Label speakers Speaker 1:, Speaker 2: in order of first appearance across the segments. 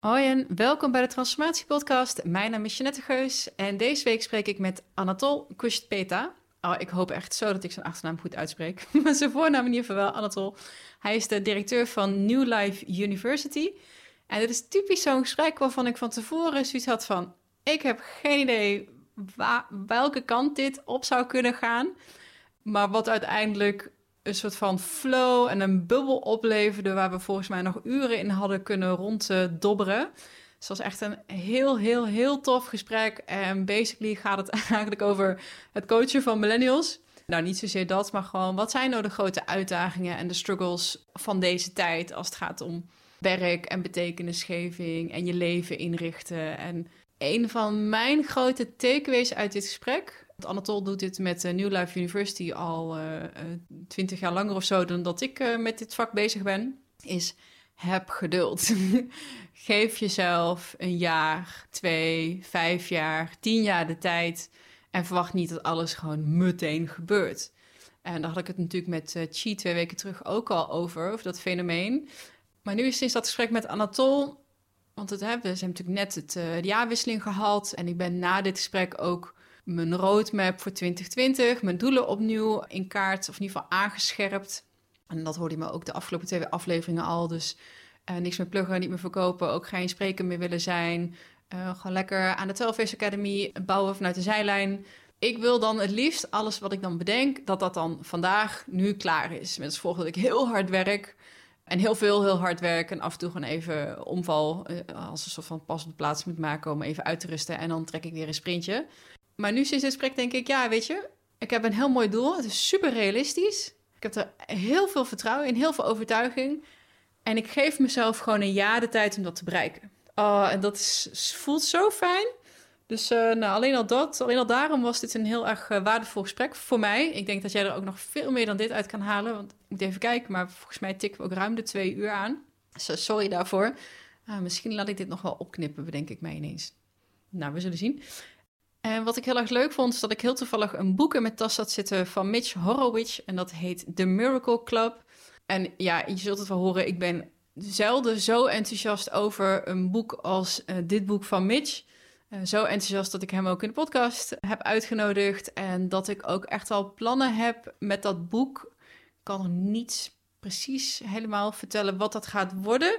Speaker 1: Hoi en welkom bij de Transformatie Podcast. Mijn naam is Jeanette Geus en deze week spreek ik met Anatol Kushtpeta. Oh, ik hoop echt zo dat ik zijn achternaam goed uitspreek. Maar zijn voornaam in ieder geval wel, Anatol. Hij is de directeur van New Life University. En dit is typisch zo'n gesprek waarvan ik van tevoren zoiets had van... ik heb geen idee welke kant dit op zou kunnen gaan. Maar wat uiteindelijk een soort van flow en een bubbel opleverde... waar we volgens mij nog uren in hadden kunnen ronddobberen. Dus het was echt een heel, heel, heel tof gesprek. En basically gaat het eigenlijk over het coachen van millennials. Nou, niet zozeer dat, maar gewoon wat zijn nou de grote uitdagingen en de struggles van deze tijd als het gaat om werk en betekenisgeving en je leven inrichten. En een van mijn grote takeaways uit dit gesprek Anatol doet dit met uh, New Life University al eh, eh, twintig jaar langer of zo dan dat ik met dit vak bezig ben. Is heb geduld. Geef jezelf een jaar, twee, vijf jaar, tien jaar de tijd. En verwacht niet dat alles gewoon meteen gebeurt. En daar had ik het natuurlijk met uh, Chi twee weken terug ook al over, over dat fenomeen. Maar nu is sinds dat gesprek met Anatol, want het, hè, we zijn natuurlijk net het, uh, de jaarwisseling gehad. En ik ben na dit gesprek ook mijn roadmap voor 2020, mijn doelen opnieuw in kaart, of in ieder geval aangescherpt. En dat hoorde je me ook de afgelopen twee afleveringen al. Dus uh, niks meer pluggen, niet meer verkopen, ook geen spreker meer willen zijn. Uh, gewoon lekker aan de 12 Academy bouwen vanuit de zijlijn. Ik wil dan het liefst alles wat ik dan bedenk, dat dat dan vandaag nu klaar is. Met als gevolg dat ik heel hard werk. En heel veel, heel hard werk. En af en toe gewoon even omval. Uh, als een soort van pas op de plaats moet maken om even uit te rusten. En dan trek ik weer een sprintje. Maar nu sinds dit gesprek denk ik, ja, weet je, ik heb een heel mooi doel. Het is super realistisch. Ik heb er heel veel vertrouwen in, heel veel overtuiging. En ik geef mezelf gewoon een jaar de tijd om dat te bereiken. Oh, en dat is, voelt zo fijn. Dus uh, nou, alleen al dat, alleen al daarom was dit een heel erg uh, waardevol gesprek voor mij. Ik denk dat jij er ook nog veel meer dan dit uit kan halen. Want ik moet even kijken, maar volgens mij tikken we ook ruim de twee uur aan. Sorry daarvoor. Uh, misschien laat ik dit nog wel opknippen, bedenk ik mij ineens. Nou, we zullen zien. En wat ik heel erg leuk vond, is dat ik heel toevallig een boek in mijn tas had zitten van Mitch Horowitz. En dat heet The Miracle Club. En ja, je zult het wel horen, ik ben zelden zo enthousiast over een boek als uh, dit boek van Mitch. Uh, zo enthousiast dat ik hem ook in de podcast heb uitgenodigd. En dat ik ook echt wel plannen heb met dat boek. Ik kan nog niet precies helemaal vertellen wat dat gaat worden.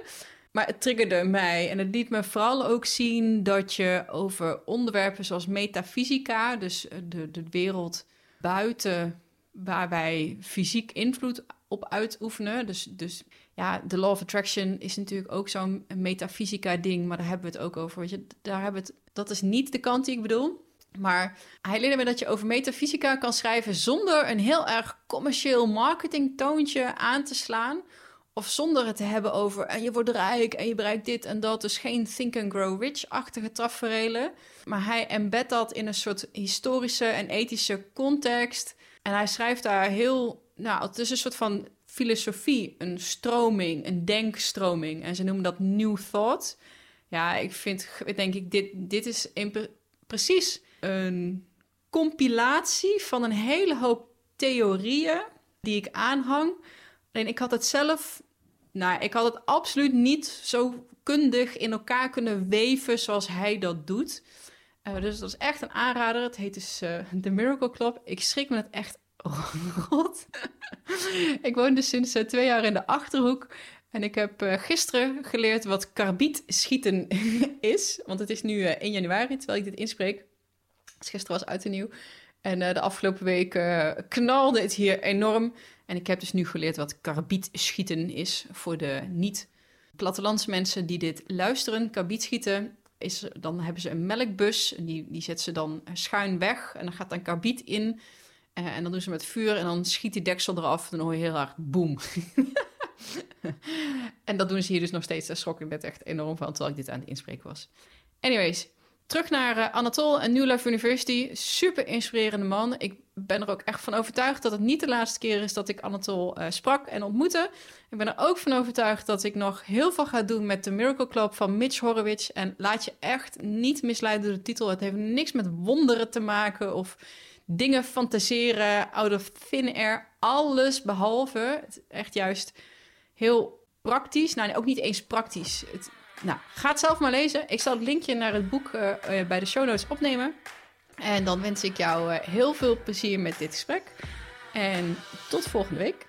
Speaker 1: Maar het triggerde mij en het liet me vooral ook zien dat je over onderwerpen zoals metafysica, dus eh, de, de wereld buiten waar wij fysiek invloed op uitoefenen. Dus, dus ja, de law of attraction is natuurlijk ook zo'n metafysica ding, maar daar hebben we het ook over. Je, daar hebben het, dat is niet de kant die ik bedoel. Maar hij leerde me dat je over metafysica kan schrijven zonder een heel erg commercieel marketingtoontje aan te slaan of zonder het te hebben over en je wordt rijk en je bereikt dit en dat. Dus geen think and grow rich-achtige taferelen. Maar hij embed dat in een soort historische en ethische context. En hij schrijft daar heel, nou, het is een soort van filosofie, een stroming, een denkstroming. En ze noemen dat New Thought. Ja, ik vind, denk ik, dit, dit is in precies een compilatie van een hele hoop theorieën die ik aanhang Alleen ik had het zelf, nou, ik had het absoluut niet zo kundig in elkaar kunnen weven zoals hij dat doet. Uh, dus dat is echt een aanrader. Het heet dus uh, The Miracle Club. Ik schrik me het echt rot. ik woon dus sinds uh, twee jaar in de Achterhoek. En ik heb gisteren geleerd wat karbiet schieten is. Want het is nu 1 januari, terwijl ik dit inspreek. Dus gisteren was uit en nieuw. En de afgelopen week knalde het hier enorm. En ik heb dus nu geleerd wat karbietschieten is voor de niet-plattelandsmensen die dit luisteren. Karbietschieten is, dan hebben ze een melkbus en die, die zetten ze dan schuin weg en dan gaat dan karbiet in. Uh, en dan doen ze met vuur en dan schiet die deksel eraf en dan hoor je heel hard boem. en dat doen ze hier dus nog steeds. Daar schrok ik net echt enorm van, terwijl ik dit aan het inspreken was. Anyways, Terug naar uh, Anatol en New Life University. Super inspirerende man. Ik ben er ook echt van overtuigd dat het niet de laatste keer is dat ik Anatol uh, sprak en ontmoette. Ik ben er ook van overtuigd dat ik nog heel veel ga doen met de Miracle Club van Mitch Horowitz. En laat je echt niet misleiden door de titel. Het heeft niks met wonderen te maken of dingen fantaseren out of thin air. Alles behalve. Het echt juist heel praktisch. Nou, ook niet eens praktisch. Het, nou, ga het zelf maar lezen. Ik zal het linkje naar het boek eh, eh, bij de show notes opnemen. En dan wens ik jou eh, heel veel plezier met dit gesprek. En tot volgende week.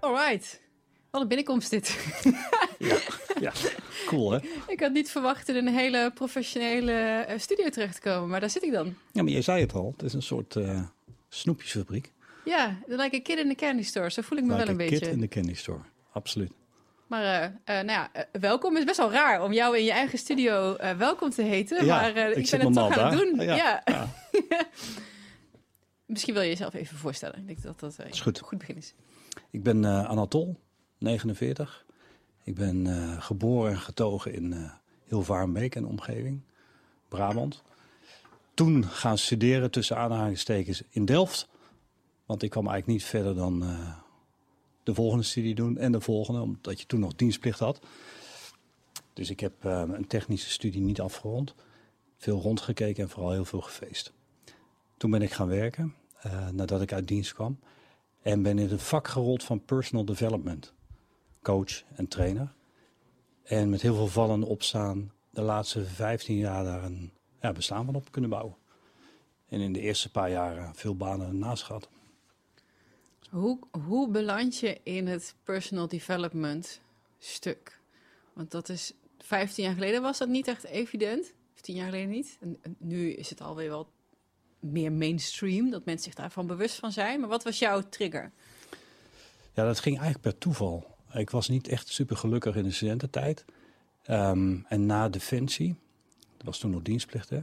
Speaker 1: Alright. Wat een binnenkomst dit.
Speaker 2: Ja, ja. cool hè?
Speaker 1: Ik had niet verwacht in een hele professionele eh, studio terecht te komen, maar daar zit ik dan.
Speaker 2: Ja, maar je zei het al. Het is een soort eh, snoepjesfabriek.
Speaker 1: Ja, dan lijkt een kid in the candy store. Zo voel ik me
Speaker 2: Like
Speaker 1: wel een
Speaker 2: a
Speaker 1: beetje.
Speaker 2: kid in the candy store. Absoluut.
Speaker 1: Maar eh, eh, nou ja, welkom. Het is best wel raar om jou in je eigen studio welkom te heten.
Speaker 2: Ja,
Speaker 1: maar
Speaker 2: ik
Speaker 1: ik, ben het toch
Speaker 2: normaal
Speaker 1: aan het doen.
Speaker 2: Ja,
Speaker 1: Ja.
Speaker 2: ja.
Speaker 1: Misschien wil je jezelf even voorstellen. Ik denk dat dat
Speaker 2: Is goed.
Speaker 1: een goed begin is.
Speaker 2: Ik ben Anatol, 49. Ik ben eh, geboren en getogen in eh Hilvarenbeek en omgeving, Brabant. Toen gaan studeren tussen aanhalingstekens in Delft. Want ik kwam eigenlijk niet verder dan eh, de volgende studie doen en de volgende, omdat je toen nog dienstplicht had. Dus ik heb een technische studie niet afgerond. Veel rondgekeken en vooral heel veel gefeest. Toen ben ik gaan werken, nadat ik uit dienst kwam. En ben in het vak gerold van personal development. Coach en trainer. En met heel veel vallen en opstaan de laatste 15 jaar daar een ja, bestaan van op kunnen bouwen. En in de eerste paar jaren veel banen ernaast gehad.
Speaker 1: Hoe, hoe beland je in het personal development stuk? Want dat is 15 jaar geleden was dat niet echt evident. 10 jaar geleden niet. En, en nu is het alweer wel meer mainstream, dat mensen zich daarvan bewust van zijn. Maar wat was jouw trigger?
Speaker 2: Ja, dat ging eigenlijk per toeval. Ik was niet echt super gelukkig in de studententijd. Ehm, en na Defensie, dat was toen nog dienstplicht, hè,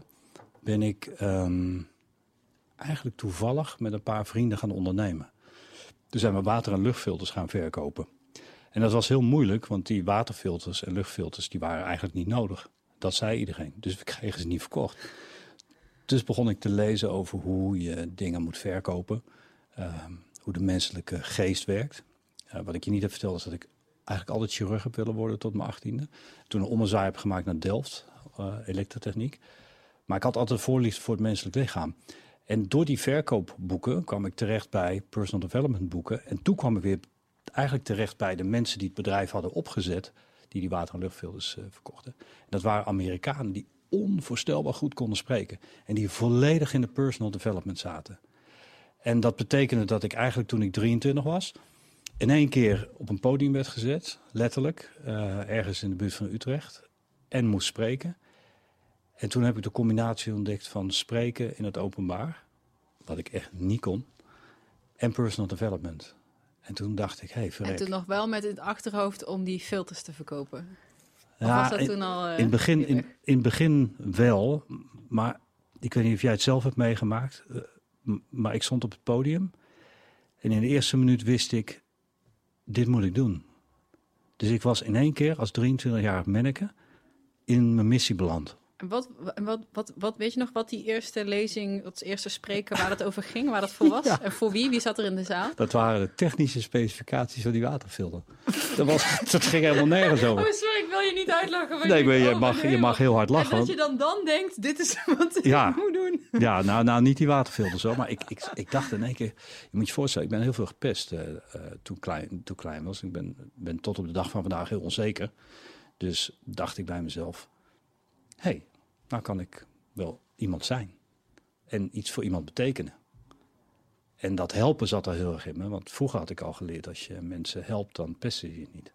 Speaker 2: ben ik ehm, eigenlijk toevallig met een paar vrienden gaan ondernemen. Toen zijn we water- en luchtfilters gaan verkopen. En dat was heel moeilijk, want die waterfilters en luchtfilters die waren eigenlijk niet nodig. Dat zei iedereen. Dus we kregen ze niet verkocht. Dus begon ik te lezen over hoe je dingen moet verkopen. ehm, hoe de menselijke geest werkt. Eh, wat ik je niet heb verteld is dat ik eigenlijk altijd chirurg heb willen worden tot mijn achttiende. Toen een ommezaai heb gemaakt naar Delft, eh, elektrotechniek. Maar ik had altijd voorliefde voor het menselijk lichaam. En door die verkoopboeken kwam ik terecht bij personal development boeken. En toen kwam ik weer eigenlijk terecht bij de mensen die het bedrijf hadden opgezet, die die water- en luchtfilters eh, verkochten. En dat waren Amerikanen die onvoorstelbaar goed konden spreken. En die volledig in de personal development zaten. En dat betekende dat ik eigenlijk toen ik 23 was, in één keer op een podium werd gezet, letterlijk, eh, ergens in de buurt van Utrecht, en moest spreken. En toen heb ik de combinatie ontdekt van spreken in het openbaar, wat ik echt niet kon, en personal development. En toen dacht ik, hé, hey,
Speaker 1: En
Speaker 2: verrek.
Speaker 1: toen nog wel met het achterhoofd om die filters te verkopen. Of
Speaker 2: Ja,
Speaker 1: was dat
Speaker 2: in-
Speaker 1: toen al... eh,
Speaker 2: In het begin, in, in begin wel, maar ik weet niet of jij het zelf hebt meegemaakt. eh, Maar ik stond op het podium en in de eerste minuut wist ik, dit moet ik doen. Dus ik was in één keer als 23-jarig manneke in mijn missie beland.
Speaker 1: En wat, en wat, wat, wat, weet je nog wat die eerste lezing, dat eerste spreken, waar het over ging, waar dat voor was?
Speaker 2: Ja.
Speaker 1: En voor wie? Wie zat er in de zaal?
Speaker 2: Dat waren de technische specificaties van die waterfilter. dat, was, dat ging helemaal nergens
Speaker 1: Oh,
Speaker 2: over.
Speaker 1: sorry, ik wil je niet uitlachen.
Speaker 2: Nee,
Speaker 1: ik
Speaker 2: je
Speaker 1: oh,
Speaker 2: mag, je mag heel hard
Speaker 1: En
Speaker 2: lachen.
Speaker 1: dat
Speaker 2: want-
Speaker 1: je dan dan denkt, dit is wat
Speaker 2: Ja.
Speaker 1: ik moet doen.
Speaker 2: Ja, nou, nou niet die waterfilters zo, maar ik, ik, ik dacht in één keer, je moet je voorstellen, ik ben heel veel gepest eh, eh, toen, klein, toen klein was. Ik ben, ben tot op de dag van vandaag heel onzeker. Dus dacht ik bij mezelf, hey, nou kan ik wel iemand zijn. En iets voor iemand betekenen. En dat helpen zat er heel erg in me, want vroeger had ik al geleerd, als je mensen helpt, dan pesten ze je niet.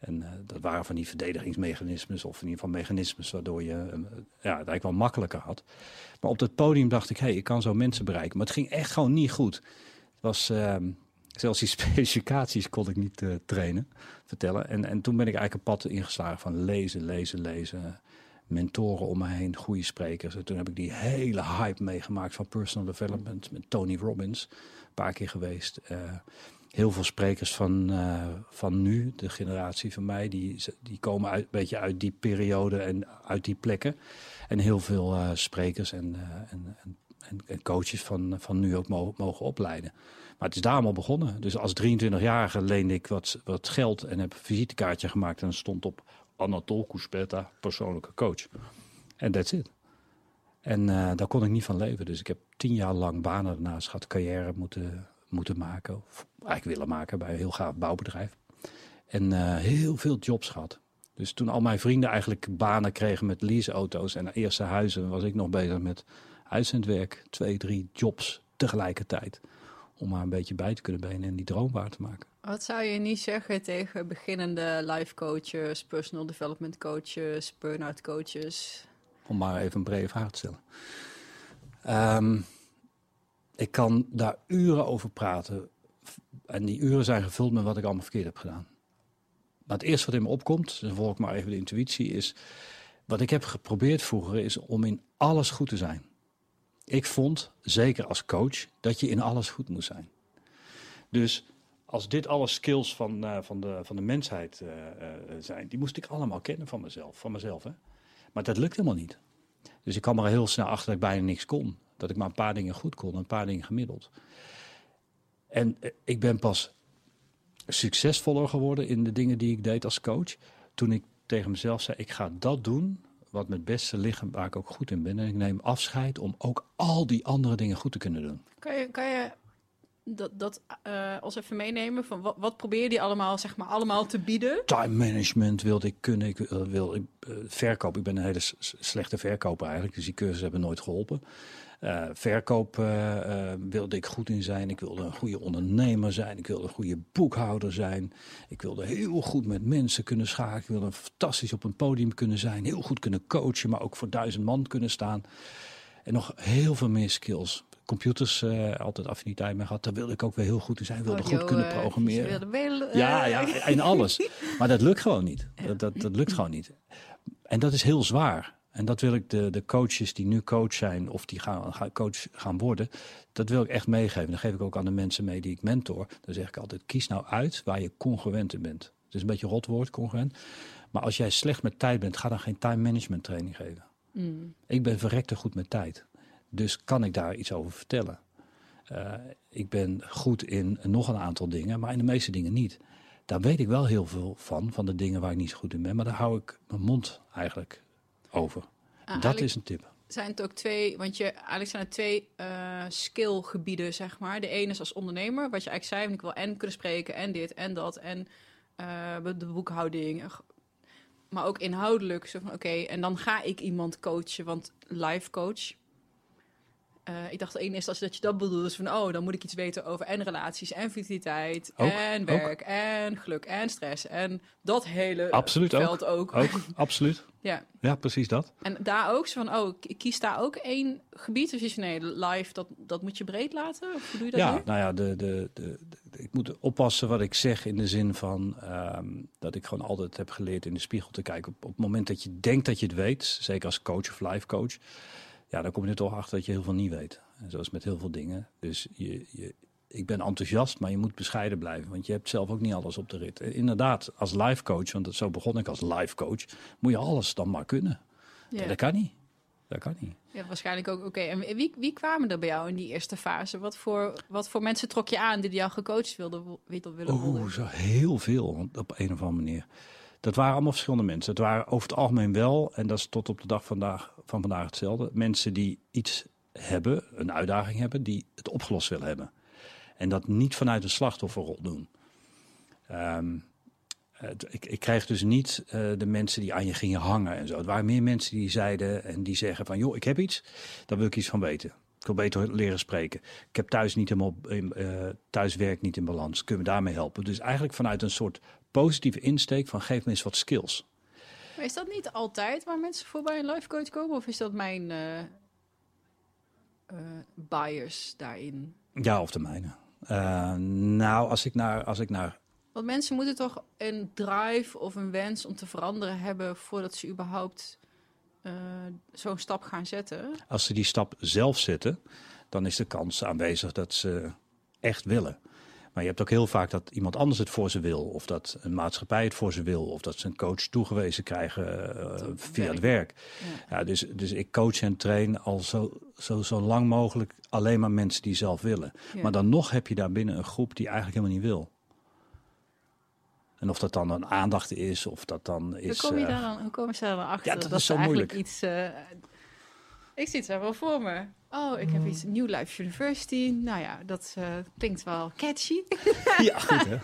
Speaker 2: En eh, dat waren van die verdedigingsmechanismes of in ieder geval mechanismes waardoor je eh, ja, het eigenlijk wel makkelijker had. Maar op dat podium dacht ik, hé, hey, ik kan zo mensen bereiken. Maar het ging echt gewoon niet goed. Het was, ehm, zelfs die specificaties kon ik niet eh, trainen, vertellen. En, en toen ben ik eigenlijk een pad ingeslagen van lezen, lezen, lezen. Mentoren om me heen, goede sprekers. En toen heb ik die hele hype meegemaakt van personal development met Tony Robbins. Een paar keer geweest. Eh, heel veel sprekers van, eh, van nu, de generatie van mij, die, die komen uit, een beetje uit die periode en uit die plekken. En heel veel eh, sprekers en, en, en, en, coaches van, van nu ook mogen, opleiden. Maar het is daar allemaal begonnen. Dus als 23-jarige leende ik wat, wat geld en heb een visitekaartje gemaakt en stond op Anatol Kuspeta, persoonlijke coach. En that's it. En uh, daar kon ik niet van leven. Dus ik heb tien jaar lang banen daarnaast gehad, carrière moeten, moeten maken. Of eigenlijk willen maken bij een heel gaaf bouwbedrijf. En uh, heel veel jobs gehad. Dus toen al mijn vrienden eigenlijk banen kregen met leaseauto's en eerste huizen, was ik nog bezig met uitzendwerk. Twee, drie jobs tegelijkertijd. Om maar een beetje bij te kunnen benen en die droom waar te maken.
Speaker 1: Wat zou je niet zeggen tegen beginnende life coaches, personal development coaches, burn-out coaches?
Speaker 2: Om maar even een brede vraag te stellen. Um, ik kan daar uren over praten. En die uren zijn gevuld met wat ik allemaal verkeerd heb gedaan. Maar het eerste wat in me opkomt, dan volg ik maar even de intuïtie, is... Wat ik heb geprobeerd vroeger is om in alles goed te zijn. Ik vond, zeker als coach, dat je in alles goed moest zijn. Dus als dit alle skills van, uh, van, de, van de mensheid uh, uh, zijn, die moest ik allemaal kennen van mezelf. Van mezelf hè? Maar dat lukt helemaal niet. Dus ik kwam er heel snel achter dat ik bijna niks kon. Dat ik maar een paar dingen goed kon, een paar dingen gemiddeld. En ik ben pas succesvoller geworden in de dingen die ik deed als coach. Toen ik tegen mezelf zei: ik ga dat doen wat met beste liggen, waar ik ook goed in ben. En ik neem afscheid om ook al die andere dingen goed te kunnen doen.
Speaker 1: Kan je, kan je dat, dat uh, als even meenemen? Van wat, probeer je allemaal, zeg maar, allemaal te bieden?
Speaker 2: Time management wilde ik kunnen. Ik wil ik, uh, verkoop. Ik ben een hele slechte verkoper eigenlijk. Dus die cursussen hebben nooit geholpen. Verkoop wilde ik goed in zijn. Ik wilde een goede ondernemer zijn. Ik wilde een goede boekhouder zijn. Ik wilde heel goed met mensen kunnen schakelen. Ik wilde fantastisch op een podium kunnen zijn. Heel goed kunnen coachen, maar ook voor duizend man kunnen staan. En nog heel veel meer skills. Computers, uh, altijd affiniteit mee gehad. Daar wilde ik ook weer heel goed in zijn. Ik wilde oh, goed kunnen programmeren.
Speaker 1: Wilde,
Speaker 2: ja, ja, en alles. maar dat lukt gewoon niet. Dat, dat, dat lukt gewoon niet. En dat is heel zwaar. En dat wil ik de, de coaches die nu coach zijn of die gaan, gaan coach gaan worden, dat wil ik echt meegeven. Dan geef ik ook aan de mensen mee die ik mentor. Dan zeg ik altijd, kies nou uit waar je congruent in bent. Het is een beetje een rot woord, congruent. Maar als jij slecht met tijd bent, ga dan geen time management training geven. Mm. Ik ben verrekte goed met tijd. Dus kan ik daar iets over vertellen. Uh, ik ben goed in nog een aantal dingen, maar in de meeste dingen niet. Daar weet ik wel heel veel van, van de dingen waar ik niet zo goed in ben. Maar daar hou ik mijn mond eigenlijk over. Ah, dat is een tip.
Speaker 1: Zijn het ook twee, want je, eigenlijk zijn het twee uh, skillgebieden, zeg maar. De ene is als ondernemer, wat je eigenlijk zei, ik wil en kunnen spreken en dit en dat en uh, de boekhouding. Maar ook inhoudelijk, zo van oké, okay, en dan ga ik iemand coachen, want life coach uh, ik dacht in eerste instantie dat je dat bedoelde. Dus van, oh, dan moet ik iets weten over en relaties en vitaliteit en werk en geluk en stress. En dat hele
Speaker 2: absoluut
Speaker 1: veld
Speaker 2: ook. ook. ook absoluut.
Speaker 1: ja.
Speaker 2: ja, precies dat.
Speaker 1: En daar ook zo van, oh, ik kies daar ook één gebied. Dus is nee, live, dat, dat moet je breed laten? Of hoe doe je dat
Speaker 2: Ja,
Speaker 1: nu?
Speaker 2: nou ja, de, de, de, de, ik moet oppassen wat ik zeg in de zin van um, dat ik gewoon altijd heb geleerd in de spiegel te kijken. Op, op het moment dat je denkt dat je het weet, zeker als coach of life coach ja, dan kom je er toch achter dat je heel veel niet weet. En zoals met heel veel dingen. Dus je, je, ik ben enthousiast, maar je moet bescheiden blijven. Want je hebt zelf ook niet alles op de rit. Inderdaad, als life coach, want zo begon ik als life coach, moet je alles dan maar kunnen. Ja. dat kan niet. Dat kan niet.
Speaker 1: Ja, waarschijnlijk ook. Oké, en wie, wie kwamen er bij jou in die eerste fase? Wat voor, wat voor mensen trok je aan die jou gecoacht wilden, willen
Speaker 2: worden? Oeh, zo heel veel op een of andere manier. Dat waren allemaal verschillende mensen. Het waren over het algemeen wel, en dat is tot op de dag vandaag, van vandaag hetzelfde, mensen die iets hebben, een uitdaging hebben, die het opgelost willen hebben. En dat niet vanuit een slachtofferrol doen. Um, ik, ik kreeg dus niet uh, de mensen die aan je gingen hangen en zo. Het waren meer mensen die zeiden en die zeggen van... joh, ik heb iets, daar wil ik iets van weten. Ik wil beter leren spreken. Ik heb thuis niet helemaal, thuis werk niet in balans. Kunnen we daarmee helpen? Dus eigenlijk vanuit een soort positieve insteek van geef me eens wat skills.
Speaker 1: Maar is dat niet altijd waar mensen voor bij een life coach komen? Of is dat mijn uh, uh, bias daarin?
Speaker 2: Ja, of de mijne. Uh, nou, als ik naar, als ik naar
Speaker 1: want mensen moeten toch een drive of een wens om te veranderen hebben voordat ze überhaupt uh, zo'n stap gaan zetten.
Speaker 2: Als ze die stap zelf zetten, dan is de kans aanwezig dat ze echt willen. Maar je hebt ook heel vaak dat iemand anders het voor ze wil. Of dat een maatschappij het voor ze wil. Of dat ze een coach toegewezen krijgen uh, via werk. het werk. Ja. ja. dus, dus ik coach en train al zo, zo, zo lang mogelijk alleen maar mensen die zelf willen. Ja. Maar dan nog heb je daar binnen een groep die eigenlijk helemaal niet wil. En of dat dan een aandacht is, of dat dan is...
Speaker 1: hoe, kom je
Speaker 2: eh,
Speaker 1: daar dan, hoe komen ze daar dan achter?
Speaker 2: Ja, dat is zo moeilijk.
Speaker 1: Iets, eh, ik zie het zo wel voor me. Oh, ik heb iets New Life University. Nou ja, dat eh, klinkt wel catchy.
Speaker 2: ja, goed hè?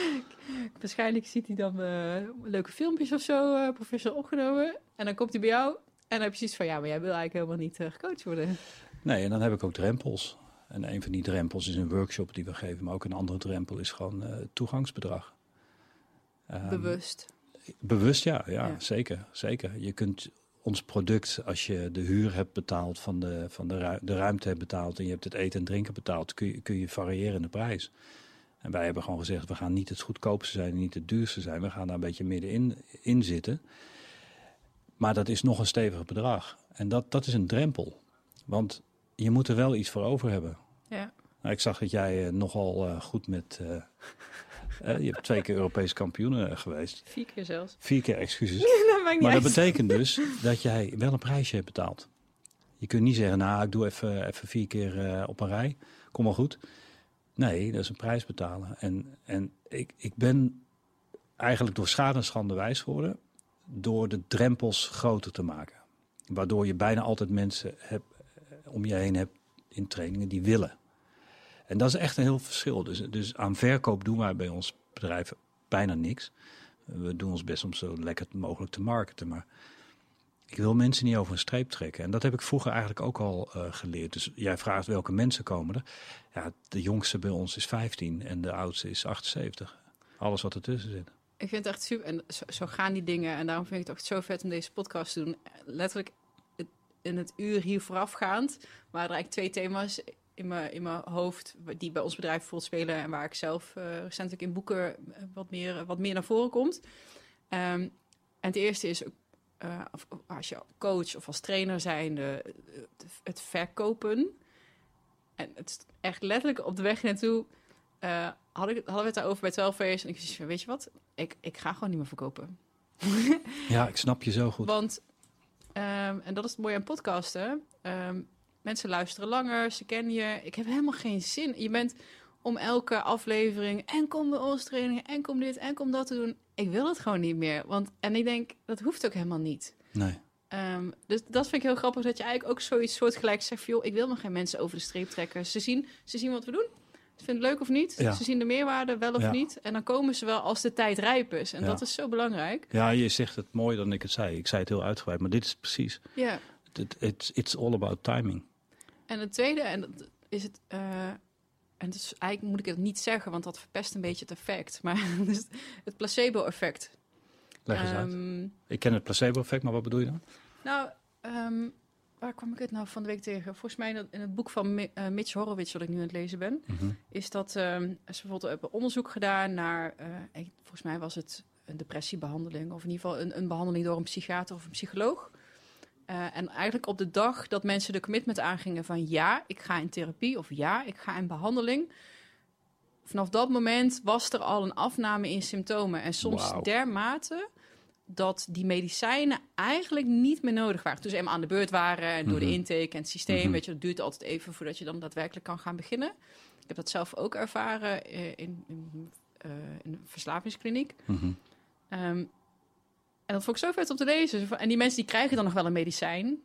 Speaker 1: Waarschijnlijk ziet hij dan eh, leuke filmpjes of zo, eh professioneel opgenomen. En dan komt hij bij jou en dan heb je zoiets van... ja, maar jij wil eigenlijk helemaal niet gecoacht worden.
Speaker 2: Nee, en dan heb ik ook drempels. En een van die drempels is een workshop die we geven. Maar ook een andere drempel is gewoon eh, toegangsbedrag. Ehm,
Speaker 1: Bewust.
Speaker 2: Bewust, ja, ja,
Speaker 1: Ja.
Speaker 2: Zeker, zeker. Je kunt ons product, als je de huur hebt betaald, van de, van de, ru- de ruimte hebt betaald en je hebt het eten en drinken betaald, kun je, kun je variëren in de prijs. En wij hebben gewoon gezegd, we gaan niet het goedkoopste zijn en niet het duurste zijn. We gaan daar een beetje middenin in zitten. Maar dat is nog een stevig bedrag. En dat, dat is een drempel. Want je moet er wel iets voor over hebben.
Speaker 1: Ja.
Speaker 2: Nou, ik zag dat jij eh, nogal eh, goed met... eh, je hebt twee keer Europees kampioen eh, geweest.
Speaker 1: Vier keer zelfs.
Speaker 2: Vier keer excuses.
Speaker 1: dat maakt niet
Speaker 2: Maar dat
Speaker 1: uit.
Speaker 2: betekent dus dat jij wel een prijsje hebt betaald. Je kunt niet zeggen, nou, ik doe even, even vier keer eh, op een rij. Kom maar goed. Nee, dat is een prijs betalen. En, en ik, ik ben eigenlijk door schade en schande wijs geworden... door de drempels groter te maken. Waardoor je bijna altijd mensen hebt, eh, om je heen hebt in trainingen die willen. En dat is echt een heel verschil. Dus, dus aan verkoop doen wij bij ons bedrijf bijna niks. We doen ons best om zo lekker mogelijk te marketen. Maar ik wil mensen niet over een streep trekken. En dat heb ik vroeger eigenlijk ook al eh, geleerd. Dus jij vraagt welke mensen komen er. Ja, de jongste bij ons is 15 en de oudste is 78. Alles wat ertussen zit.
Speaker 1: Ik vind het echt super. En zo, gaan die dingen. En daarom vind ik het echt zo vet om deze podcast te doen. Letterlijk in het uur hier voorafgaand. waren er eigenlijk twee thema's in mijn, in mijn hoofd. die bij ons bedrijf bijvoorbeeld spelen. en waar ik zelf eh, recentelijk in boeken eh, wat meer, wat meer naar voren komt. Ehm, en het eerste is. eh, of- of als je coach of als trainer zijnde, eh, het verkopen. En het is echt letterlijk op de weg naartoe eh, had ik, hadden we het daarover bij 12 Face. En ik zei, weet je wat? Ik, ik ga gewoon niet meer verkopen.
Speaker 2: Ja, ik snap je zo goed.
Speaker 1: Want, ehm, en dat is het mooie aan podcasten. ehm, mensen luisteren langer, ze kennen je. Ik heb helemaal geen zin. Je bent om elke aflevering en kom bij ons trainingen en kom dit en kom dat te doen. Ik wil het gewoon niet meer. Want, en ik denk, dat hoeft ook helemaal niet.
Speaker 2: Nee.
Speaker 1: Ehm, dus dat vind ik heel grappig dat je eigenlijk ook zoiets soortgelijks zegt. Van, joh, ik wil nog geen mensen over de streep trekken. Ze zien, ze zien wat we doen. Ze vinden het leuk of niet.
Speaker 2: Ja.
Speaker 1: Ze zien de meerwaarde wel of
Speaker 2: Ja.
Speaker 1: niet. En dan komen ze wel als de tijd rijp is. En
Speaker 2: Ja.
Speaker 1: dat is zo belangrijk.
Speaker 2: Ja, je zegt het mooier dan ik het zei. Ik zei het heel uitgebreid, maar dit is precies.
Speaker 1: Ja.
Speaker 2: Het it's, it's all about timing.
Speaker 1: En het tweede, en dat is het. eh, en dus eigenlijk moet ik het niet zeggen, want dat verpest een beetje het effect. Maar dus het placebo-effect.
Speaker 2: Leg eens uit.
Speaker 1: Ehm,
Speaker 2: Ik ken het placebo-effect, maar wat bedoel je dan?
Speaker 1: Nou, ehm, waar kwam ik het nou van de week tegen? Volgens mij in het, boek van Mi- eh, Mitch Horowitz, wat ik nu aan het lezen ben,
Speaker 2: Mhm.
Speaker 1: is dat ehm, ze bijvoorbeeld hebben onderzoek gedaan naar, eh, volgens mij was het een depressiebehandeling, of in ieder geval een, een behandeling door een psychiater of een psycholoog. Eh, en eigenlijk op de dag dat mensen de commitment aangingen van ja, ik ga in therapie of ja, ik ga in behandeling. Vanaf dat moment was er al een afname in symptomen. En soms dermate dat die medicijnen eigenlijk niet meer nodig waren. Toen ze eenmaal aan de beurt waren en door de
Speaker 2: Mhm.
Speaker 1: intake en het systeem,
Speaker 2: Mhm.
Speaker 1: weet je, dat duurt altijd even voordat je dan daadwerkelijk kan gaan beginnen. Ik heb dat zelf ook ervaren eh, in, in, eh, in een verslavingskliniek. Ehm, en dat vond ik zo vet om te lezen. En die mensen die krijgen dan nog wel een medicijn.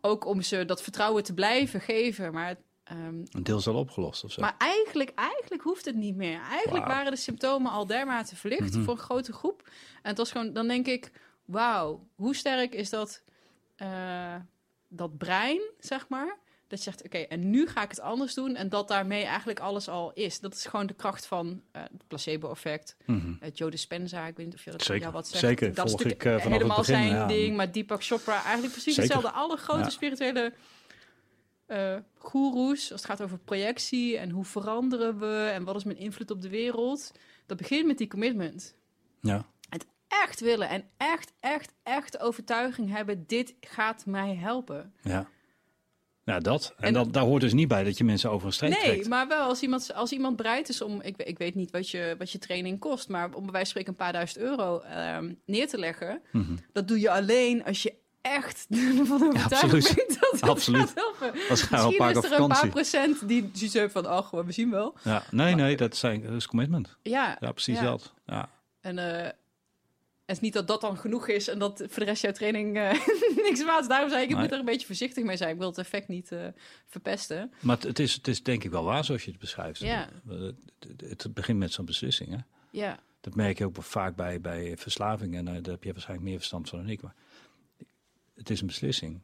Speaker 1: Ook om ze dat vertrouwen te blijven geven. Maar, ehm,
Speaker 2: Een deel is al opgelost of zo.
Speaker 1: maar eigenlijk, eigenlijk hoeft het niet meer. Eigenlijk waren de symptomen al dermate verlicht
Speaker 2: Mhm.
Speaker 1: voor een grote groep. En het was gewoon, dan denk ik, wauw, hoe sterk is dat, eh, dat brein, zeg maar. Dat je zegt, oké, en nu ga ik het anders doen. En dat daarmee eigenlijk alles al is. Dat is gewoon de kracht van eh, het placebo-effect.
Speaker 2: Mhm.
Speaker 1: Uh, Joe Dispenza, ik weet niet of je dat
Speaker 2: Zeker,
Speaker 1: wat zegt.
Speaker 2: zeker.
Speaker 1: Dat is
Speaker 2: Volg ik, eh, vanaf het
Speaker 1: helemaal
Speaker 2: begin,
Speaker 1: zijn
Speaker 2: ja.
Speaker 1: ding. Maar Deepak Chopra, eigenlijk precies
Speaker 2: Zeker.
Speaker 1: hetzelfde. Alle grote
Speaker 2: Ja.
Speaker 1: spirituele eh goeroes, als het gaat over projectie en hoe veranderen we en wat is mijn invloed op de wereld. Dat begint met die commitment.
Speaker 2: Ja.
Speaker 1: Echt willen en echt, echt, echt overtuiging hebben. Dit gaat mij helpen.
Speaker 2: Ja. Ja, dat. En,
Speaker 1: En-
Speaker 2: dat, daar hoort dus niet bij dat je mensen over een streep
Speaker 1: Nee,
Speaker 2: trekt.
Speaker 1: maar wel als iemand, als iemand bereid is om, ik, ik weet niet wat je, wat je training kost, maar om bij wijze van spreken een paar duizend euro ehm, neer te leggen,
Speaker 2: Mhm.
Speaker 1: dat doe je alleen als je echt van overtuigd
Speaker 2: absoluut.
Speaker 1: ben dat dat
Speaker 2: Absoluut.
Speaker 1: gaat helpen. Misschien is er een paar procent die zoiets hebben van, oh, we zien wel.
Speaker 2: Ja, nee, nee, dat, zijn, dat is commitment.
Speaker 1: Ja,
Speaker 2: Ja, precies
Speaker 1: Ja.
Speaker 2: dat. Ja.
Speaker 1: En eh, het is niet dat dat dan genoeg is en dat voor de rest jouw training eh, niks is. Daarom zei ik, ik
Speaker 2: Nee.
Speaker 1: moet er een beetje voorzichtig mee zijn. Ik wil het effect niet eh, verpesten.
Speaker 2: Maar het, het is, het is denk ik wel waar zoals je het beschrijft.
Speaker 1: Ja.
Speaker 2: Het, het, het begint met zo'n beslissing. Hè?
Speaker 1: Ja,
Speaker 2: Dat merk je ook vaak bij, bij verslavingen. En eh, daar heb je waarschijnlijk meer verstand van dan ik. Maar het is een beslissing.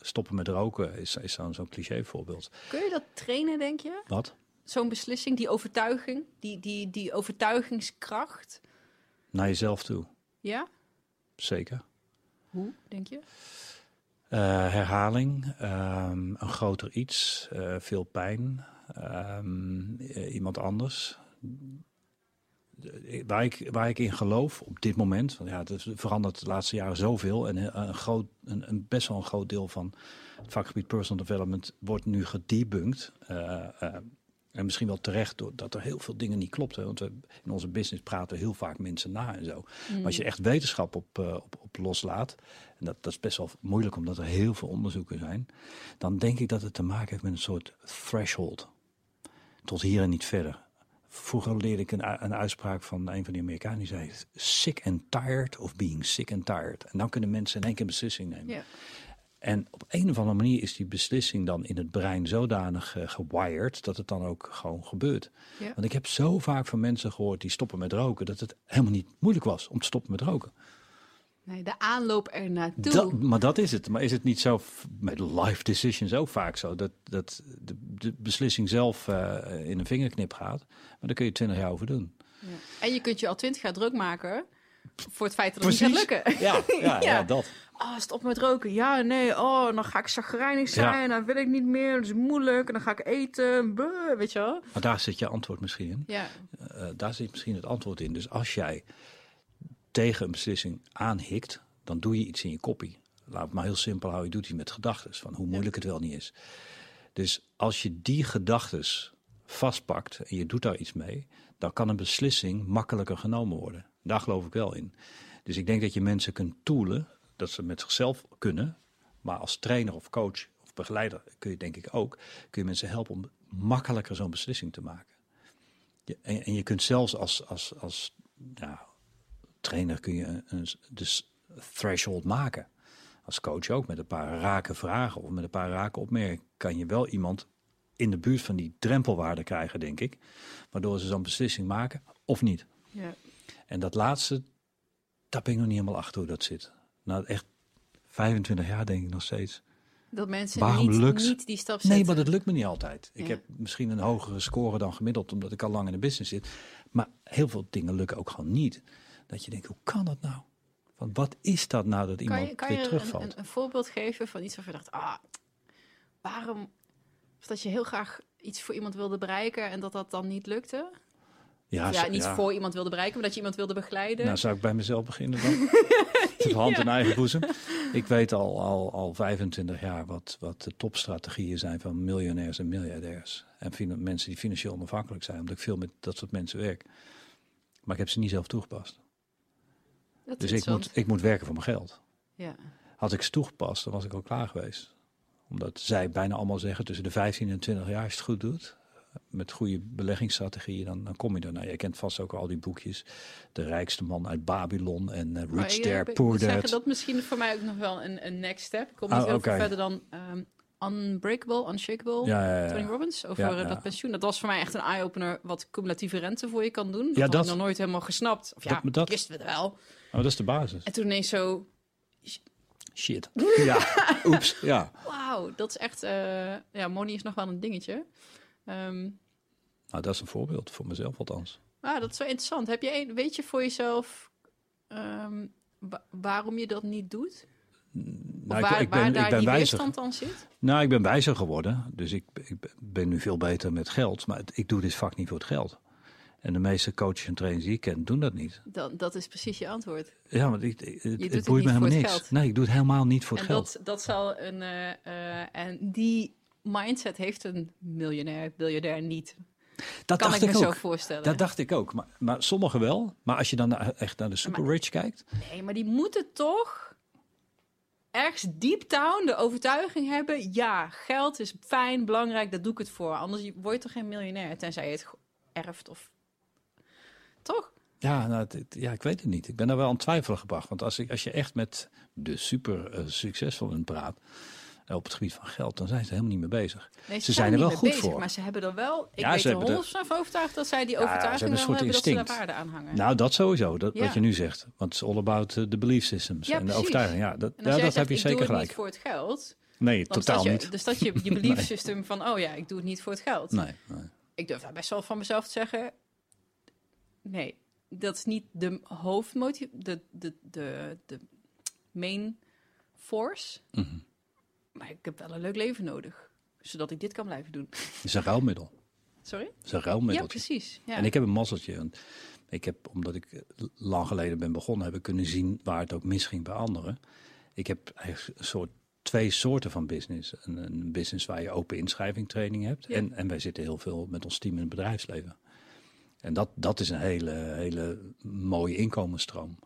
Speaker 2: Stoppen met roken is, is zo'n zo'n cliché voorbeeld.
Speaker 1: kun je dat trainen, denk je?
Speaker 2: Wat?
Speaker 1: Zo'n beslissing, die overtuiging, die, die, die overtuigingskracht.
Speaker 2: Naar jezelf toe.
Speaker 1: Ja?
Speaker 2: Zeker.
Speaker 1: Hoe, denk je?
Speaker 2: Eh, herhaling, ehm, een groter iets, eh, veel pijn, ehm, eh, iemand anders. Waar ik, waar ik in geloof op dit moment, want ja, het verandert de laatste jaren zoveel. En een, groot, een, een best wel een groot deel van het vakgebied personal development wordt nu gedebunked. Eh, en misschien wel terecht doordat er heel veel dingen niet klopten. Want we, in onze business praten we heel vaak mensen na en zo. Maar als je echt wetenschap op, eh, op, op loslaat, en dat, dat is best wel moeilijk omdat er heel veel onderzoeken zijn, dan denk ik dat het te maken heeft met een soort threshold. Tot hier en niet verder. Vroeger leerde ik een, een uitspraak van een van die Amerikanen die zei: sick and tired of being sick and tired. En dan kunnen mensen in één keer een beslissing nemen.
Speaker 1: Ja.
Speaker 2: En op een of andere manier is die beslissing dan in het brein zodanig eh, gewired dat het dan ook gewoon gebeurt.
Speaker 1: Ja.
Speaker 2: Want ik heb zo vaak van mensen gehoord die stoppen met roken, dat het helemaal niet moeilijk was om te stoppen met roken.
Speaker 1: Nee, de aanloop er naartoe.
Speaker 2: Dat, maar dat is het. Maar is het niet zo met life decisions ook vaak zo dat, dat de, de beslissing zelf eh, in een vingerknip gaat? Maar daar kun je twintig jaar over doen.
Speaker 1: Ja. En je kunt je al twintig jaar druk maken voor het feit dat het niet gaat lukken.
Speaker 2: Ja, ja, ja.
Speaker 1: Ja.
Speaker 2: dat.
Speaker 1: Oh, stop met roken. Ja, nee. Oh, dan ga ik chagrijnig zijn. Dan wil ik niet meer. Dat is moeilijk. En dan ga ik eten. Buh, weet je wel?
Speaker 2: Maar daar zit je antwoord misschien in.
Speaker 1: Ja.
Speaker 2: Eh, daar zit misschien het antwoord in. Dus als jij tegen een beslissing aanhikt, dan doe je iets in je koppie. Laat het maar heel simpel houden. Je doet iets met gedachten van hoe moeilijk het wel niet is. Dus als je die gedachten vastpakt en je doet daar iets mee, dan kan een beslissing makkelijker genomen worden. Daar geloof ik wel in. Dus ik denk dat je mensen kunt toolen, dat ze met zichzelf kunnen. Maar als trainer of coach of begeleider kun je denk ik ook, kun je mensen helpen om makkelijker zo'n beslissing te maken. Je- en, en je kunt zelfs als, als, als trainer kun je een, een dus threshold maken. Als coach ook, met een paar rake vragen of met een paar rake opmerkingen, kan je wel iemand in de buurt van die drempelwaarde krijgen, denk ik. Waardoor ze zo'n beslissing maken of niet.
Speaker 1: ja.
Speaker 2: En dat laatste, daar ben ik nog niet helemaal achter hoe dat zit. Nou, echt 25 jaar denk ik nog steeds.
Speaker 1: Dat mensen
Speaker 2: Waarom
Speaker 1: niet,
Speaker 2: lukt-
Speaker 1: niet die stap zetten.
Speaker 2: Nee, maar dat lukt me niet altijd. Ik
Speaker 1: Ja.
Speaker 2: heb misschien een hogere score dan gemiddeld, omdat ik al lang in de business zit. Maar heel veel dingen lukken ook gewoon niet. Dat je denkt, hoe kan dat nou? Want wat is dat nou dat
Speaker 1: kan
Speaker 2: iemand
Speaker 1: je, kan
Speaker 2: weer
Speaker 1: je
Speaker 2: terugvalt?
Speaker 1: een, een, een voorbeeld geven van iets waarvan je dacht... Ah, waarom... Of dat je heel graag iets voor iemand wilde bereiken en dat dat dan niet lukte? Ja, niet voor iemand wilde bereiken, maar dat je iemand wilde begeleiden.
Speaker 2: Nou, zou ik bij mezelf beginnen dan? Het hand in eigen boezem. Ik weet al, al, al 25 jaar wat, wat de topstrategieën zijn van miljonairs en miljardairs. En mensen die financieel onafhankelijk zijn, omdat ik veel met dat soort mensen werk. Maar ik heb ze niet zelf toegepast.
Speaker 1: Dat
Speaker 2: Dus ik moet, ik moet werken voor mijn geld.
Speaker 1: Ja.
Speaker 2: Had ik ze toegepast, dan was ik al klaar geweest. Omdat zij bijna allemaal zeggen, tussen de 15 en 20 jaar, als je het goed doet, met goede beleggingsstrategieën, dan, dan kom je er. Nou, jij kent vast ook al die boekjes. De rijkste man uit Babylon en uh,
Speaker 1: Maar
Speaker 2: Rich
Speaker 1: ik
Speaker 2: Poor
Speaker 1: zeggen dat misschien voor mij ook nog wel een, een next step. Ik kom niet
Speaker 2: Oh,
Speaker 1: heel
Speaker 2: oké.
Speaker 1: veel verder dan ehm, Unbreakable, Unshakable.
Speaker 2: Ja, ja, ja.
Speaker 1: Tony Robbins over
Speaker 2: Ja,
Speaker 1: eh,
Speaker 2: ja.
Speaker 1: dat pensioen. Dat was voor mij echt een eye-opener wat cumulatieve rente voor je kan doen. Dat
Speaker 2: Ja,
Speaker 1: had
Speaker 2: dat-
Speaker 1: ik nog nooit helemaal gesnapt. Of ja,
Speaker 2: Dat- maar dat-
Speaker 1: wisten we het wel.
Speaker 2: Oh, dat is de basis.
Speaker 1: En toen ineens zo,
Speaker 2: Shit. Ja, oeps. Ja.
Speaker 1: wauw, dat is echt... eh, ja, money is nog wel een dingetje. Ehm,
Speaker 2: Nou, dat is een voorbeeld voor mezelf althans.
Speaker 1: ah, dat is wel interessant. Heb je een, weet je voor jezelf ehm, wa- waarom je dat niet doet?
Speaker 2: Nou,
Speaker 1: waar,
Speaker 2: ik, ik
Speaker 1: waar
Speaker 2: ben,
Speaker 1: daar
Speaker 2: ik ben
Speaker 1: die
Speaker 2: wijzer.
Speaker 1: weerstand dan zit?
Speaker 2: Nou, ik ben wijzer geworden. Dus ik, ik ben nu veel beter met geld. Maar het- ik doe dit vak niet voor het geld. En de meeste coaches en trainers die ik ken, doen dat niet.
Speaker 1: Dan, dat is precies je antwoord.
Speaker 2: Ja, want ik, het, het
Speaker 1: het
Speaker 2: boeit me helemaal niks.
Speaker 1: geld.
Speaker 2: Nee, ik doe het helemaal niet voor het geld.
Speaker 1: dat, dat zal een. eh, eh, en die mindset heeft een miljonair, biljardair niet.
Speaker 2: dat
Speaker 1: Kan
Speaker 2: dacht
Speaker 1: ik me
Speaker 2: ik
Speaker 1: zo
Speaker 2: ook.
Speaker 1: voorstellen.
Speaker 2: Dat dacht ik ook. Maar, maar sommigen wel. Maar als je dan naar- echt naar de super rich kijkt.
Speaker 1: Nee, maar die moeten toch ergens deep down de overtuiging hebben... ja, geld is fijn, belangrijk, daar doe ik het voor. Anders word je toch geen miljonair, tenzij je het erft of... Toch?
Speaker 2: Ja, nou, ja, ik weet het niet. Ik ben daar wel aan twijfel gebracht. Want als, ik, als je echt met de super uh, praat op het gebied van geld, dan zijn ze helemaal niet mee bezig.
Speaker 1: Nee,
Speaker 2: ze,
Speaker 1: ze,
Speaker 2: zijn er wel goed
Speaker 1: bezig,
Speaker 2: voor.
Speaker 1: Maar ze hebben er wel, ik ja, weet er honderd van overtuigd dat zij die overtuiging ja, hebben, hebben dat ze daar waarde aan hangen.
Speaker 2: Nou, dat sowieso, dat, ja. wat je nu zegt. Want het is all about the belief systems en de overtuiging. Ja, dat, ja, dat heb je zeker gelijk.
Speaker 1: niet voor het geld.
Speaker 2: Nee, totaal
Speaker 1: je,
Speaker 2: niet.
Speaker 1: Dus dat je je belief system van, oh ja, ik doe het niet voor het geld.
Speaker 2: Nee, nee.
Speaker 1: Ik durf daar best wel van mezelf te zeggen, nee, dat is niet de hoofdmotief, de, de, de, de main force.
Speaker 2: Mm -hmm.
Speaker 1: Maar ik heb wel een leuk leven nodig, zodat ik dit kan blijven doen.
Speaker 2: Het is een ruilmiddel.
Speaker 1: Sorry?
Speaker 2: Het is een ruilmiddel.
Speaker 1: Ja, precies. Ja.
Speaker 2: En ik heb een mazzeltje. Ik heb, omdat ik lang geleden ben begonnen, heb ik kunnen zien waar het ook misging bij anderen. Ik heb eigenlijk een soort twee soorten van business. Een, een business waar je open inschrijving training hebt.
Speaker 1: Ja.
Speaker 2: En, en wij zitten heel veel met ons team in het bedrijfsleven. En dat, dat is een hele, hele mooie inkomensstroom.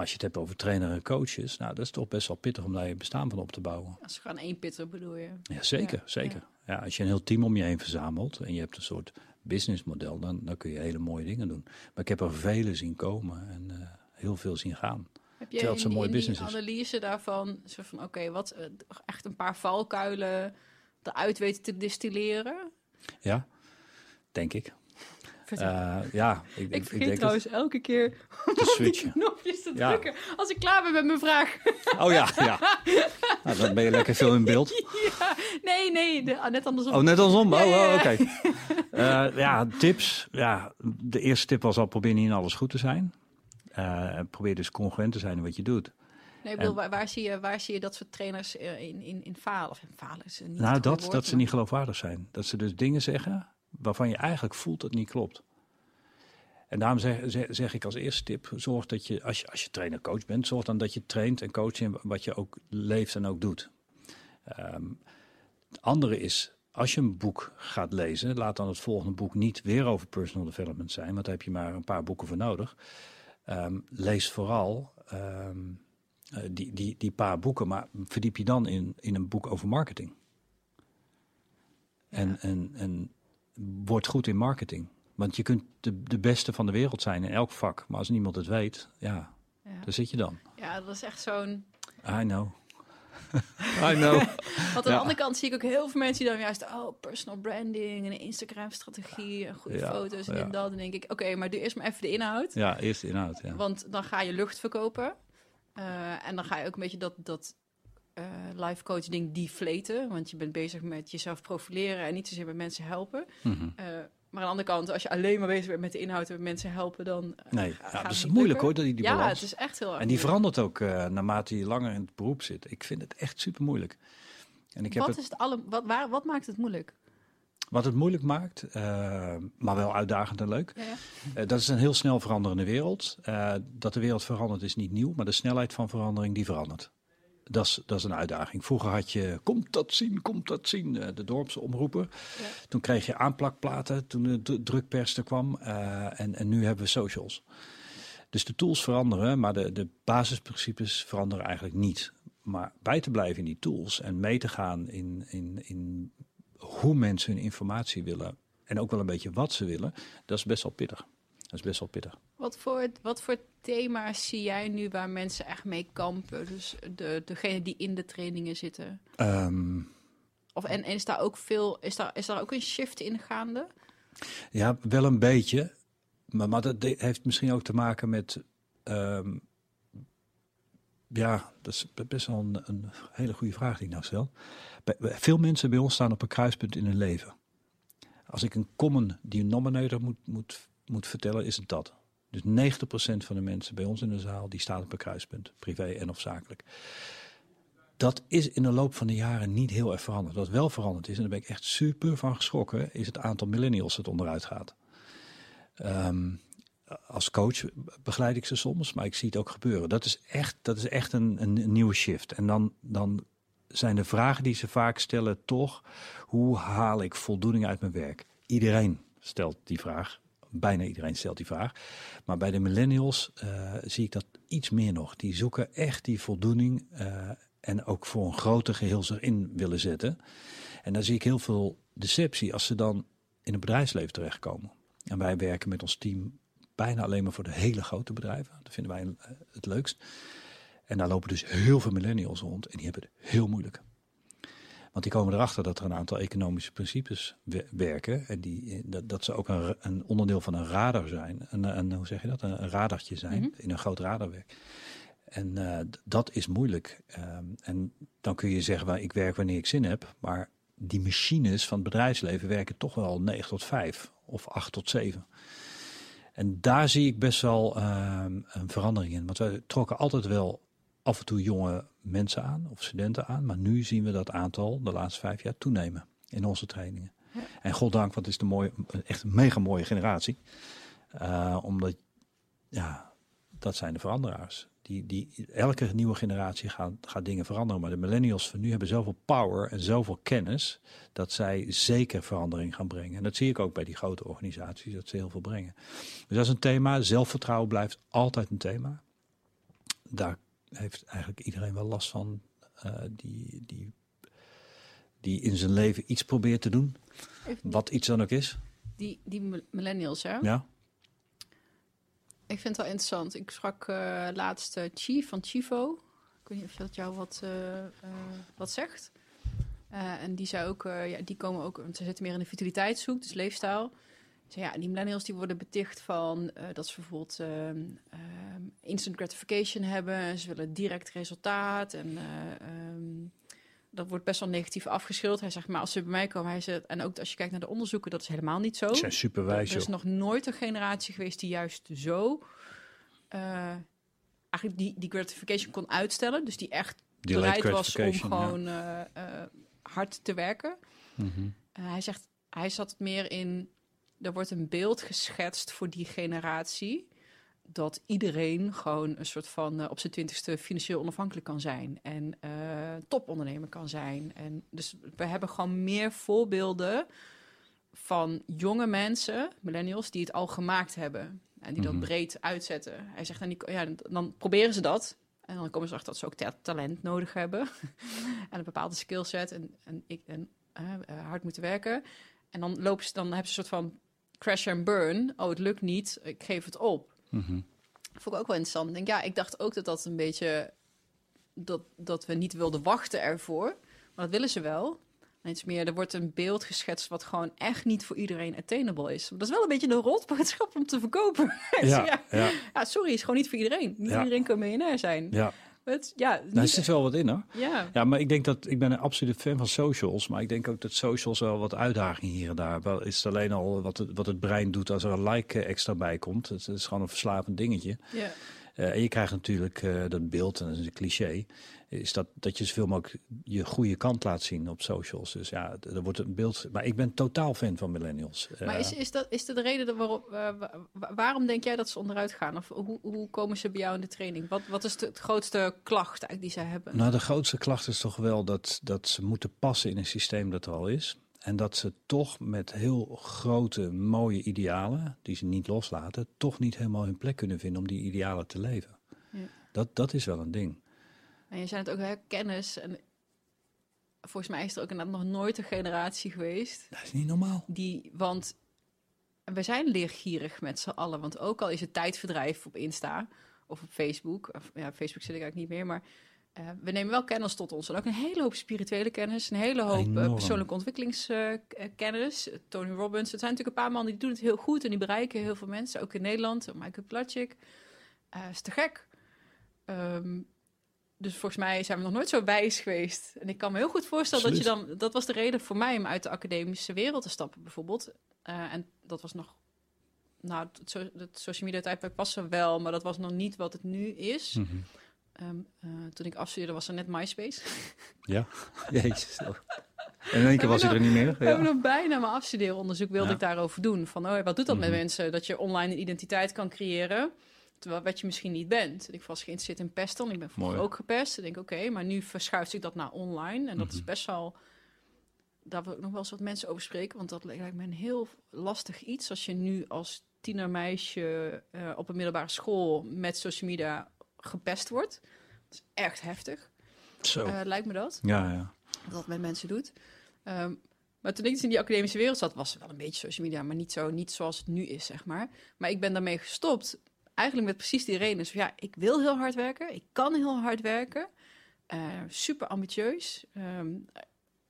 Speaker 2: Maar als je het hebt over trainer en coaches, nou, dat is toch best wel pittig om daar je bestaan van op te bouwen.
Speaker 1: Als je gewoon één pitter bedoel je?
Speaker 2: Ja, zeker, ja, zeker. Ja. ja. als je een heel team om je heen verzamelt en je hebt een soort businessmodel, dan, dan kun je hele mooie dingen doen. Maar ik heb er vele zien komen en uh, heel veel zien gaan.
Speaker 1: Heb je in, mooi in business analyse daarvan, zo van oké, okay, wat uh, echt een paar valkuilen eruit weten te distilleren?
Speaker 2: Ja, denk ik. Uh, ja,
Speaker 1: ik, ik,
Speaker 2: ik
Speaker 1: vergeet
Speaker 2: denk
Speaker 1: trouwens
Speaker 2: het,
Speaker 1: elke keer
Speaker 2: te switchen.
Speaker 1: knopjes te
Speaker 2: Ja.
Speaker 1: drukken als ik klaar ben met mijn vraag.
Speaker 2: Oh ja, ja. Nou, dan ben je lekker veel in beeld.
Speaker 1: ja. Nee, nee, de, ah, net andersom.
Speaker 2: Oh, net andersom?
Speaker 1: Ja,
Speaker 2: Oh, oh, oké. Eh, ja, tips. Ja, de eerste tip was al probeer niet in alles goed te zijn. Eh, probeer dus congruent te zijn in wat je doet.
Speaker 1: Nee, ik bedoel, waar, waar, zie je, waar zie je dat soort trainers eh, in, in, in falen? Of in falen is niet
Speaker 2: nou, dat,
Speaker 1: woord,
Speaker 2: dat ze niet geloofwaardig zijn. Dat ze dus dingen zeggen waarvan je eigenlijk voelt dat het niet klopt. En daarom zeg, zeg, zeg ik als eerste tip, zorg dat je als, je, als je trainer-coach bent, zorg dan dat je traint en coacht in wat je ook leeft en ook doet. Ehm, het andere is, als je een boek gaat lezen, laat dan het volgende boek niet weer over personal development zijn, want daar heb je maar een paar boeken voor nodig. Ehm, lees vooral ehm, eh, die, die, die paar boeken, maar verdiep je dan in, in een boek over marketing. En, en, en word goed in marketing. Want je kunt de, de beste van de wereld zijn in elk vak. Maar als niemand het weet, ja,
Speaker 1: Ja.
Speaker 2: daar zit je dan.
Speaker 1: ja, dat is echt zo'n...
Speaker 2: I know. I know.
Speaker 1: Want aan de
Speaker 2: Ja.
Speaker 1: andere kant zie ik ook heel veel mensen die dan juist... oh, personal branding en een Instagram-strategie en goede
Speaker 2: Ja,
Speaker 1: foto's en
Speaker 2: ja.
Speaker 1: en dat. Dan denk ik, oké, maar doe eerst maar even de inhoud.
Speaker 2: Ja, eerst de inhoud. Ja.
Speaker 1: Want dan ga je lucht verkopen. Eh, en dan ga je ook een beetje dat, dat eh, life coach ding deflaten. Want je bent bezig met jezelf profileren en niet zozeer met mensen helpen.
Speaker 2: Mhm.
Speaker 1: Eh, maar aan de andere kant, als je alleen maar bezig bent met de inhoud en mensen helpen, dan eh,
Speaker 2: Nee, ja, dat is moeilijk
Speaker 1: lukken.
Speaker 2: hoor, die, die
Speaker 1: ja,
Speaker 2: balans.
Speaker 1: het is echt heel erg
Speaker 2: en die
Speaker 1: moeilijk.
Speaker 2: verandert ook naarmate je langer in het beroep zit. Ik vind het echt super moeilijk. En ik heb
Speaker 1: Wat,
Speaker 2: het,
Speaker 1: is het alle, wat, waar, wat maakt het moeilijk?
Speaker 2: wat het moeilijk maakt, maar wel uitdagend en leuk.
Speaker 1: Ja, ja.
Speaker 2: Dat is een heel snel veranderende wereld. Eh, dat de wereld verandert is niet nieuw, maar de snelheid van verandering die verandert. Dat is, dat is een uitdaging. Vroeger had je, komt dat zien, komt dat zien, eh, de dorpse omroepen.
Speaker 1: Ja.
Speaker 2: Toen kreeg je aanplakplaten, toen de drukpers er kwam. eh, en, en nu hebben we socials. Dus de tools veranderen, maar de, de basisprincipes veranderen eigenlijk niet. Maar bij te blijven in die tools en mee te gaan in, in, in hoe mensen hun informatie willen. En ook wel een beetje wat ze willen, dat is best wel pittig. Dat is best wel pittig.
Speaker 1: Wat voor, wat voor thema's zie jij nu waar mensen echt mee kampen? Dus de, degene die in de trainingen zitten.
Speaker 2: Ehm,
Speaker 1: Of, en, en is daar ook veel, is daar, is daar ook een shift in gaande?
Speaker 2: Ja, wel een beetje. Maar, maar dat heeft misschien ook te maken met. ehm, ja, dat is be- best wel een, een hele goede vraag die ik nou stel. Bij- Veel mensen bij ons staan op een kruispunt in hun leven. Als ik een common denominator moet, moet, moet vertellen, is het dat. Dus 90% van de mensen bij ons in de zaal, die staan op een kruispunt. Privé en of zakelijk. Dat is in de loop van de jaren niet heel erg veranderd. Wat wel veranderd is, en daar ben ik echt super van geschrokken, is het aantal millennials dat onderuit gaat. Ehm, als coach begeleid ik ze soms, maar ik zie het ook gebeuren. Dat is echt, dat is echt een, een nieuwe shift. En dan, dan zijn de vragen die ze vaak stellen toch, hoe haal ik voldoening uit mijn werk? Iedereen stelt die vraag. Bijna iedereen stelt die vraag. Maar bij de millennials eh, zie ik dat iets meer nog. Die zoeken echt die voldoening eh, en ook voor een groter geheel erin willen zetten. En daar zie ik heel veel deceptie als ze dan in het bedrijfsleven terechtkomen. En wij werken met ons team bijna alleen maar voor de hele grote bedrijven. Dat vinden wij eh, het leukst. En daar lopen dus heel veel millennials rond en die hebben het heel moeilijk. Want die komen erachter dat er een aantal economische principes werken. En die, eh, dat, dat ze ook een, een, onderdeel van een radar zijn. Een, een, hoe zeg je dat? Een, een radartje zijn mhm. in een groot radarwerk. En uh, dat is moeilijk. Um, en dan kun je zeggen, well, ik werk wanneer ik zin heb. Maar die machines van het bedrijfsleven werken toch wel 9 tot 5 of 8 tot 7. En daar zie ik best wel uh, een verandering in. Want wij trokken altijd wel af en toe jonge mensen aan of studenten aan. Maar nu zien we dat aantal de laatste vijf jaar toenemen in onze trainingen. Ja. En goddank, want het is de mooie, echt een mega mooie generatie. Uh, omdat, ja, dat zijn de veranderaars. Die, die, elke nieuwe generatie gaat, gaat dingen veranderen. Maar de millennials van nu hebben zoveel power en zoveel kennis. dat zij zeker verandering gaan brengen. En dat zie ik ook bij die grote organisaties, dat ze heel veel brengen. Dus dat is een thema. Zelfvertrouwen blijft altijd een thema. Daar heeft eigenlijk iedereen wel last van. Uh, die, die, die in zijn leven iets probeert te doen. Wat iets dan ook is.
Speaker 1: Die, die millennials, hè?
Speaker 2: Ja.
Speaker 1: Ik vind het wel interessant. Ik sprak uh, laatst uh, Chief van Chivo. Ik weet niet of dat jou wat, wat zegt. en die zei ook, ja, die komen ook, want ze zitten meer in de vitaliteitszoek, dus leefstijl. Ze, ja, die millennials die worden beticht van dat ze bijvoorbeeld ehm, ehm, instant gratification hebben. Ze willen direct resultaat en um, dat wordt best wel negatief afgeschilderd. Hij zegt, maar als ze bij mij komen, hij zegt, en ook als je kijkt naar de onderzoeken, dat is helemaal niet zo.
Speaker 2: zijn superwijs.
Speaker 1: Er is nog nooit een generatie geweest die juist zo uh, eigenlijk die, die gratification kon uitstellen. Dus die echt bereid was om gewoon ja. uh, uh, hard te werken. Mm -hmm. hij zegt, hij zat meer in, er wordt een beeld geschetst voor die generatie dat iedereen gewoon een soort van uh, op zijn twintigste financieel onafhankelijk kan zijn. En uh, topondernemer kan zijn. En dus we hebben gewoon meer voorbeelden van jonge mensen, millennials, die het al gemaakt hebben. En die dat mhm. breed uitzetten. Hij zegt, dan, die, ja, dan proberen ze dat. En dan komen ze achter dat ze ook talent nodig hebben. en een bepaalde skillset en, en, ik, en uh, hard moeten werken. En dan, lopen ze, dan hebben ze een soort van crash and burn. Oh, het lukt niet, ik geef het op. Mm Vond ik ook wel interessant. Ik denk, ja, ik dacht ook dat dat een beetje... Dat, dat we niet wilden wachten ervoor. Maar dat willen ze wel. En iets meer, er wordt een beeld geschetst wat gewoon echt niet voor iedereen attainable is. Dat is wel een beetje de rotboodschap om te verkopen. Ja, ja, ja. ja, sorry, is gewoon niet voor iedereen. Niet iedereen kan miljonair zijn.
Speaker 2: Ja.
Speaker 1: Het, ja,
Speaker 2: nou, er zit wel wat in hoor. Ja. ja, maar ik denk dat ik ben een absoluut fan van socials. Maar ik denk ook dat socials wel wat uitdagingen hier en daar. Wel is het alleen al wat het, wat het brein doet als er een like extra bij komt. Het, is gewoon een verslavend dingetje. Ja. Uh, en je krijgt natuurlijk uh, dat beeld, en dat is een cliché is dat, dat je zoveel mogelijk je goede kant laat zien op socials. Dus ja, er wordt een beeld. Maar ik ben totaal fan van millennials.
Speaker 1: Maar is, is, dat, is dat de reden waarop, uh, waarom denk jij dat ze onderuit gaan? Of hoe, hoe komen ze bij jou in de training? Wat, wat is de, het grootste klacht eigenlijk die zij hebben?
Speaker 2: Nou, de grootste klacht is toch wel dat, dat ze moeten passen in een systeem dat er al is. En dat ze toch met heel grote, mooie idealen, die ze niet loslaten, toch niet helemaal hun plek kunnen vinden om die idealen te leven. Ja. Dat, dat is wel een ding.
Speaker 1: En je zei het ook, hè, kennis. En volgens mij is er ook inderdaad nog nooit een generatie geweest.
Speaker 2: Dat is niet normaal.
Speaker 1: Die, want we zijn leergierig met z'n allen. Want ook al is het tijdverdrijf op Insta of op Facebook. Of, ja, Facebook zit ik eigenlijk niet meer, maar... Uh, we nemen wel kennis tot ons. En ook een hele hoop spirituele kennis. Een hele hoop uh, persoonlijke ontwikkelingskennis. Uh, Tony Robbins. Het zijn natuurlijk een paar mannen die doen het heel goed. En die bereiken heel veel mensen. Ook in Nederland. Michael Platschik. is te gek. Um, dus volgens mij zijn we nog nooit zo wijs geweest. En ik kan me heel goed voorstellen dat je dan... Dat was de reden voor mij om uit de academische wereld te stappen, bijvoorbeeld. Uh, en dat was nog... Nou, het, het social media tijdperk was er wel, maar dat was nog niet wat het nu is. Mm -hmm. um, uh, toen ik afstudeerde was er net MySpace.
Speaker 2: Ja, jezus. En in één keer was hij er niet meer. Ja.
Speaker 1: Nog bijna mijn afstudeeronderzoek wilde ja. ik daarover doen. Van, oh, wat doet dat mm -hmm. met mensen? Dat je online een identiteit kan creëren Terwijl wat je misschien niet bent. Ik was geïnteresseerd in pesten. Ik ben vroeger ook gepest. Ik denk, oké, maar nu verschuift zich dat naar online. En dat is mhm. best wel... Daar wil ik nog wel eens wat mensen over spreken. Want dat lijkt me een heel lastig iets. Als je nu als tienermeisje uh, op een middelbare school met social media gepest wordt. Dat is echt heftig,
Speaker 2: Zo.
Speaker 1: eh, lijkt me dat.
Speaker 2: ja, ja.
Speaker 1: Dat dat met mensen doet. Ehm, maar toen ik dus in die academische wereld zat, was het wel een beetje social media, maar niet, zo, niet zoals het nu is, zeg maar. Maar ik ben daarmee gestopt, eigenlijk met precies die reden. Dus ja, ik wil heel hard werken, ik kan heel hard werken, eh, super ambitieus. Ehm,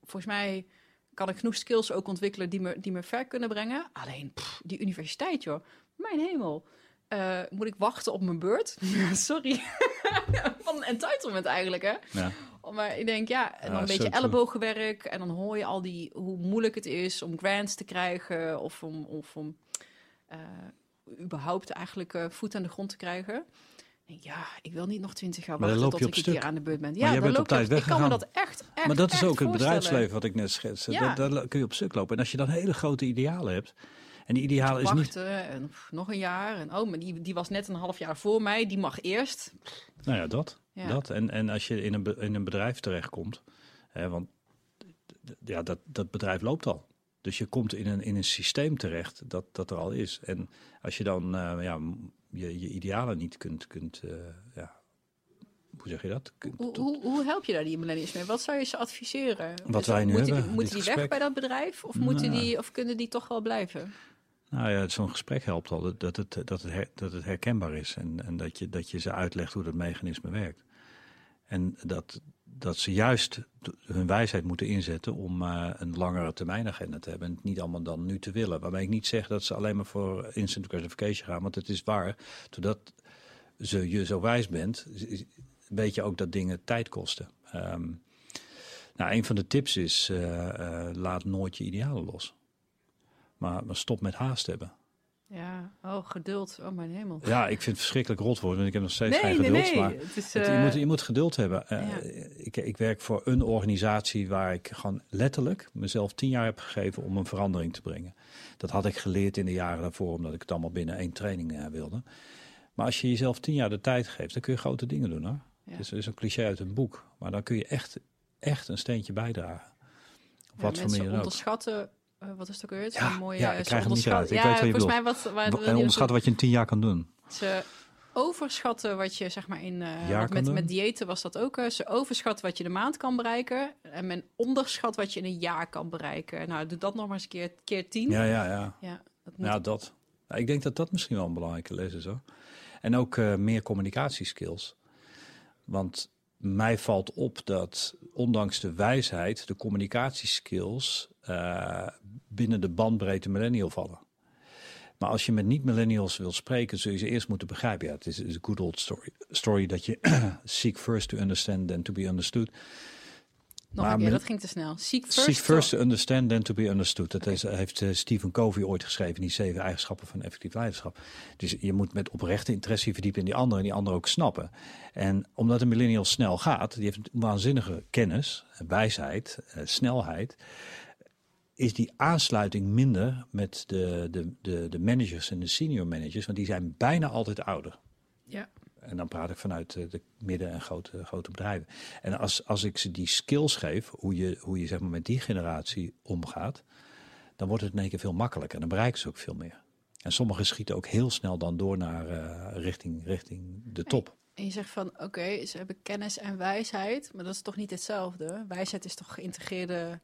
Speaker 1: volgens mij kan ik genoeg skills ook ontwikkelen die me, die me ver kunnen brengen. Alleen pff, die universiteit, joh, mijn hemel. Eh, moet ik wachten op mijn beurt? Sorry. Van een entitlement eigenlijk, hè?
Speaker 2: ja.
Speaker 1: Maar ik denk, ja, en dan
Speaker 2: Ja,
Speaker 1: een beetje ellebogenwerk. En dan hoor je al die, hoe moeilijk het is om grants te krijgen. Of om, of om eh, überhaupt eigenlijk eh, voet aan de grond te krijgen. Ja, ik wil niet nog twintig jaar
Speaker 2: Maar
Speaker 1: wachten tot ik
Speaker 2: stuk.
Speaker 1: aan de beurt ben.
Speaker 2: Maar
Speaker 1: Ja,
Speaker 2: jij
Speaker 1: dan
Speaker 2: bent
Speaker 1: loop
Speaker 2: op tijd
Speaker 1: Ik kan me dat echt, echt
Speaker 2: Maar dat is ook het bedrijfsleven wat ik net schetste.
Speaker 1: Ja.
Speaker 2: Daar, daar kun je op stuk lopen. En als je dan hele grote idealen hebt. En die idealen is niet.
Speaker 1: En pff, nog een jaar. En oh, maar die, die was net een half jaar voor mij. Die mag eerst.
Speaker 2: Nou ja, dat.
Speaker 1: Ja.
Speaker 2: dat. En, en als je in een, in een bedrijf terechtkomt. Hè, want ja, dat, dat bedrijf loopt al. Dus je komt in een, in een systeem terecht dat, dat er al is. En als je dan eh, ja, je, je idealen niet kunt. kunt eh, ja, hoe zeg je dat? Kunt-
Speaker 1: Hoe, hoe, hoe help je daar die millennials mee? Wat zou je ze adviseren?
Speaker 2: Wat wij nu
Speaker 1: moeten
Speaker 2: hebben,
Speaker 1: Die, moeten
Speaker 2: dit
Speaker 1: die weg bij dat bedrijf? Of, moeten
Speaker 2: Nou.
Speaker 1: die, of kunnen die toch wel blijven?
Speaker 2: Nou ja, zo'n gesprek helpt al dat, dat, het, dat, het her- dat het herkenbaar is en, en dat, je, dat je ze uitlegt hoe dat mechanisme werkt. En dat, dat ze juist hun wijsheid moeten inzetten om eh, een langere termijn agenda te hebben. En het niet allemaal dan nu te willen. Waarbij ik niet zeg dat ze alleen maar voor instant gratification gaan. Want het is waar, doordat ze, je zo wijs bent, weet je ook dat dingen tijd kosten. Ehm, nou, een van de tips is, eh, eh, laat nooit je idealen los. Maar, maar stop met haast hebben.
Speaker 1: Ja, oh, geduld. Oh, mijn hemel.
Speaker 2: Ja, ik vind het verschrikkelijk rot worden, want ik heb nog steeds
Speaker 1: Nee,
Speaker 2: geen
Speaker 1: nee,
Speaker 2: geduld.
Speaker 1: nee.
Speaker 2: Maar
Speaker 1: Het is,
Speaker 2: het- je,
Speaker 1: eh,
Speaker 2: moet, je moet geduld hebben. Eh, ik, ik werk voor een organisatie waar ik gewoon letterlijk mezelf tien jaar heb gegeven om een verandering te brengen. Dat had ik geleerd in de jaren daarvoor, omdat ik het allemaal binnen één training eh, wilde. Maar als je jezelf tien jaar de tijd geeft, dan kun je grote dingen doen hoor.
Speaker 1: Ja.
Speaker 2: Het is, een cliché uit een boek, maar dan kun je echt, echt een steentje bijdragen. Op
Speaker 1: ja,
Speaker 2: wat voor
Speaker 1: mensen
Speaker 2: manier dan ook.
Speaker 1: onderschatten... eh, wat is het ook weer?
Speaker 2: Ja,
Speaker 1: Zo'n mooie,
Speaker 2: ja, ik krijg hem niet eruit. Ik
Speaker 1: ja,
Speaker 2: weet wat je
Speaker 1: volgens mij wat... Waar,
Speaker 2: En onderschatten wat je in tien jaar kan doen.
Speaker 1: Ze overschatten wat je, zeg maar, in...
Speaker 2: kan
Speaker 1: met,
Speaker 2: doen?
Speaker 1: met diëten was dat ook. ze overschatten wat je de maand kan bereiken. En men onderschat wat je in een jaar kan bereiken. Nou, doe dat nog maar eens een keer, keer tien.
Speaker 2: Ja, ja, ja.
Speaker 1: Ja, dat moet
Speaker 2: Ja, dat. Ik denk dat dat misschien wel een belangrijke les is hoor. En ook eh, meer communicatieskills. Want mij valt op dat ondanks de wijsheid de communicatieskills eh, binnen de bandbreedte millennial vallen. Maar als je met niet-millennials wil spreken, zul je ze eerst moeten begrijpen. Ja, het is, is een good old story. Story dat je seek first to understand then to be understood.
Speaker 1: Nog
Speaker 2: Maar
Speaker 1: een keer, dat ging te snel. Seek first.
Speaker 2: Seek first to understand, then to be understood. Dat is, heeft eh, Stephen Covey ooit geschreven, die zeven eigenschappen van effectief leiderschap. Dus je moet met oprechte interesse verdiepen in die andere en die andere ook snappen. En omdat een millennial snel gaat, die heeft een waanzinnige kennis, wijsheid, eh, snelheid, is die aansluiting minder met de, de, de, de managers en de senior managers, want die zijn bijna altijd ouder.
Speaker 1: Ja.
Speaker 2: En dan praat ik vanuit eh, de midden- en grote, grote bedrijven. En als, als ik ze die skills geef, hoe je, hoe je zeg maar met die generatie omgaat, dan wordt het in één keer veel makkelijker. En dan bereiken ze ook veel meer. En sommigen schieten ook heel snel dan door naar eh, richting, richting de top.
Speaker 1: En je zegt van, oké, ze hebben kennis en wijsheid, maar dat is toch niet hetzelfde? Wijsheid is toch geïntegreerde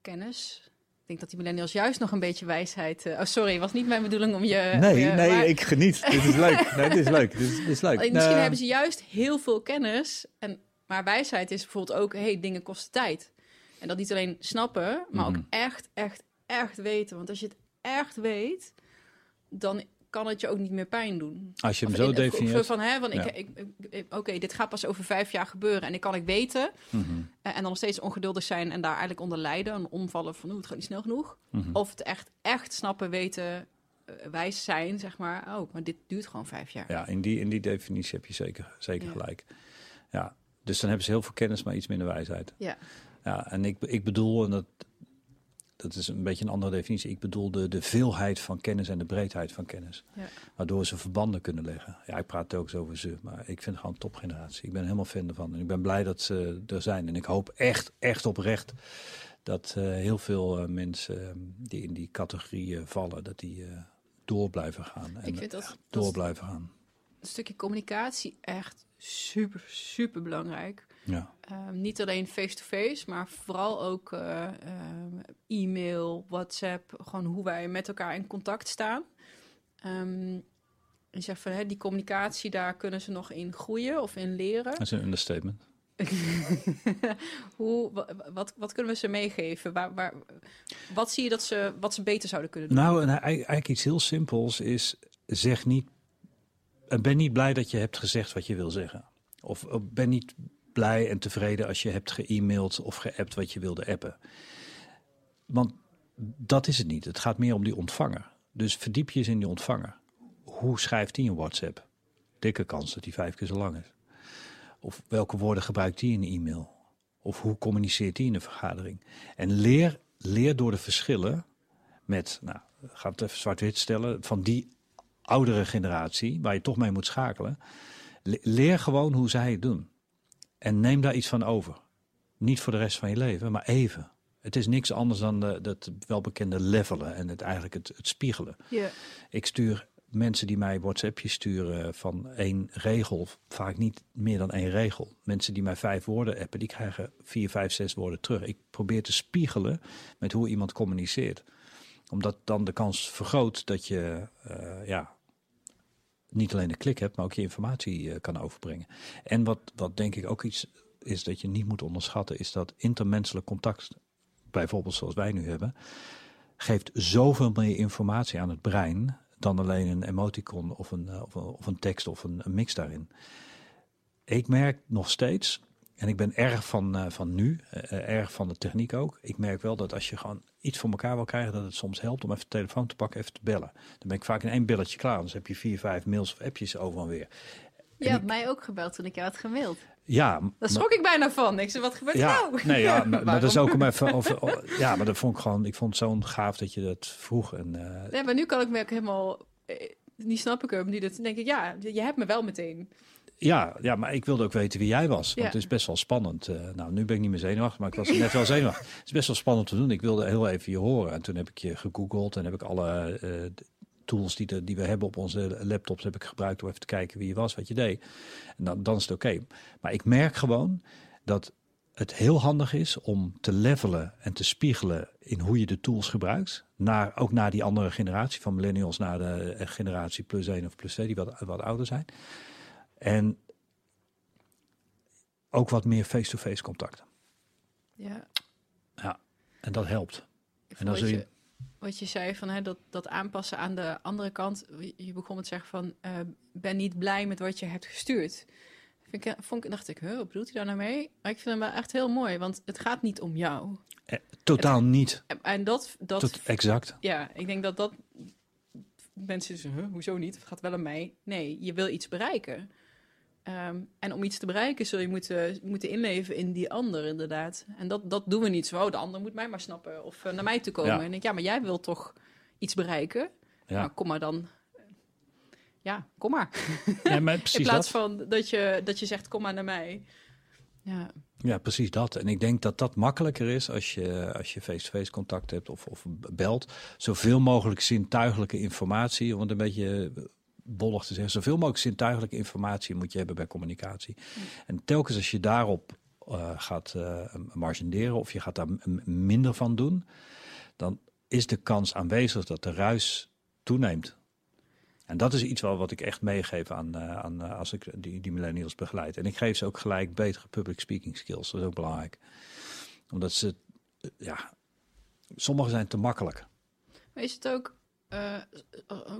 Speaker 1: kennis? Ik denk dat die millennials juist nog een beetje wijsheid... eh, oh, sorry, was niet mijn bedoeling om je... om je- maar-
Speaker 2: ik geniet. dit is leuk. Nee, dit is leuk. Dit is, dit is leuk.
Speaker 1: Misschien
Speaker 2: Nou,
Speaker 1: hebben ze juist heel veel kennis. En, maar wijsheid is bijvoorbeeld ook, hey, dingen kosten tijd. En dat niet alleen snappen, maar ook
Speaker 2: Mhm.
Speaker 1: echt, echt, echt weten. Want als je het echt weet, dan kan het je ook niet meer pijn doen.
Speaker 2: Als je hem
Speaker 1: Of
Speaker 2: zo
Speaker 1: in-
Speaker 2: definieert.
Speaker 1: Van, hè, van
Speaker 2: Ja.
Speaker 1: ik, ik, ik- Oké, dit gaat pas over vijf jaar gebeuren. En ik kan ik weten.
Speaker 2: Mhm,
Speaker 1: eh, En dan nog steeds ongeduldig zijn en daar eigenlijk onder lijden. En omvallen van, oeh, het gaat niet snel genoeg.
Speaker 2: mhm.
Speaker 1: Of het echt, echt snappen, weten, eh, wijs zijn, zeg maar. Oh, maar dit duurt gewoon vijf jaar.
Speaker 2: Ja, in die, in die definitie heb je zeker, zeker
Speaker 1: Ja.
Speaker 2: gelijk. Ja, dus dan hebben ze heel veel kennis, maar iets minder wijsheid.
Speaker 1: Ja.
Speaker 2: Ja, en ik, ik bedoel, en dat, dat is een beetje een andere definitie. Ik bedoel de, de veelheid van kennis en de breedheid van kennis.
Speaker 1: Ja.
Speaker 2: Waardoor ze verbanden kunnen leggen. Ja, ik praat ook over ze, maar ik vind het gewoon een topgeneratie. Ik ben helemaal fan ervan. En ik ben blij dat ze er zijn. En ik hoop echt, echt oprecht dat eh, heel veel eh, mensen eh, die in die categorie eh, vallen, dat die eh, door blijven gaan. En
Speaker 1: Ik vind dat,
Speaker 2: door
Speaker 1: dat,
Speaker 2: blijven gaan.
Speaker 1: stukje communicatie echt super, super belangrijk.
Speaker 2: Ja.
Speaker 1: Ehm, niet alleen face-to-face, maar vooral ook eh, ehm, e-mail, WhatsApp, gewoon hoe wij met elkaar in contact staan. Ehm, je zegt van hè, die communicatie, daar kunnen ze nog in groeien of in leren.
Speaker 2: Dat is een understatement.
Speaker 1: hoe, wa- wat, wat kunnen we ze meegeven? Waar, waar, wat zie je dat ze, wat ze beter zouden kunnen doen?
Speaker 2: Nou, en ei- eigenlijk iets heel simpels is: zeg niet. en Ben niet blij dat je hebt gezegd wat je wil zeggen. Of of ben niet blij en tevreden als je hebt ge-mailed of geappt wat je wilde appen. Want dat is het niet. Het gaat meer om die ontvanger. Dus verdiep je eens in die ontvanger. Hoe schrijft hij een WhatsApp? Dikke kans dat hij vijf keer zo lang is. Of welke woorden gebruikt hij in een e-mail? Of hoe communiceert hij in een vergadering? En leer, leer door de verschillen met, nou, ga het even zwart-wit stellen, van die oudere generatie, waar je toch mee moet schakelen. Le- Leer gewoon hoe zij het doen. En neem daar iets van over. Niet voor de rest van je leven, maar even. Het is niks anders dan de, dat welbekende levelen en het eigenlijk het, het spiegelen.
Speaker 1: Ja.
Speaker 2: Ik stuur mensen die mij WhatsAppjes sturen van één regel, vaak niet meer dan één regel. Mensen die mij vijf woorden appen, die krijgen vier, vijf, zes woorden terug. Ik probeer te spiegelen met hoe iemand communiceert. Omdat dan de kans vergroot dat je eh, ja, niet alleen een klik hebt, maar ook je informatie eh, kan overbrengen. En wat, wat denk ik ook iets is dat je niet moet onderschatten, is dat intermenselijk contact, bijvoorbeeld zoals wij nu hebben, geeft zoveel meer informatie aan het brein dan alleen een emoticon of een, eh, of een, tekst of een mix daarin. Ik merk nog steeds, en ik ben erg van, eh, van nu, eh, eh, erg van de techniek ook. Ik merk wel dat als je gewoon iets voor elkaar wil krijgen, dat het soms helpt om even de telefoon te pakken, even te bellen. Dan ben ik vaak in één belletje klaar. Anders heb je vier, vijf mails of appjes over en weer.
Speaker 1: Je had mij ook gebeld toen ik jou had gemaild.
Speaker 2: Ja,
Speaker 1: Daar
Speaker 2: maar-
Speaker 1: schrok ik bijna van. Ik zei, wat gebeurt er
Speaker 2: ja,
Speaker 1: nou?
Speaker 2: nee, ja, maar, maar dat is ook om even. Of, of- ja, maar dat vond ik gewoon. Ik vond het zo'n gaaf dat je dat vroeg. En,
Speaker 1: Nee, maar nu kan ik me ook helemaal... Die snap ik hem. Die dat, denk ik, ja, je hebt me wel meteen.
Speaker 2: Ja, ja, maar ik wilde ook weten wie jij was. Want
Speaker 1: Ja.
Speaker 2: het is best wel spannend. Eh, nou, nu ben ik niet meer zenuwachtig, maar ik was net wel zenuwachtig. Het is best wel spannend te doen. Ik wilde heel even je horen. En toen heb ik je gegoogeld en heb ik alle eh, tools die, de, die we hebben op onze laptops heb ik gebruikt om even te kijken wie je was, wat je deed. En dan, dan is het oké. Maar ik merk gewoon dat het heel handig is om te levelen en te spiegelen in hoe je de tools gebruikt. Naar, ook naar die andere generatie, van millennials naar de eh, generatie plus 1 of plus 2, die wat, wat ouder zijn. En ook wat meer face-to-face contacten.
Speaker 1: Ja.
Speaker 2: Ja, en dat helpt. En dan zul
Speaker 1: wat,
Speaker 2: je-
Speaker 1: wat je zei van hè, dat, dat aanpassen aan de andere kant. Je- begon met zeggen van eh, ben niet blij met wat je hebt gestuurd. Vind ik, vond ik, dacht ik, huh, wat bedoelt hij daar nou mee? Maar ik vind hem wel echt heel mooi, want het gaat niet om jou.
Speaker 2: Eh, totaal niet.
Speaker 1: En, en dat, dat
Speaker 2: Tot, exact.
Speaker 1: ja, ik denk dat dat mensen zeggen, huh, hoezo niet? Het gaat wel om mij. Nee, je wil iets bereiken. Ehm, en om iets te bereiken zul je moeten, moeten inleven in die ander, inderdaad. En dat, dat doen we niet zo. Oh, de ander moet mij maar snappen of eh, naar mij toe komen.
Speaker 2: Ja.
Speaker 1: En ik denk, ja, maar jij wil toch iets bereiken?
Speaker 2: Ja,
Speaker 1: Nou, kom maar dan. Ja, kom maar.
Speaker 2: ja maar
Speaker 1: In plaats
Speaker 2: dat.
Speaker 1: van dat je, dat je zegt, kom maar naar mij. Ja,
Speaker 2: Ja, precies dat. En ik denk dat dat makkelijker is als je als je face-to-face contact hebt of, of belt. Zoveel mogelijk zintuigelijke informatie, het een beetje bollig te zeggen. Zoveel mogelijk zintuigelijke informatie moet je hebben bij communicatie. En telkens als je daarop eh, gaat eh margenderen of je gaat daar minder van doen, dan is de kans aanwezig dat de ruis toeneemt. En dat is iets wel wat ik echt meegeef aan, eh, aan als ik die, die millennials begeleid. En ik geef ze ook gelijk betere public speaking skills. Dat is ook belangrijk. Omdat ze, ja, sommigen zijn te makkelijk.
Speaker 1: Maar is het ook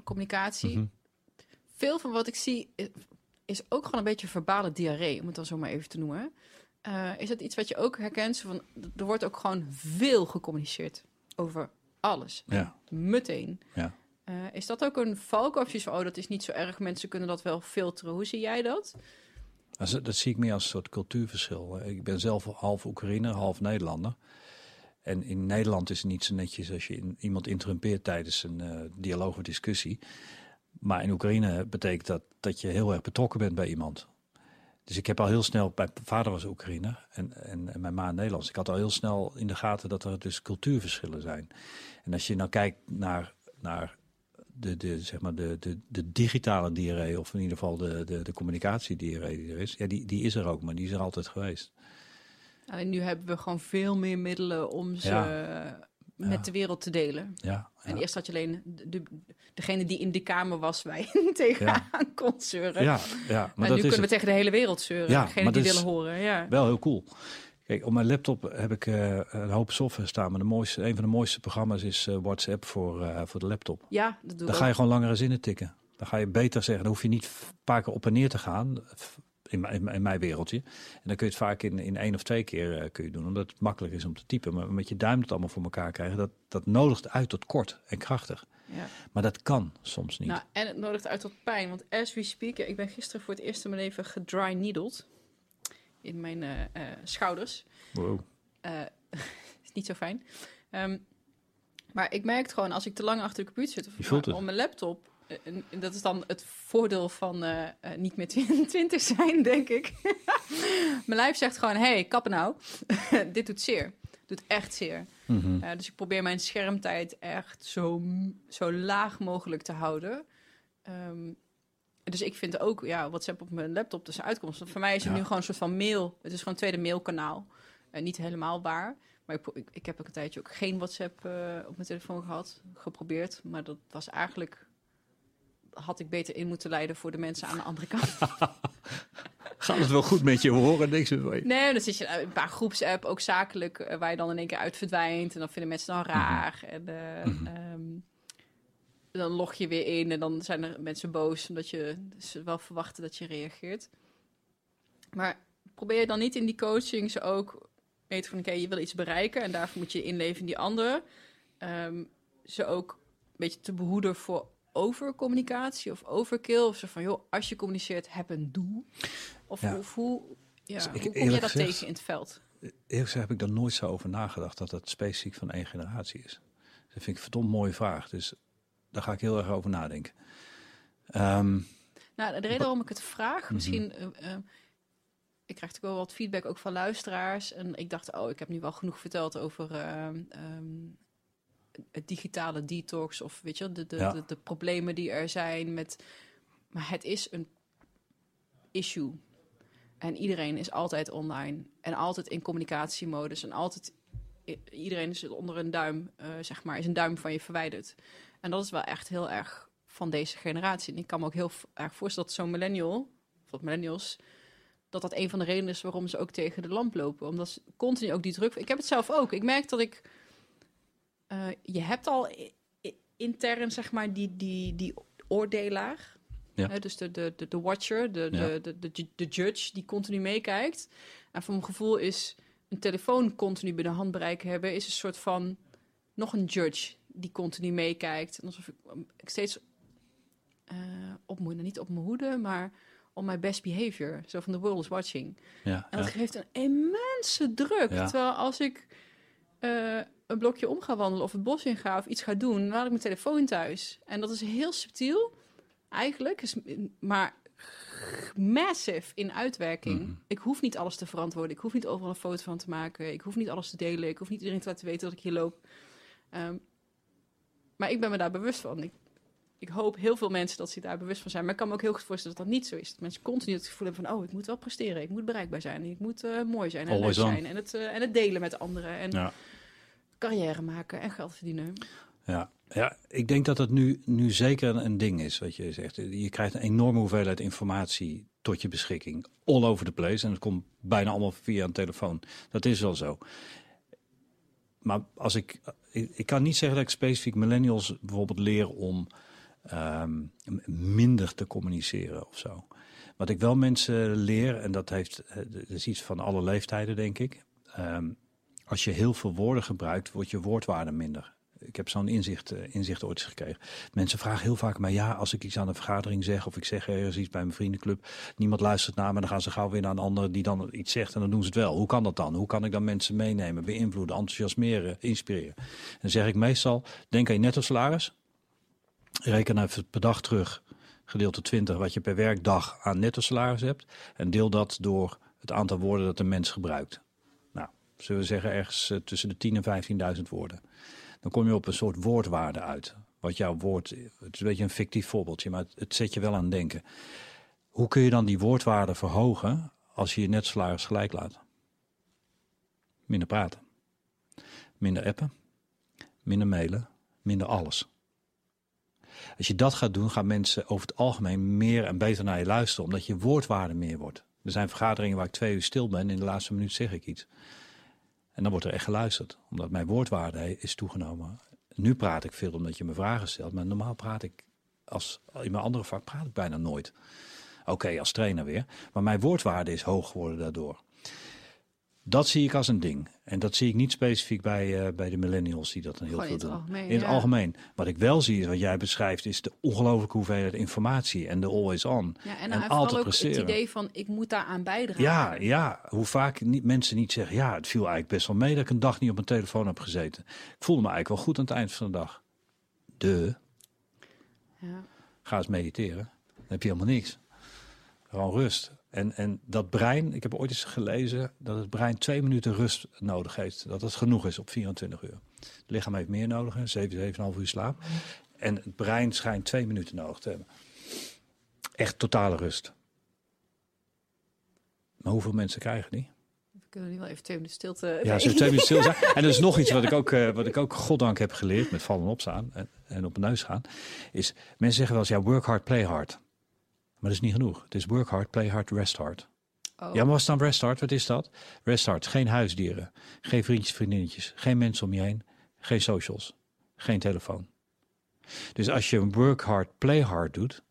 Speaker 1: communicatie?
Speaker 2: Mhm.
Speaker 1: Veel van wat ik zie is ook gewoon een beetje verbale diarree, om het dan zo maar even te noemen. Eh, is dat iets wat je ook herkent? Van, er wordt ook gewoon veel gecommuniceerd over alles.
Speaker 2: Ja,
Speaker 1: Meteen.
Speaker 2: ja.
Speaker 1: Eh, is dat ook een valkuil? Of oh, dat is niet zo erg, mensen kunnen dat wel filteren. Hoe zie jij dat?
Speaker 2: Dat, dat zie ik meer als een soort cultuurverschil. Ik ben zelf half Oekraïner, half Nederlander. En in Nederland is het niet zo netjes als je in- iemand interrumpeert tijdens een eh, dialoog of discussie. Maar in Oekraïne betekent dat dat je heel erg betrokken bent bij iemand. Dus ik heb al heel snel, mijn vader was Oekraïner en, en, en mijn ma Nederlands. Ik had al heel snel in de gaten dat er dus cultuurverschillen zijn. En als je nou kijkt naar, naar de, de, zeg maar de, de, de digitale diarree, of in ieder geval de, de, de communicatiediarree die er is, ja, die, die is er ook, maar die is er altijd geweest.
Speaker 1: Alleen nu hebben we gewoon veel meer middelen om ze
Speaker 2: Ja.
Speaker 1: de wereld te delen.
Speaker 2: Ja,
Speaker 1: En eerst had je alleen de, de- degene die in de kamer was je tegenaan kon zeuren.
Speaker 2: ja, ja, maar
Speaker 1: Maar
Speaker 2: dat
Speaker 1: nu kunnen we tegen de hele wereld zeuren.
Speaker 2: Ja,
Speaker 1: Degene die willen horen. Ja.
Speaker 2: wel heel cool. Kijk, op mijn laptop heb ik eh, een hoop software staan, maar de mooiste, een van de mooiste programma's is eh, WhatsApp voor, eh, voor de laptop.
Speaker 1: ja, dat doe
Speaker 2: Dan ga je gewoon langere zinnen tikken. Dan ga je beter zeggen. Dan hoef je niet een paar keer op en neer te gaan. In mijn, in mijn- in mijn wereldje. En dan kun je het vaak in, in één of twee keer eh, kun je doen. Omdat het makkelijk is om te typen. Maar met je duim het allemaal voor elkaar krijgen. Dat, dat nodigt uit tot kort en krachtig.
Speaker 1: Ja.
Speaker 2: Maar dat kan soms niet.
Speaker 1: Nou, en het nodigt uit tot pijn. Want as we speak, ik ben gisteren voor het eerst in mijn leven gedry needled. In mijn eh, eh, schouders.
Speaker 2: Wow.
Speaker 1: Is niet zo fijn. Ehm, maar ik merk het gewoon als ik te lang achter de computer zit of
Speaker 2: het.
Speaker 1: op mijn laptop. Eh, En en dat is dan het voordeel van eh, eh, niet meer 22 zijn, denk ik. mijn lijf zegt gewoon: hey, kappen nou. Dit doet zeer. Doet echt zeer.
Speaker 2: Mhm.
Speaker 1: Eh, dus ik probeer mijn schermtijd echt zo, zo laag mogelijk te houden. Ehm, dus ik vind ook ja, WhatsApp op mijn laptop dus uitkomst. Want voor mij is het
Speaker 2: Ja.
Speaker 1: nu gewoon een soort van mail. Het is gewoon een tweede mailkanaal. Eh, niet helemaal waar. Maar ik, ik, ik heb ook een tijdje ook geen WhatsApp eh, op mijn telefoon gehad. Geprobeerd. Maar dat was eigenlijk... Had ik beter in moeten leiden voor de mensen aan de andere kant.
Speaker 2: Gaat het wel goed met je? We horen niks meer van je.
Speaker 1: Nee, dan zit je in een paar groepsapp, ook zakelijk, eh, waar je dan in één keer uit verdwijnt. En dan vinden mensen dan raar. En eh,
Speaker 2: Mhm.
Speaker 1: ehm, dan log je weer in en dan zijn er mensen boos, omdat je ze wel verwachten dat je reageert. Maar probeer dan niet in die coachings ook weten van, oké, je wil iets bereiken en daarvoor moet je inleven in die anderen. Ehm, ze ook een beetje te behoeden voor overcommunicatie of overkill. Of zo van, joh, als je communiceert, heb een doel. Of,
Speaker 2: Ja.
Speaker 1: of hoe, ja,
Speaker 2: Dus ik-
Speaker 1: hoe kom je dat
Speaker 2: gezegd-
Speaker 1: tegen in het veld?
Speaker 2: Eerlijk gezegd heb ik daar nooit zo over nagedacht dat het specifiek van één generatie is. Dat vind ik een verdomd mooie vraag. Dus daar ga ik heel erg over nadenken. Ehm,
Speaker 1: Nou, de reden waarom ik het vraag,
Speaker 2: Mhm.
Speaker 1: misschien... eh, eh, ik krijg natuurlijk wel wat feedback ook van luisteraars. En ik dacht, oh, ik heb nu wel genoeg verteld over ehm, ehm, het digitale detox. Of weet je, de, de,
Speaker 2: Ja.
Speaker 1: de, de problemen die er zijn met... Maar het is een issue. En iedereen is altijd online. En altijd in communicatiemodus. En altijd... Iedereen is onder een duim, eh, zeg maar, is een duim van je verwijderd. En dat is wel echt heel erg van deze generatie. En ik kan me ook heel erg voorstellen dat zo'n millennial, of dat millennials, dat dat een van de redenen is waarom ze ook tegen de lamp lopen. Omdat ze continu ook die druk... Ik heb het zelf ook. Ik merk dat ik... eh, je hebt al intern, zeg maar, die, die, die oordelaar.
Speaker 2: Ja.
Speaker 1: Hè, dus de, de, de, de watcher, de,
Speaker 2: Ja.
Speaker 1: de, de, de, ju- de judge die continu meekijkt. En voor mijn gevoel is een telefoon continu bij de handbereik hebben... is een soort van nog een judge die continu meekijkt. En alsof ik, ik steeds eh op moet, nou, niet op mijn hoede, maar op mijn best behavior. Zo van the world is watching.
Speaker 2: ja,
Speaker 1: En
Speaker 2: ja.
Speaker 1: dat geeft een immense druk.
Speaker 2: Ja.
Speaker 1: Terwijl als ik eh, een blokje om ga wandelen of het bos in ga of iets ga doen, dan laat ik mijn telefoon thuis. En dat is heel subtiel, eigenlijk, is, maar massive in uitwerking.
Speaker 2: Mhm.
Speaker 1: Ik hoef niet alles te verantwoorden. Ik hoef niet overal een foto van te maken. Ik hoef niet alles te delen. Ik hoef niet iedereen te laten weten dat ik hier loop. Ehm, maar ik ben me daar bewust van. Ik, ik hoop heel veel mensen dat ze daar bewust van zijn. Maar ik kan me ook heel goed voorstellen dat dat niet zo is. Dat mensen continu het gevoel hebben van... oh, ik moet wel presteren. Ik moet bereikbaar zijn. Ik moet eh, mooi zijn en leuk
Speaker 2: on.
Speaker 1: zijn. En het, eh, en het delen met anderen. En
Speaker 2: Ja.
Speaker 1: Carrière maken en geld verdienen.
Speaker 2: Ja, ja, ik denk dat het nu, nu zeker een, ding is, wat je zegt. Je krijgt een enorme hoeveelheid informatie tot je beschikking. All over the place. En het komt bijna allemaal via een telefoon. Dat is wel zo. Maar als ik, ik, kan niet zeggen dat ik specifiek millennials bijvoorbeeld leer om ehm, minder te communiceren of zo. Wat ik wel mensen leer, en dat, heeft, eh, dat is iets van alle leeftijden, denk ik. Ehm, als je heel veel woorden gebruikt, wordt je woordwaarde minder. Ik heb zo'n inzicht, eh, inzicht ooit gekregen. Mensen vragen heel vaak maar ja, als ik iets aan een vergadering zeg of ik zeg ergens iets bij mijn vriendenclub, niemand luistert naar me, dan gaan ze gauw weer naar een ander die dan iets zegt en dan doen ze het wel. Hoe kan dat dan? Hoe kan ik dan mensen meenemen, beïnvloeden, enthousiasmeren, inspireren? En dan zeg ik meestal, denk aan je netto salaris, reken even per dag terug, gedeelte 20, wat je per werkdag aan netto salaris hebt en deel dat door het aantal woorden dat een mens gebruikt. Zullen we zeggen ergens eh, tussen de 10.000 en 15.000 woorden dan kom je op een soort woordwaarde uit. wat jouw woord, het is een beetje een fictief voorbeeldje, maar het, zet je wel aan denken. Hoe kun je dan die woordwaarde verhogen als je je net salaris gelijk laat? Minder praten, minder appen, minder mailen, minder alles. Als je dat gaat doen, gaan mensen over het algemeen meer en beter naar je luisteren, omdat je woordwaarde meer wordt. Er zijn vergaderingen waar ik twee uur stil ben en in de laatste minuut zeg ik iets. En dan wordt er echt geluisterd, omdat mijn woordwaarde is toegenomen. Nu praat ik veel omdat je me vragen stelt, maar normaal praat ik als in mijn andere vak praat ik bijna nooit. Oké, als trainer weer, maar mijn woordwaarde is hoog geworden daardoor. Dat zie ik als een ding. En dat zie ik niet specifiek bij, uh, bij de millennials die dat dan heel veel doen.
Speaker 1: algemeen,
Speaker 2: in het
Speaker 1: ja.
Speaker 2: algemeen. Wat ik wel zie, is wat jij beschrijft, is de ongelooflijke hoeveelheid informatie en de always on.
Speaker 1: Ja, en,
Speaker 2: En altijd
Speaker 1: ook
Speaker 2: presteren.
Speaker 1: het idee van ik moet daaraan bijdragen.
Speaker 2: Ja, ja. Hoe vaak niet, mensen niet zeggen, ja, het viel eigenlijk best wel mee dat ik een dag niet op mijn telefoon heb gezeten. Ik voelde me eigenlijk wel goed aan het eind van de dag. De,
Speaker 1: Ja.
Speaker 2: ga eens mediteren. Dan heb je helemaal niks. Gewoon rust. En, en dat brein, ik heb ooit eens gelezen dat het brein twee minuten rust nodig heeft. Dat het genoeg is op 24 uur. Het lichaam heeft meer nodig, hè, 7, 7,5 uur slaap. En het brein schijnt twee minuten nodig te hebben. Echt totale rust. Maar hoeveel mensen krijgen die?
Speaker 1: We kunnen nu wel even twee minuten stilte.
Speaker 2: Ja, ze hebben twee minuten stil zijn. En er is nog iets wat ik ook, eh, wat ik ook goddank heb geleerd met vallen en opstaan en, en op mijn neus gaan. Is mensen zeggen wel eens, ja, work hard, play hard. Maar dat is niet genoeg. Het is work hard, play hard, rest hard.
Speaker 1: Oh.
Speaker 2: Ja, maar wat is dan rest hard? Wat is dat? Rest hard, geen huisdieren, geen vriendjes, vriendinnetjes, geen mensen om je heen, geen socials, geen telefoon. Dus als je work hard, play hard doet,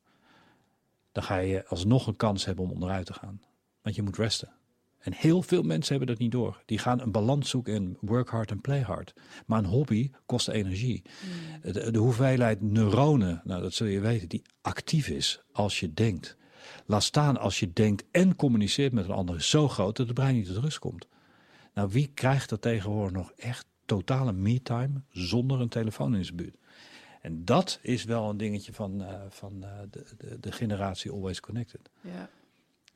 Speaker 2: dan ga je alsnog een kans hebben om onderuit te gaan. Want je moet resten. En heel veel mensen hebben dat niet door. Die gaan een balans zoeken in work hard en play hard. Maar een hobby kost energie. De, de hoeveelheid neuronen, nou dat zul je weten, die actief is als je denkt. Laat staan als je denkt en communiceert met een ander is zo groot dat het brein niet tot rust komt. Nou, wie krijgt er tegenwoordig nog echt totale me-time zonder een telefoon in zijn buurt? En dat is wel een dingetje van, eh, van eh, de, de, de generatie Always Connected.
Speaker 1: Ja.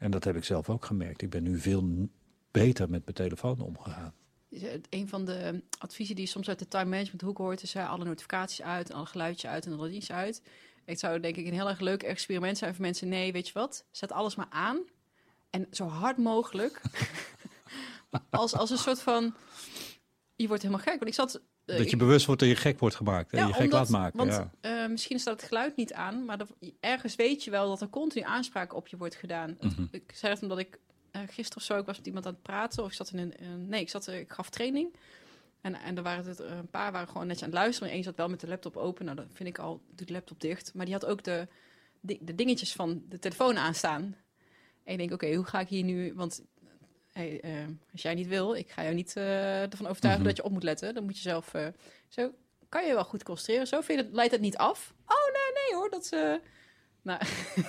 Speaker 2: En dat heb ik zelf ook gemerkt. Ik ben nu veel beter met mijn telefoon omgegaan.
Speaker 1: Een van de adviezen die je soms uit de time management hoek hoort, is eh, alle notificaties uit, en alle geluidjes uit en alle dienst uit. Het zou denk ik een heel erg leuk experiment zijn voor mensen. Nee, weet je wat? Zet alles maar aan. En zo hard mogelijk. als, als een soort van. Je wordt helemaal gek. Want ik zat. Eh,
Speaker 2: dat je
Speaker 1: ik-
Speaker 2: bewust wordt dat je gek wordt gemaakt. En
Speaker 1: Ja,
Speaker 2: je gek
Speaker 1: omdat-
Speaker 2: laat maken.
Speaker 1: Want
Speaker 2: ja.
Speaker 1: eh, misschien staat het geluid niet aan, maar dat- ergens weet je wel dat er continu aanspraak op je wordt gedaan.
Speaker 2: Mhm.
Speaker 1: Ik zei het omdat ik eh, gisteren of zo, ik was met iemand aan het praten, of ik zat in een, nee, ik zat, ik gaf training. En, en er waren het, een paar waren gewoon netjes aan het luisteren. En één zat wel met de laptop open. Nou, dan vind ik al, doe de laptop dicht. Maar die had ook de, de, de dingetjes van de telefoon aanstaan. En ik denk, oké, hoe ga ik hier nu... Want hey, eh, als jij niet wil, ik ga jou niet eh, ervan overtuigen
Speaker 2: Mhm.
Speaker 1: dat je op moet letten. Dan moet je zelf... eh, zo kan je wel goed concentreren. Zo vind je het, leidt het niet af. Oh, nee, nee hoor, dat is... eh, nou,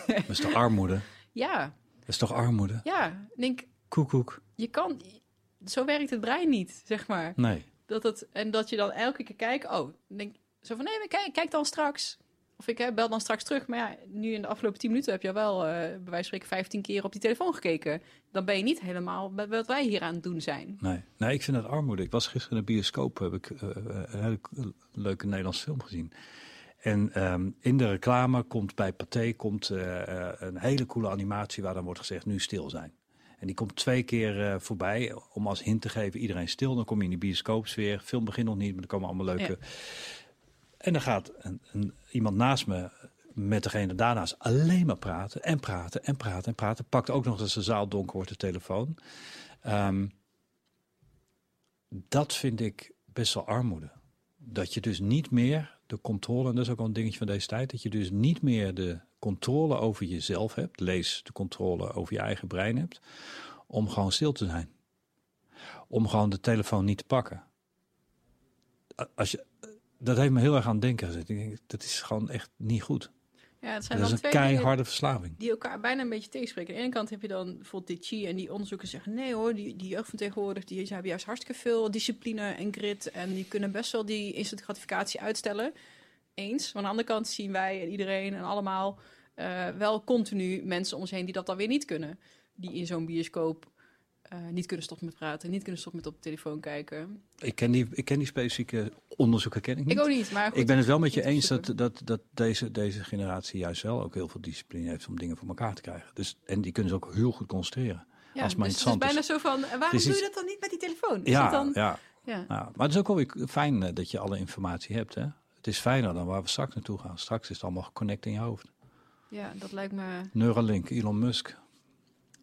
Speaker 2: Dat is toch armoede?
Speaker 1: ja,
Speaker 2: Dat is toch armoede?
Speaker 1: ja. Denk,
Speaker 2: Koekoek.
Speaker 1: je kan... Zo werkt het brein niet, zeg maar.
Speaker 2: Nee.
Speaker 1: Dat het, en dat je dan elke keer kijkt, oh, denk zo van nee, maar kijk, kijk dan straks. Of ik hè, bel dan straks terug. Maar ja, nu in de afgelopen 10 minuten heb je wel, eh, bij wijze van spreken, 15 keer op die telefoon gekeken. Dan ben je niet helemaal bij wat wij hier aan het doen zijn.
Speaker 2: Nee. nee, ik vind dat armoede. Ik was gisteren in de bioscoop, heb ik eh, een hele leuke Nederlandse film gezien. En ehm, in de reclame komt bij Pathé komt, eh, eh, een hele coole animatie waar dan wordt gezegd nu stil zijn. En die komt twee keer eh, voorbij om als hint te geven iedereen stil. Dan kom je in die bioscoopsfeer. Film begint nog niet, maar er komen allemaal leuke... En dan gaat een, iemand naast me met degene daarnaast alleen maar praten en praten en praten en praten. Pakt ook nog eens de zaal donker wordt de telefoon. Ehm, dat vind ik best wel armoede. Dat je dus niet meer de controle, en dat is ook wel een dingetje van deze tijd, dat je dus niet meer de controle over jezelf hebt, lees de controle over je eigen brein hebt, om gewoon stil te zijn. Om gewoon de telefoon niet te pakken. Als je, dat heeft me heel erg aan het denken gezet. Ik denk, dat is gewoon echt niet goed.
Speaker 1: Ja, het zijn
Speaker 2: Dat is een
Speaker 1: twee
Speaker 2: keiharde verslaving.
Speaker 1: die elkaar bijna een beetje tegenspreken. Aan de ene kant heb je dan bijvoorbeeld dit Chi en die onderzoekers zeggen... nee hoor, die, die jeugd van tegenwoordig die hebben juist hartstikke veel discipline en grit... en die kunnen best wel die instant gratificatie uitstellen. Eens. Maar aan de andere kant zien wij en iedereen en allemaal... eh, wel continu mensen om ons heen die dat dan weer niet kunnen. Die in zo'n bioscoop... eh, niet kunnen stoppen met praten, niet kunnen stoppen met op de telefoon kijken.
Speaker 2: Ik ken die, ik ken die specifieke onderzoeken ken ik niet.
Speaker 1: Ik ook niet, maar goed,
Speaker 2: ik ben het wel met je eens dat, dat, dat deze, deze generatie juist wel ook heel veel discipline heeft om dingen voor elkaar te krijgen. Dus, en die kunnen ze ook heel goed concentreren.
Speaker 1: Ja,
Speaker 2: als maar
Speaker 1: dus het is bijna
Speaker 2: is.
Speaker 1: zo van, eh, waarom
Speaker 2: is
Speaker 1: doe je dat dan niet met die telefoon? Is
Speaker 2: Ja,
Speaker 1: dan...
Speaker 2: ja,
Speaker 1: ja.
Speaker 2: ja, maar het is ook wel weer fijn eh, dat je alle informatie hebt. Hè? Het is fijner dan waar we straks naartoe gaan. Straks is het allemaal geconnect in je hoofd.
Speaker 1: ja, dat lijkt me...
Speaker 2: Neuralink, Elon Musk.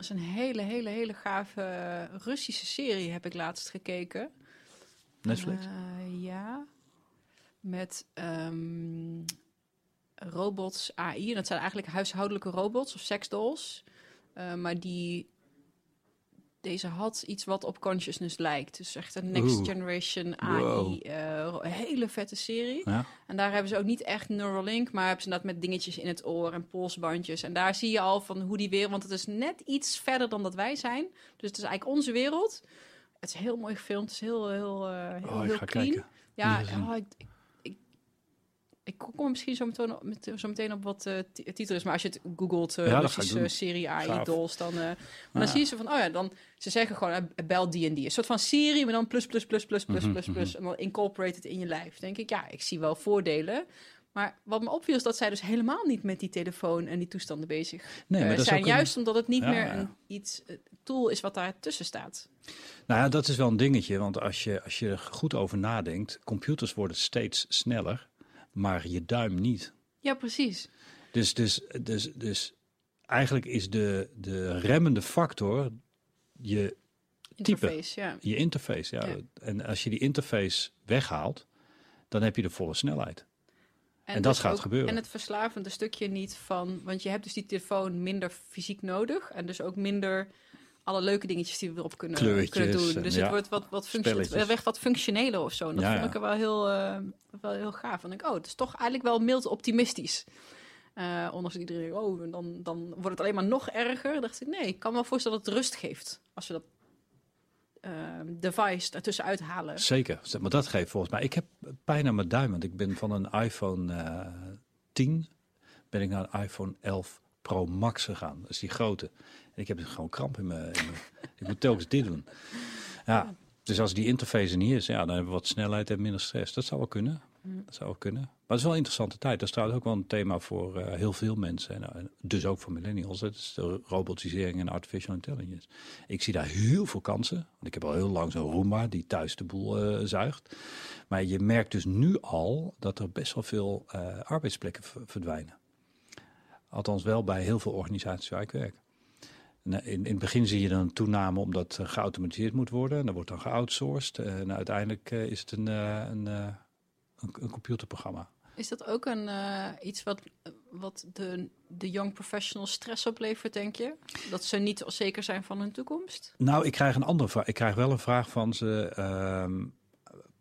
Speaker 1: Dat is een hele, hele, hele gave Russische serie, heb ik laatst gekeken.
Speaker 2: Netflix.
Speaker 1: Eh, ja. Met ehm, robots, AI. En dat zijn eigenlijk huishoudelijke robots of seksdolls. Eh, maar die... Deze had iets wat op consciousness lijkt. Dus echt een next
Speaker 2: Oeh.
Speaker 1: generation AI.
Speaker 2: Wow.
Speaker 1: eh, een hele vette serie.
Speaker 2: Ja?
Speaker 1: En daar hebben ze ook niet echt Neuralink, maar hebben ze dat met dingetjes in het oor en polsbandjes. En daar zie je al van hoe die wereld, want het is net iets verder dan dat wij zijn. Dus het is eigenlijk onze wereld. Het is heel mooi gefilmd, het is heel, heel, eh, heel,
Speaker 2: Oh, ik
Speaker 1: heel
Speaker 2: ga
Speaker 1: clean.
Speaker 2: kijken.
Speaker 1: Ja, oh, ik, ik, ik, kom misschien zo meteen op, met, zo meteen op wat de titel is. Maar als je het googelt, uh,
Speaker 2: Ja,
Speaker 1: Russische serie AI
Speaker 2: Gaaf.
Speaker 1: dolls, dan,
Speaker 2: Ja.
Speaker 1: dan zie je ze van, oh ja, dan, ze zeggen gewoon, bel die en die. Een soort van Siri, maar dan plus, plus, plus, plus, plus,
Speaker 2: Mhm,
Speaker 1: plus, plus. En dan incorporated in je lijf. denk ik, ja, ik zie wel voordelen. Maar wat me opviel is dat zij dus helemaal niet met die telefoon en die toestanden bezig
Speaker 2: Nee, maar
Speaker 1: zijn.
Speaker 2: een-
Speaker 1: Juist omdat het niet
Speaker 2: Ja,
Speaker 1: meer een iets, tool is wat daar tussen staat.
Speaker 2: Nou ja, dat is wel een dingetje. Want als je, als je er goed over nadenkt, computers worden steeds sneller, maar je duim niet.
Speaker 1: Ja, precies.
Speaker 2: Dus, dus, dus, dus eigenlijk is de, de remmende factor je,
Speaker 1: Interface, ja.
Speaker 2: je interface. Ja.
Speaker 1: Ja.
Speaker 2: En als je die interface weghaalt, dan heb je de volle snelheid. En dat
Speaker 1: dus
Speaker 2: gaat gebeuren.
Speaker 1: En het verslavende stukje niet van... Want je hebt dus die telefoon minder fysiek nodig. En dus ook minder alle leuke dingetjes die we erop kunnen,
Speaker 2: Kleurtjes
Speaker 1: kunnen doen.
Speaker 2: en
Speaker 1: Dus
Speaker 2: ja,
Speaker 1: het wordt wat, wat functie- werd wat functioneler of zo. En dat
Speaker 2: Ja,
Speaker 1: vond ik er wel heel, eh, wel heel gaaf. Want ik, oh, het is toch eigenlijk wel mild optimistisch. Eh ondanks dat iedereen, oh, dan, dan wordt het alleen maar nog erger. dacht ik, nee, ik kan me wel voorstellen dat het rust geeft. Als we dat eh, device ertussen uithalen.
Speaker 2: Zeker. Maar dat geeft volgens mij. Ik heb pijn aan mijn duim, want ik ben van een iPhone eh 10 ben ik naar een iPhone 11 Pro Max gegaan. Dat is die grote. En ik heb dus gewoon kramp in mijn. ik moet telkens dit doen. Ja. Dus als die interface er niet is, ja, dan hebben we wat snelheid en minder stress. Dat zou wel kunnen. Dat zou wel kunnen. Maar het is wel een interessante tijd. Dat is trouwens ook wel een thema voor eh, heel veel mensen. En, eh, dus ook voor millennials. Dat is de robotisering en artificial intelligence. Ik zie daar heel veel kansen. Want ik heb al heel lang zo'n Roomba die thuis de boel eh, zuigt. Maar je merkt dus nu al dat er best wel veel arbeidsplekken verdwijnen. Althans wel bij heel veel organisaties waar ik werk. Eh, In, in het begin zie je dan een toename omdat er geautomatiseerd moet worden. En dat wordt dan geoutsourced. En uiteindelijk eh, is het een, eh, een, eh, een, een computerprogramma.
Speaker 1: Is dat ook een, eh, iets wat, wat de, de young professionals stress oplevert, denk je? Dat ze niet zeker zijn van hun toekomst?
Speaker 2: Nou, ik krijg een andere vraag. Ik krijg wel een vraag van ze. ehm,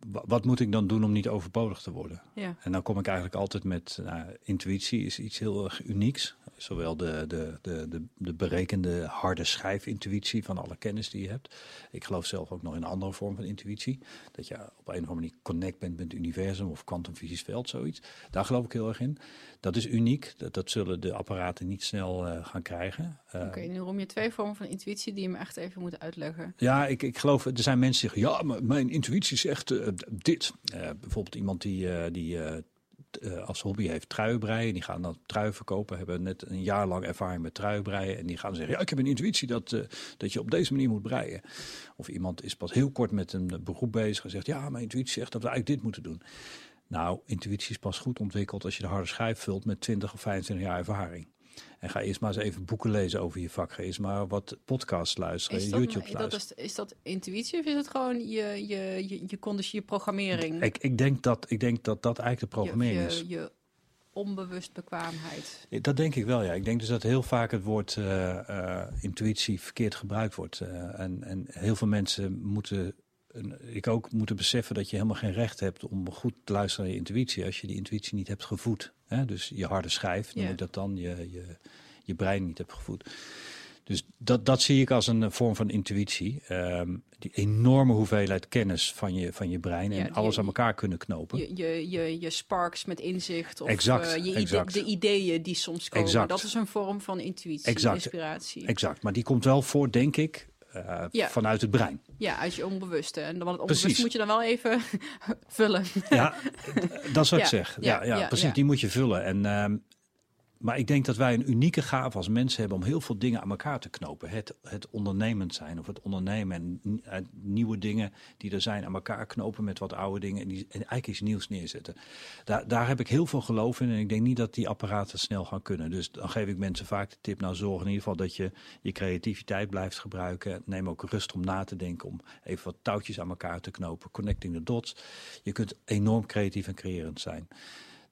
Speaker 2: wat moet ik dan doen om niet overbodig te worden?
Speaker 1: Ja.
Speaker 2: En dan kom ik eigenlijk altijd met nou, intuïtie is iets heel erg unieks. Zowel de, de, de, de, de berekende harde schijfintuïtie van alle kennis die je hebt. Ik geloof zelf ook nog in een andere vorm van intuïtie. Dat je op een of andere manier connect bent met het universum of kwantumfysisch veld, zoiets. Daar geloof ik heel erg in. Dat is uniek. Dat, dat zullen de apparaten niet snel eh, gaan krijgen. Eh,
Speaker 1: Oké, nu noem je twee vormen van intuïtie die je me echt even moet uitleggen.
Speaker 2: ja, ik, ik geloof, er zijn mensen die zeggen, ja, maar mijn intuïtie zegt eh, dit. Eh, bijvoorbeeld iemand die, die als hobby heeft truien breien. Die gaan dan truien verkopen, hebben net een jaar lang ervaring met truien breien. En die gaan zeggen, ja, ik heb een intuïtie dat, dat je op deze manier moet breien. Of iemand is pas heel kort met een beroep bezig en zegt, ja, mijn intuïtie zegt dat we eigenlijk dit moeten doen. Nou, intuïtie is pas goed ontwikkeld als je de harde schijf vult met 20 of 25 jaar ervaring. En ga eerst maar eens even boeken lezen over je vak. Ga eerst maar wat podcasts luisteren,
Speaker 1: Is dat,
Speaker 2: YouTube
Speaker 1: dat
Speaker 2: luisteren.
Speaker 1: is, is dat intuïtie of is het gewoon je, je, je, je, conditie, je programmering?
Speaker 2: Ik, ik, denk dat, ik denk dat dat eigenlijk de
Speaker 1: je,
Speaker 2: programmering
Speaker 1: je,
Speaker 2: is.
Speaker 1: je onbewust bekwaamheid.
Speaker 2: Dat denk ik wel, ja. Ik denk dus dat heel vaak het woord eh, eh, intuïtie verkeerd gebruikt wordt. Eh, en, en heel veel mensen moeten, en ik ook, moeten beseffen dat je helemaal geen recht hebt om goed te luisteren naar je intuïtie. Als je die intuïtie niet hebt gevoed. Hè? Dus je harde schijf, noem ik dat dan, je, je, je brein niet hebt gevoed. Dus dat, dat zie ik als een vorm van intuïtie. Ehm, die enorme hoeveelheid kennis van je, van je brein
Speaker 1: Ja,
Speaker 2: en
Speaker 1: die-
Speaker 2: alles aan elkaar kunnen knopen.
Speaker 1: Je, je, je, je sparks met inzicht of
Speaker 2: Exact,
Speaker 1: eh, je ide-
Speaker 2: exact.
Speaker 1: de ideeën die soms komen.
Speaker 2: Exact.
Speaker 1: Dat is een vorm van intuïtie,
Speaker 2: Exact.
Speaker 1: inspiratie.
Speaker 2: Exact, maar die komt wel voor, denk ik, eh,
Speaker 1: Ja.
Speaker 2: vanuit het brein.
Speaker 1: Ja, uit je onbewuste. En dan het
Speaker 2: Precies.
Speaker 1: onbewuste moet je dan wel even vullen.
Speaker 2: Ja, dat is wat
Speaker 1: Ja,
Speaker 2: ik zeg. Ja,
Speaker 1: ja,
Speaker 2: ja,
Speaker 1: ja,
Speaker 2: precies. Die moet je vullen. En, ehm, maar ik denk dat wij een unieke gave als mensen hebben om heel veel dingen aan elkaar te knopen. Het, het ondernemend zijn of het ondernemen en nieuwe dingen die er zijn aan elkaar knopen met wat oude dingen en, die, en eigenlijk iets nieuws neerzetten. Daar, daar heb ik heel veel geloof in en ik denk niet dat die apparaten snel gaan kunnen. Dus dan geef ik mensen vaak de tip, nou zorg in ieder geval dat je je creativiteit blijft gebruiken. Neem ook rust om na te denken, om even wat touwtjes aan elkaar te knopen. Connecting the dots. Je kunt enorm creatief en creërend zijn.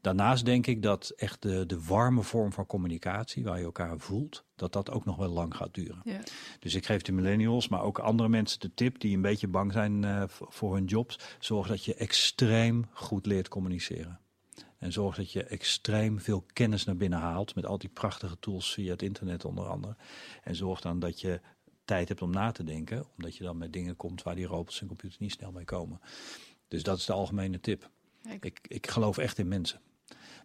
Speaker 2: Daarnaast denk ik dat echt de, de warme vorm van communicatie, waar je elkaar voelt, dat dat ook nog wel lang gaat duren.
Speaker 1: Ja.
Speaker 2: Dus ik geef de millennials, maar ook andere mensen de tip die een beetje bang zijn eh, voor- hun jobs. Zorg dat je extreem goed leert communiceren. En zorg dat je extreem veel kennis naar binnen haalt met al die prachtige tools via het internet onder andere. En zorg dan dat je tijd hebt om na te denken, omdat je dan met dingen komt waar die robots en computers niet snel mee komen. Dus dat is de algemene tip.
Speaker 1: Kijk.
Speaker 2: Ik, ik geloof echt in mensen.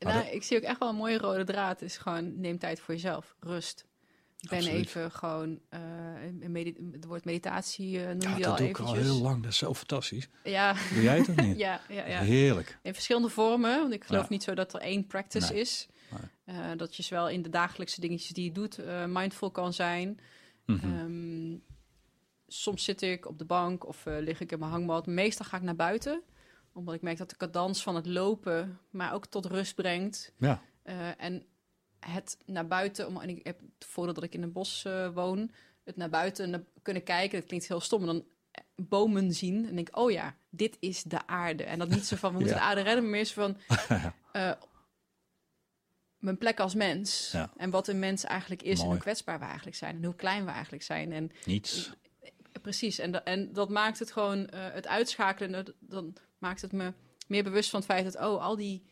Speaker 1: Nou, ik zie ook echt wel een mooie rode draad. Is gewoon neem tijd voor jezelf. Rust. Ben
Speaker 2: Absoluut.
Speaker 1: even gewoon. medi- het woord meditatie eh, noem
Speaker 2: Ja,
Speaker 1: je al
Speaker 2: dat doe ik al
Speaker 1: eventjes.
Speaker 2: heel lang. Dat is zo fantastisch.
Speaker 1: Ja,
Speaker 2: Doe jij het niet?
Speaker 1: ja, ja, ja.
Speaker 2: Heerlijk.
Speaker 1: In verschillende vormen. Want ik geloof
Speaker 2: Ja.
Speaker 1: niet zo dat er één practice
Speaker 2: Nee.
Speaker 1: is. Eh, dat je zowel in de dagelijkse dingetjes die je doet mindful kan zijn.
Speaker 2: Mhm.
Speaker 1: Ehm, soms zit ik op de bank of lig ik in mijn hangmat. Meestal ga ik naar buiten. Omdat ik merk dat de cadans van het lopen mij ook tot rust brengt.
Speaker 2: Ja,
Speaker 1: Eh, en het naar buiten, om, en ik heb het voordeel dat ik in een bos eh, woon, het naar buiten kunnen kijken, dat klinkt heel stom, maar dan eh, bomen zien en denk oh ja, dit is de aarde. En dat niet zo van, we moeten
Speaker 2: Ja.
Speaker 1: de aarde redden, maar meer zo van, mijn plek als mens.
Speaker 2: Ja.
Speaker 1: En wat een mens eigenlijk is en hoe kwetsbaar we eigenlijk zijn en hoe klein we eigenlijk zijn. En
Speaker 2: niets.
Speaker 1: Precies, en, en dat maakt het gewoon, het uitschakelen, dan maakt het me meer bewust van het feit dat, oh, al die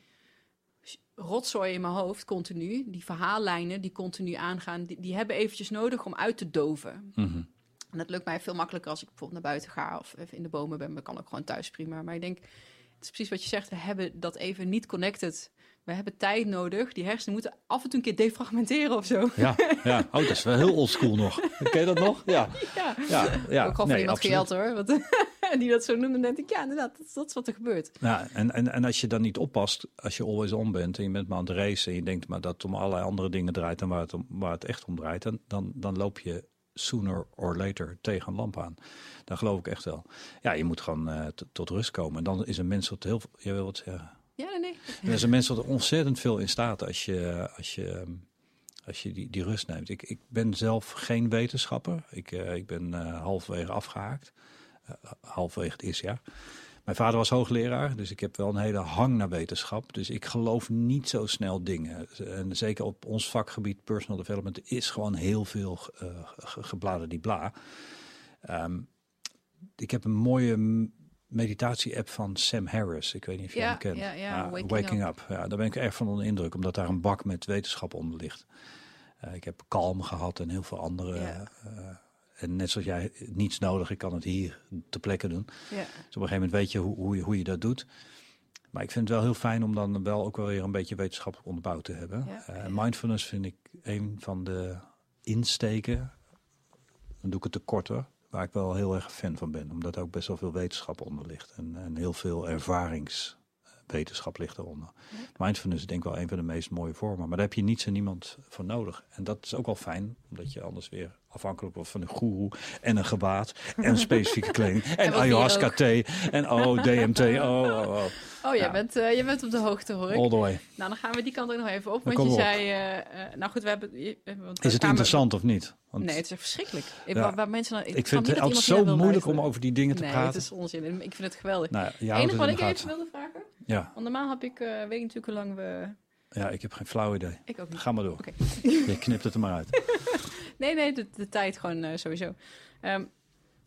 Speaker 1: rotzooi in mijn hoofd continu, die verhaallijnen die continu aangaan, die, die hebben eventjes nodig om uit te doven.
Speaker 2: Mhm.
Speaker 1: En dat lukt mij veel makkelijker als ik bijvoorbeeld naar buiten ga of even in de bomen ben, maar kan ook gewoon thuis prima. Maar ik denk, het is precies wat je zegt, we hebben dat even niet connected. We hebben tijd nodig, die hersenen moeten af en toe een keer defragmenteren of zo.
Speaker 2: Ja, ja. Oh, dat is wel heel oldschool nog. Ken je dat nog? Ja.
Speaker 1: Ja,
Speaker 2: Ja, ja.
Speaker 1: ook al van
Speaker 2: Nee,
Speaker 1: iemand gejat hoor. Want, en die dat zo noemde, dan denk ik, ja, inderdaad, dat, is- dat is wat er gebeurt.
Speaker 2: Ja, en, en, en als je dan niet oppast, als je always on bent en je bent maar aan het racen en je denkt maar dat het om allerlei andere dingen draait dan waar het, om, waar het echt om draait, dan, dan, dan loop je sooner or later tegen een lamp aan. Dat geloof ik echt wel. Ja, je moet gewoon eh, tot rust komen. En dan is een mens tot heel veel, je wil wat zeggen.
Speaker 1: Ja, nee, nee.
Speaker 2: Er is een mens tot ontzettend veel in staat als je, als je, ehm, als je die, die rust neemt. Ik, ik ben zelf geen wetenschapper. Ik, eh, ik ben eh, halverwege afgehaakt. Eh, halverwege het eerste jaar. Mijn vader was hoogleraar, dus ik heb wel een hele hang naar wetenschap. Dus ik geloof niet zo snel dingen. En zeker op ons vakgebied personal development is gewoon heel veel eh gebladen die bla. Ik heb een mooie meditatie-app van Sam Harris. Ik weet niet of je
Speaker 1: Ja,
Speaker 2: hem kent.
Speaker 1: ja, ja, Waking
Speaker 2: Waking Up. Ja, daar ben ik erg van onder de indruk, omdat daar een bak met wetenschap onder ligt. Eh, ik heb Kalm gehad en heel veel andere.
Speaker 1: Ja.
Speaker 2: En net zoals jij, niets nodig, ik kan het hier ter plekke doen.
Speaker 1: Ja.
Speaker 2: Dus op een gegeven moment weet je hoe, hoe, je, hoe je dat doet. Maar ik vind het wel heel fijn om dan wel ook wel weer een beetje wetenschappelijk onderbouwd te hebben.
Speaker 1: Ja,
Speaker 2: Eh. Mindfulness vind ik een van de insteken, dan doe ik het te korter, waar ik wel heel erg fan van ben. Omdat er ook best wel veel wetenschap onder ligt. En, en heel veel ervaringswetenschap ligt eronder. Mindfulness is denk ik wel een van de meest mooie vormen. Maar daar heb je niets en niemand voor nodig. En dat is ook wel fijn, omdat je anders weer afhankelijk wordt van een goeroe en een gewaad en specifieke kleding. En ayahuasca thee en oh, DMT, oh, oh, oh.
Speaker 1: Oh, jij,
Speaker 2: Ja.
Speaker 1: bent, eh, jij bent op de hoogte, hoor ik.
Speaker 2: All the way.
Speaker 1: Nou, dan gaan we die kant ook nog even op.
Speaker 2: Dan
Speaker 1: Want je
Speaker 2: op.
Speaker 1: zei... eh, eh, nou goed, we hebben... je- want
Speaker 2: Is het interessant of niet? Want
Speaker 1: Nee, het is echt verschrikkelijk. Ik,
Speaker 2: Ja.
Speaker 1: waar, waar mensen dan,
Speaker 2: ik
Speaker 1: snap
Speaker 2: vind het altijd zo moeilijk om over die dingen te
Speaker 1: Nee,
Speaker 2: praten.
Speaker 1: het is onzin. Ik vind het geweldig.
Speaker 2: Nou, je
Speaker 1: Het
Speaker 2: houdt
Speaker 1: enige
Speaker 2: het
Speaker 1: wat ik even wilde vragen...
Speaker 2: Ja,
Speaker 1: Want normaal heb ik... eh, weet ik natuurlijk hoe lang we...
Speaker 2: ja, ik heb geen flauw idee.
Speaker 1: Ik ook niet.
Speaker 2: Ga maar door.
Speaker 1: Oké.
Speaker 2: Je knipt het er maar uit.
Speaker 1: Nee, nee, de, de tijd gewoon eh, sowieso. Ehm,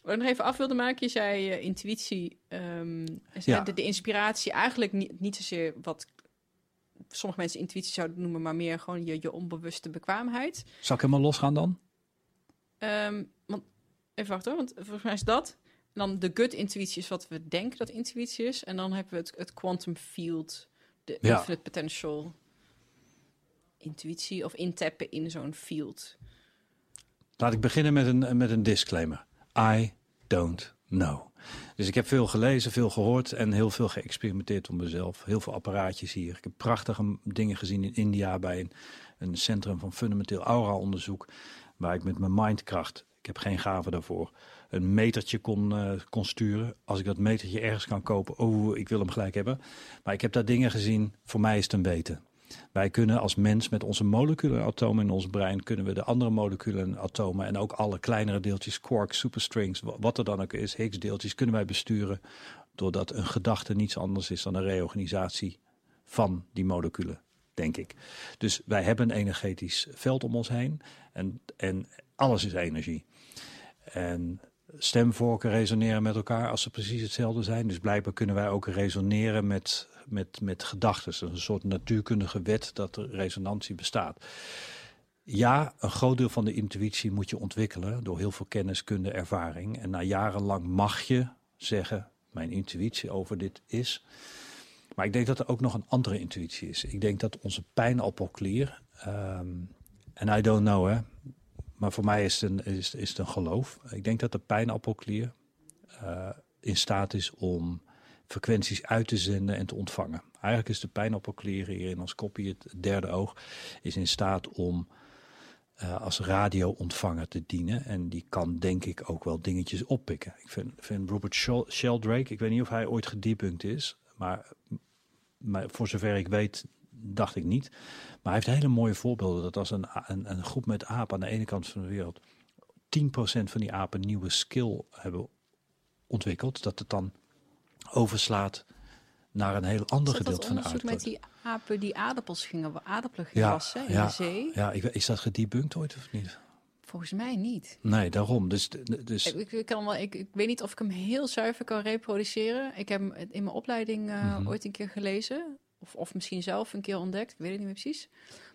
Speaker 1: wat ik nog even af wilde maken, je zei eh, intuïtie, ehm,
Speaker 2: Ja.
Speaker 1: de, de inspiratie, eigenlijk niet, niet zozeer wat sommige mensen intuïtie zouden noemen, maar meer gewoon je, je onbewuste bekwaamheid.
Speaker 2: Zal ik helemaal losgaan dan?
Speaker 1: Ehm, want, even wachten hoor, want volgens mij is dat. Dan de gut intuïtie is wat we denken dat intuïtie is. En dan hebben we het, het quantum field, de
Speaker 2: Ja.
Speaker 1: infinite potential intuïtie of intappen in zo'n field.
Speaker 2: Laat ik beginnen met een, met een disclaimer. I don't know. Dus ik heb veel gelezen, veel gehoord en heel veel geëxperimenteerd op mezelf. Heel veel apparaatjes hier. Ik heb prachtige dingen gezien in India bij een, een centrum van fundamenteel aura-onderzoek. Waar ik met mijn mindkracht, ik heb geen gave daarvoor, een metertje kon, uh, kon sturen. Als ik dat metertje ergens kan kopen, oh, ik wil hem gelijk hebben. Maar ik heb daar dingen gezien, voor mij is het een weten. Wij kunnen als mens met onze moleculen en atomen in ons brein... kunnen we de andere moleculen en atomen... en ook alle kleinere deeltjes, quarks, superstrings... wat er dan ook is, Higgs-deeltjes, kunnen wij besturen... doordat een gedachte niets anders is dan een reorganisatie van die moleculen, denk ik. Dus wij hebben een energetisch veld om ons heen en, en alles is energie. En stemvorken resoneren met elkaar als ze precies hetzelfde zijn. Dus blijkbaar kunnen wij ook resoneren met met, met gedachten. Een soort natuurkundige wet dat er resonantie bestaat. Ja, een groot deel van de intuïtie moet je ontwikkelen door heel veel kennis, kunde, ervaring. En na jarenlang mag je zeggen, mijn intuïtie over dit is. Maar ik denk dat er ook nog een andere intuïtie is. Ik denk dat onze pijnappelklier, um, en I don't know hè, maar voor mij is het een, is, is het een geloof. Ik denk dat de pijnappelklier uh, in staat is om frequenties uit te zenden en te ontvangen. Eigenlijk is de pijnappelklier hier in ons kopje, het derde oog, is in staat om uh, als radio-ontvanger te dienen. En die kan denk ik ook wel dingetjes oppikken. Ik vind, vind Robert Sheldrake, ik weet niet of hij ooit gedebunked is, maar, maar voor zover ik weet dacht ik niet. Maar hij heeft hele mooie voorbeelden. Dat als een, een, een groep met apen aan de ene kant van de wereld 10% van die apen nieuwe skill hebben ontwikkeld, dat het dan overslaat naar een heel ander gedeelte van de aarde.
Speaker 1: met die apen die aardappels gingen, aardappelen gingen wassen in
Speaker 2: ja,
Speaker 1: de zee?
Speaker 2: Ja, is dat gedebunked ooit of niet?
Speaker 1: Volgens mij niet.
Speaker 2: Nee, daarom. Dus, dus...
Speaker 1: Ik, ik, kan wel, ik, ik weet niet of ik hem heel zuiver kan reproduceren. Ik heb hem in mijn opleiding uh, ooit een keer gelezen. Of, of misschien zelf een keer ontdekt. Ik weet het niet meer precies.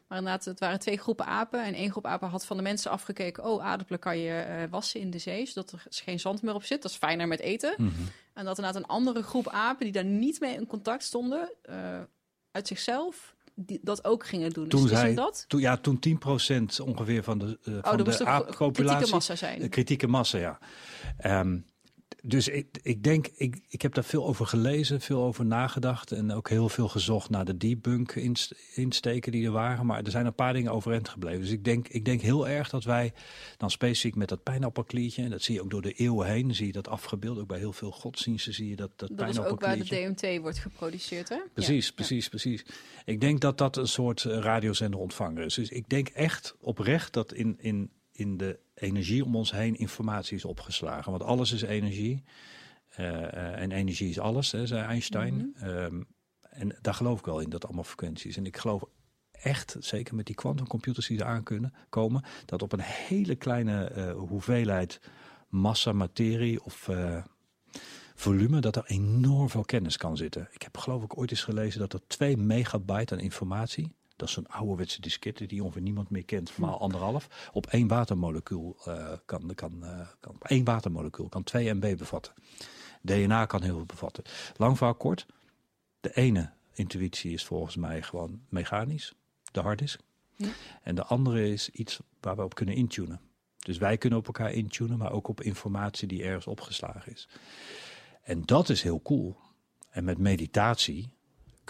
Speaker 1: Maar inderdaad, het waren twee groepen apen. En één groep apen had van de mensen afgekeken... oh, aardappelen kan je uh, wassen in de zee... zodat er geen zand meer op zit. Dat is fijner met eten.
Speaker 2: Mm -hmm.
Speaker 1: En dat inderdaad een andere groep apen... die daar niet mee in contact stonden... Uh, uit zichzelf die, dat ook gingen doen.
Speaker 2: Toen
Speaker 1: dus
Speaker 2: zij,
Speaker 1: dat?
Speaker 2: Toen, ja, toen 10% ongeveer van de, uh,
Speaker 1: oh,
Speaker 2: van de
Speaker 1: apenpopulatie... kritieke massa zijn.
Speaker 2: De kritieke massa, ja. Um, dus ik, ik denk, ik, ik heb daar veel over gelezen, veel over nagedacht en ook heel veel gezocht naar de debunk insteken die er waren. Maar er zijn een paar dingen overeind gebleven. Dus ik denk, ik denk heel erg dat wij dan specifiek met dat pijnappelkliertje, en dat zie je ook door de eeuwen heen, zie je dat afgebeeld. Ook bij heel veel godsdiensten zie je dat, dat,
Speaker 1: dat
Speaker 2: pijnappelkliertje.
Speaker 1: Dat is ook waar de DMT wordt geproduceerd, hè?
Speaker 2: Precies,
Speaker 1: ja.
Speaker 2: precies, ja. precies. Ik denk dat dat een soort radiozender ontvanger is. Dus ik denk echt oprecht dat in, in, in de energie om ons heen informatie is opgeslagen. Want alles is energie. Uh, uh, en energie is alles, hè, zei Einstein. Mm -hmm. um, en daar geloof ik wel in, dat allemaal frequenties. En ik geloof echt, zeker met die quantumcomputers die eraan kunnen komen, dat op een hele kleine uh, hoeveelheid massa, materie of volume, dat er enorm veel kennis kan zitten. Ik heb geloof ik ooit eens gelezen dat er 2 megabyte aan informatie dat is zo'n ouderwetse diskette die ongeveer niemand meer kent, maar anderhalf. Op één watermolecuul uh, kan, kan, uh, kan één watermolecuul kan 2 MB bevatten. DNA kan heel veel bevatten. Lang verhaal kort. De ene intuïtie is volgens mij gewoon mechanisch, de harddisk.
Speaker 1: Ja.
Speaker 2: En de andere is iets waar we op kunnen intunen. Dus wij kunnen op elkaar intunen, maar ook op informatie die ergens opgeslagen is. En dat is heel cool. En met meditatie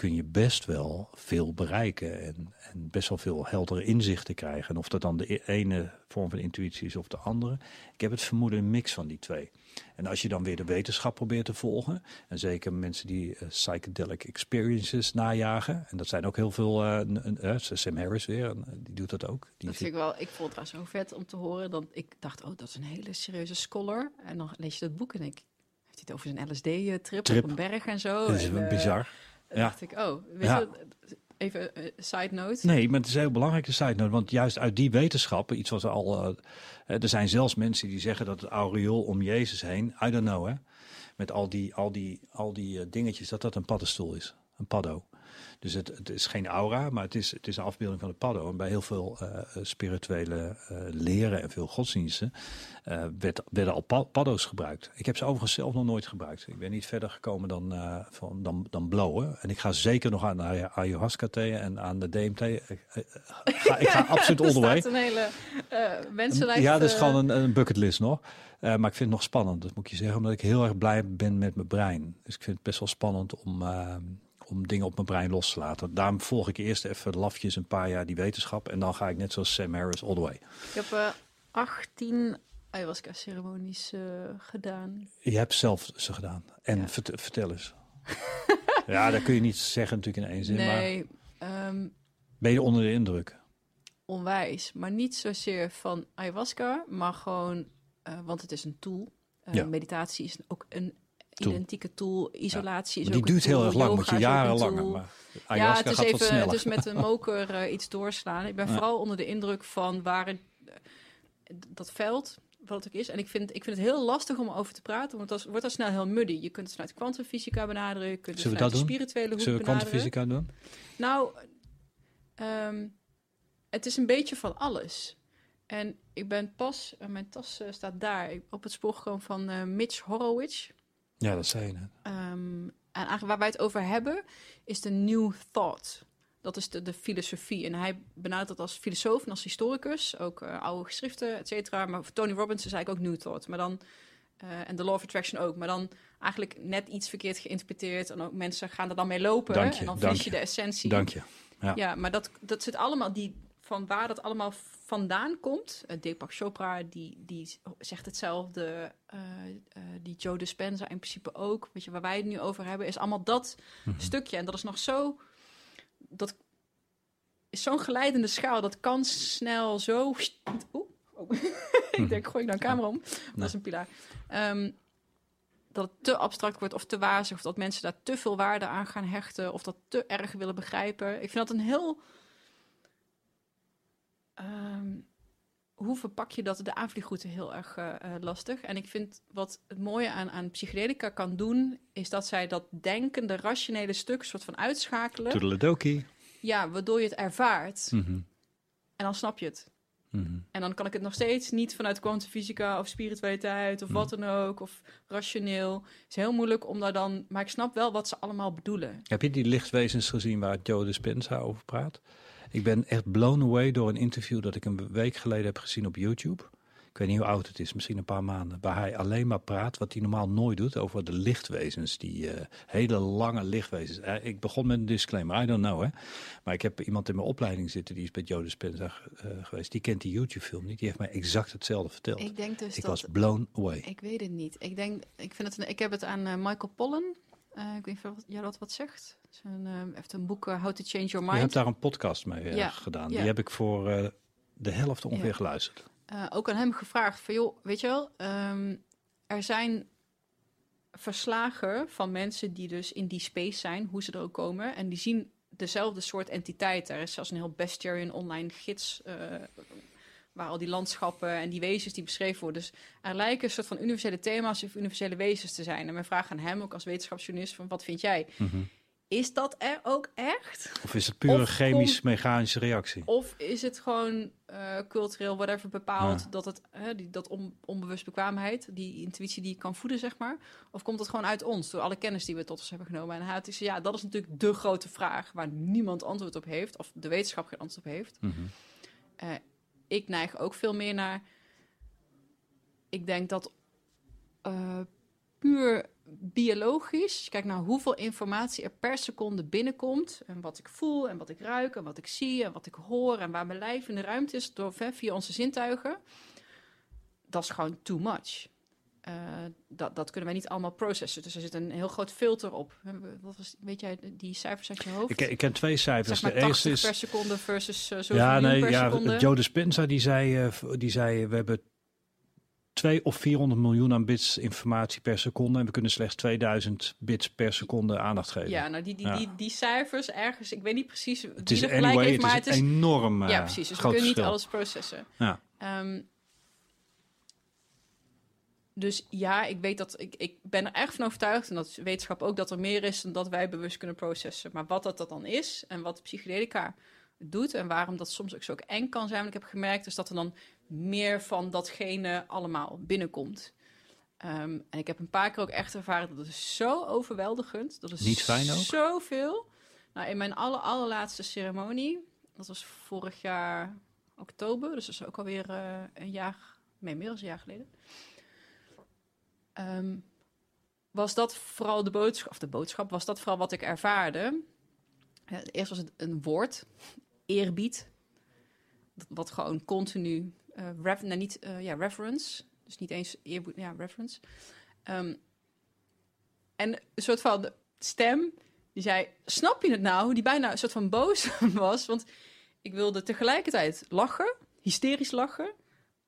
Speaker 2: kun je best wel veel bereiken en, en best wel veel heldere inzichten krijgen. En of dat dan de ene vorm van intuïtie is of de andere. Ik heb het vermoeden een mix van die twee. En als je dan weer de wetenschap probeert te volgen, en zeker mensen die uh, psychedelic experiences najagen, en dat zijn ook heel veel, uh, uh, Sam Harris weer, die doet dat ook. Die
Speaker 1: dat vind ik wel, ik vond het zo vet om te horen, dat ik dacht, oh, dat is een hele serieuze scholar. En dan lees je dat boek en ik, heeft hij het over zijn LSD-trip op een berg en zo.
Speaker 2: Dat is
Speaker 1: en,
Speaker 2: bizar.
Speaker 1: Ja. dacht ik, oh, weet ja. je, even uh, side note.
Speaker 2: Nee, maar het is een heel belangrijke side note. Want juist uit die wetenschappen, iets wat al... Uh, er zijn zelfs mensen die zeggen dat het aureool om Jezus heen... I don't know, hè. Met al die, al die, al die uh, dingetjes, dat dat een paddenstoel is. Een paddo. Dus het, het is geen aura, maar het is, het is een afbeelding van de paddo. En bij heel veel uh, spirituele uh, leren en veel godsdiensten uh, werd, werden al paddo's gebruikt. Ik heb ze overigens zelf nog nooit gebruikt. Ik ben niet verder gekomen dan, van, dan, dan blowen. En ik ga zeker nog aan de ayahuasca thee en aan de DMT. Ik, ga, ik ga absoluut onderweg.
Speaker 1: een hele wensenlijst.
Speaker 2: Ja, dat is gewoon een, een bucketlist nog. Maar ik vind het nog spannend, dat moet ik je zeggen, omdat ik heel erg blij ben met mijn brein. Dus ik vind het best wel spannend om, uh, om dingen op mijn brein los te laten. Daarom volg ik eerst even lafjes een paar jaar die wetenschap. En dan ga ik net zoals Sam Harris all the way.
Speaker 1: Ik heb uh, 18 ayahuasca-ceremonies gedaan.
Speaker 2: Je hebt zelf ze gedaan. En ja. vert, vertel eens. ja, dat kun je niet zeggen natuurlijk in één zin.
Speaker 1: Nee.
Speaker 2: Maar um, ben je onder de indruk?
Speaker 1: Onwijs. Maar niet zozeer van ayahuasca, maar gewoon uh, want het is een tool. Uh, ja. Meditatie is ook een. Identieke tool. Isolatie ja. is
Speaker 2: die
Speaker 1: ook
Speaker 2: duurt heel erg lang, moet je jarenlang. Maar
Speaker 1: ja, het is even het is met een moker uh, iets doorslaan. Ik ben ja. vooral onder de indruk van waar het, dat veld wat het ook is. En ik vind, ik vind het heel lastig om over te praten, want het wordt al snel heel muddy. Je kunt het vanuit kwantumfysica benaderen, je kunt het
Speaker 2: Zullen
Speaker 1: vanuit de spirituele hoek
Speaker 2: Zullen we kwantumfysica doen?
Speaker 1: Nou, um, het is een beetje van alles. En ik ben pas, uh, mijn tas uh, staat daar, op het spoor gekomen van uh, Mitch Horowitz.
Speaker 2: Ja, dat zei je net.
Speaker 1: Um, en eigenlijk waar wij het over hebben, is de New Thought. Dat is de, de filosofie. En hij benadert dat als filosoof en als historicus. Ook oude geschriften, et cetera. Maar voor Tony Robbins is eigenlijk ook New Thought. Maar dan, en de Law of Attraction ook. Maar dan eigenlijk net iets verkeerd geïnterpreteerd. En ook mensen gaan er dan mee lopen.
Speaker 2: Je,
Speaker 1: en dan verlies je de essentie.
Speaker 2: Dank je. Ja,
Speaker 1: ja maar dat, dat zit allemaal, die, van waar dat allemaal vandaan komt. Uh, Deepak Chopra, die, die zegt hetzelfde. Uh, uh, die Joe Dispenza in principe ook. Weet je, waar wij het nu over hebben, is allemaal dat mm -hmm. stukje. En dat is nog zo... Dat is zo'n geleidende schaal. Dat kan snel zo... Oeh, oh. ik denk, gooi ik nou een camera om. Nee. Dat is een pilaar. Um, dat het te abstract wordt of te wazig. Of dat mensen daar te veel waarde aan gaan hechten. Of dat te erg willen begrijpen. Ik vind dat een heel um, hoe verpak je dat? De aanvliegroute heel erg uh, uh, lastig. En ik vind wat het mooie aan, aan psychedelica kan doen, is dat zij dat denkende, rationele stuk soort van uitschakelen.
Speaker 2: Toedeledokie.
Speaker 1: Ja, waardoor je het ervaart.
Speaker 2: Mm -hmm.
Speaker 1: En dan snap je het.
Speaker 2: Mm -hmm.
Speaker 1: En dan kan ik het nog steeds niet vanuit kwantumfysica of spiritualiteit of mm -hmm. wat dan ook, of rationeel. Het is heel moeilijk om daar dan... Maar ik snap wel wat ze allemaal bedoelen.
Speaker 2: Heb je die lichtwezens gezien waar Joe Dispenza over praat? Ik ben echt blown away door een interview dat ik een week geleden heb gezien op YouTube. Ik weet niet hoe oud het is, misschien een paar maanden. Waar hij alleen maar praat, wat hij normaal nooit doet, over de lichtwezens. Die uh, hele lange lichtwezens. Uh, ik begon met een disclaimer, I don't know hè. Maar ik heb iemand in mijn opleiding zitten, die is bij Joe Dispenza uh, geweest. Die kent die YouTube film niet. Die heeft mij exact hetzelfde verteld.
Speaker 1: Ik denk dus
Speaker 2: ik
Speaker 1: dat,
Speaker 2: was blown away.
Speaker 1: Ik weet het niet. Ik, denk, ik, vind het een, ik heb het aan Michael Pollan. Uh, ik weet niet of jij dat wat zegt. Een, uh, heeft een boek, uh, How to Change Your Mind.
Speaker 2: Je hebt daar een podcast mee ja. gedaan. Ja. Die heb ik voor de helft ongeveer ja. geluisterd.
Speaker 1: ook aan hem gevraagd van, joh, weet je wel, um, er zijn verslagen van mensen die dus in die space zijn, hoe ze er ook komen, en die zien dezelfde soort entiteit. Er is zelfs een heel bestiarian online gids waar al die landschappen en die wezens die beschreven worden. Dus er lijken een soort van universele thema's of universele wezens te zijn. En mijn vraag aan hem, ook als wetenschapsjournalist, van wat vind jij?
Speaker 2: Mm -hmm.
Speaker 1: Is dat er ook echt?
Speaker 2: Of is het puur een chemisch-mechanische reactie?
Speaker 1: Of is het gewoon uh, cultureel, whatever, bepaald ja. dat het uh, die, dat on, onbewust bekwaamheid, die intuïtie die je kan voeden, zeg maar? Of komt het gewoon uit ons, door alle kennis die we tot ons hebben genomen? En hij ja, dat is natuurlijk de grote vraag waar niemand antwoord op heeft, of de wetenschap geen antwoord op heeft.
Speaker 2: Mm -hmm.
Speaker 1: uh, ik neig ook veel meer naar. Ik denk dat uh, puur biologisch, kijk naar hoeveel informatie er per seconde binnenkomt. En wat ik voel en wat ik ruik en wat ik zie en wat ik hoor en waar mijn lijf in de ruimte is door, via onze zintuigen. Dat is gewoon too much. Uh, dat, dat kunnen wij niet allemaal processen. Dus er zit een heel groot filter op. Wat was, weet jij die cijfers uit je hoofd?
Speaker 2: Ik, ik ken twee cijfers.
Speaker 1: Zeg maar de eerste is per seconde versus uh, zoveel
Speaker 2: ja, nee,
Speaker 1: per
Speaker 2: ja,
Speaker 1: seconde.
Speaker 2: Joe Dispenza die zei, uh, die zei we hebben 2 of 400 miljoen aan bits informatie per seconde en we kunnen slechts 2000 bits per seconde aandacht geven.
Speaker 1: Ja, nou die, die,
Speaker 2: Ja.
Speaker 1: die, die cijfers ergens, ik weet niet precies
Speaker 2: Het
Speaker 1: wie
Speaker 2: is
Speaker 1: er gelijk
Speaker 2: anyway,
Speaker 1: heeft,
Speaker 2: het
Speaker 1: maar
Speaker 2: is
Speaker 1: het is
Speaker 2: enorm.
Speaker 1: ja
Speaker 2: eh,
Speaker 1: precies. Dus we kunnen niet alles processen.
Speaker 2: Ja.
Speaker 1: Ehm, dus ja, ik weet dat ik, ik ben er echt van overtuigd, en dat is wetenschap ook, dat er meer is dan dat wij bewust kunnen processen. Maar wat dat, dat dan is en wat psychedelica doet en waarom dat soms ook zo eng kan zijn, ik heb gemerkt, is dat er dan meer van datgene allemaal binnenkomt. Ehm, en ik heb een paar keer ook echt ervaren dat is zo overweldigend. Dat is
Speaker 2: Niet fijn ook?
Speaker 1: Zoveel. Nou, in mijn aller, allerlaatste ceremonie, dat was vorig jaar oktober, dus dat is ook alweer uh, een jaar, nee, meer dan een jaar geleden. Ehm, was dat vooral de boodschap, of de boodschap, was dat vooral wat ik ervaarde. Eerst was het een woord, eerbied, wat gewoon continu, nou niet, ja, reference, dus niet eens eerbied, ja, reference. Um, en een soort van stem die zei: Snap je het nou? Die bijna een soort van boos was. Want ik wilde tegelijkertijd lachen, hysterisch lachen,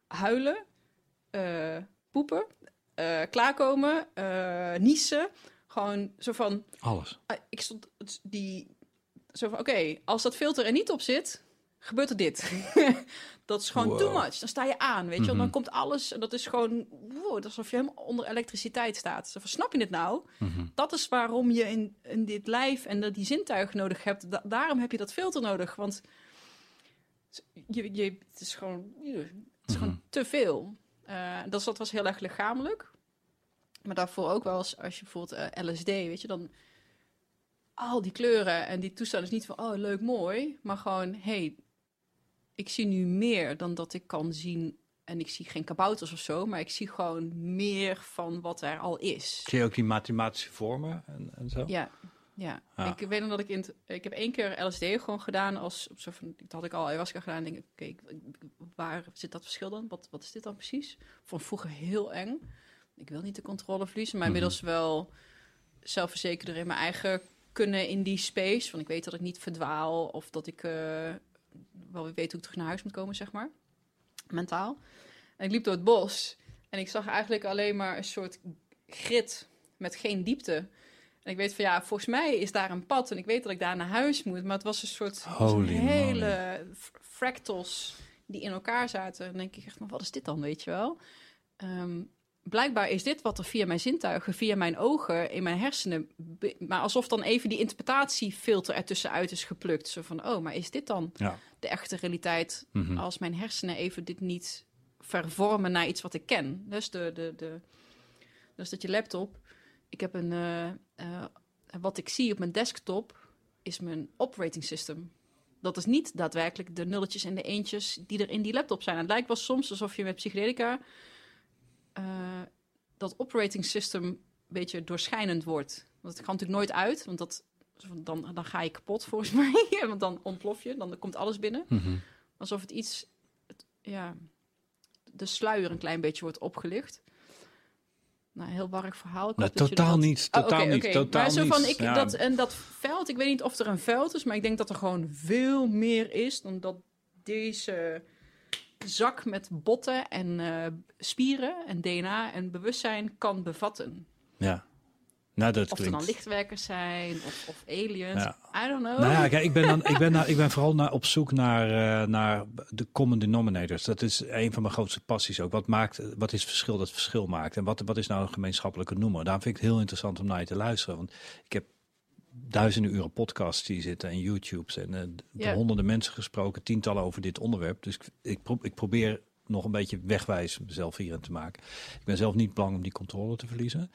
Speaker 1: huilen, uh, poepen, uh, klaarkomen, uh, niezen. Gewoon zo van.
Speaker 2: Alles.
Speaker 1: ik stond die. Zo van: Oké, okay, als dat filter er niet op zit, gebeurt er dit. dat is gewoon wow. too much. Dan sta je aan, weet je mm -hmm. Dan komt alles en dat is gewoon... Wow, alsof je helemaal onder elektriciteit staat. Zo van, snap je het nou? Mm -hmm. Dat is waarom je in, in dit lijf en die zintuigen nodig hebt. Da daarom heb je dat filter nodig. Want je, je, het is gewoon, het is mm -hmm. gewoon te veel. Uh, dat, dat was heel erg lichamelijk. Maar daarvoor ook wel als, als je bijvoorbeeld uh, LSD, weet je, dan al die kleuren en die toestand is niet van, oh, leuk, mooi. Maar gewoon, hey, ik zie nu meer dan dat ik kan zien. En ik zie geen kabouters of zo, maar ik zie gewoon meer van wat er al is.
Speaker 2: Zie je ook die mathematische vormen en, en zo?
Speaker 1: Ja, ja. ja. Ik weet nog dat ik in het, ik heb één keer LSD gewoon gedaan als op soort van, dat had ik al ayahuasca gedaan. Denk ik, oké, waar zit dat verschil dan? Wat, wat is dit dan precies? Vond vroeger heel eng. Ik wil niet de controle verliezen, maar inmiddels mm -hmm. wel zelfverzekerder in mijn eigen kunnen in die space. Want ik weet dat ik niet verdwaal of dat ik uh, wel weet hoe ik terug naar huis moet komen, zeg maar. Mentaal. En ik liep door het bos en ik zag eigenlijk alleen maar een soort grid met geen diepte. En ik weet van ja, volgens mij is daar een pad en ik weet dat ik daar naar huis moet. Maar het was een soort hele fractals die in elkaar zaten. En dan denk ik echt, maar wat is dit dan, weet je wel? Um, blijkbaar is dit wat er via mijn zintuigen, via mijn ogen, in mijn hersenen. Maar alsof dan even die interpretatiefilter ertussenuit is geplukt. Zo van: oh, maar is dit dan
Speaker 2: ja.
Speaker 1: de echte realiteit? Mm -hmm. Als mijn hersenen even dit niet vervormen naar iets wat ik ken. Dus, de, de, de, dus dat je laptop. Ik heb een. Uh, uh, wat ik zie op mijn desktop is mijn operating system. Dat is niet daadwerkelijk de nulletjes en de eentjes die er in die laptop zijn. Het lijkt wel soms alsof je met psychedelica uh, dat operating system een beetje doorschijnend wordt. Want het kan natuurlijk nooit uit, want dat, dan, dan ga je kapot volgens mij. want dan ontplof je, dan komt alles binnen.
Speaker 2: Mm -hmm.
Speaker 1: Alsof het iets, het, ja, de sluier een klein beetje wordt opgelicht. Nou, heel warrig verhaal. Ik
Speaker 2: nou, totaal
Speaker 1: dat...
Speaker 2: niet, totaal oh, okay,
Speaker 1: niet,
Speaker 2: okay.
Speaker 1: totaal
Speaker 2: maar
Speaker 1: zo
Speaker 2: niet.
Speaker 1: Van, ik,
Speaker 2: ja.
Speaker 1: dat, en dat veld, ik weet niet of er een veld is, maar ik denk dat er gewoon veel meer is dan dat deze zak met botten en uh, spieren en DNA en bewustzijn kan bevatten.
Speaker 2: Ja. Nou, dat
Speaker 1: of
Speaker 2: klinkt...
Speaker 1: er dan lichtwerkers zijn of, of aliens. Ja. I don't know.
Speaker 2: Nou ja, kijk, ik ben, dan, ik ben, nou, ik ben vooral naar, op zoek naar, uh, naar de common denominators. Dat is een van mijn grootste passies ook. Wat, maakt, wat is het verschil dat verschil maakt? En wat, wat is nou een gemeenschappelijke noemer? Daarom vind ik het heel interessant om naar je te luisteren. Want ik heb duizenden uren podcasts die zitten en YouTube's en uh,
Speaker 1: Ja.
Speaker 2: honderden mensen gesproken, tientallen over dit onderwerp. Dus ik, ik, pro ik probeer nog een beetje wegwijs mezelf hierin te maken. Ik ben zelf niet bang om die controle te verliezen.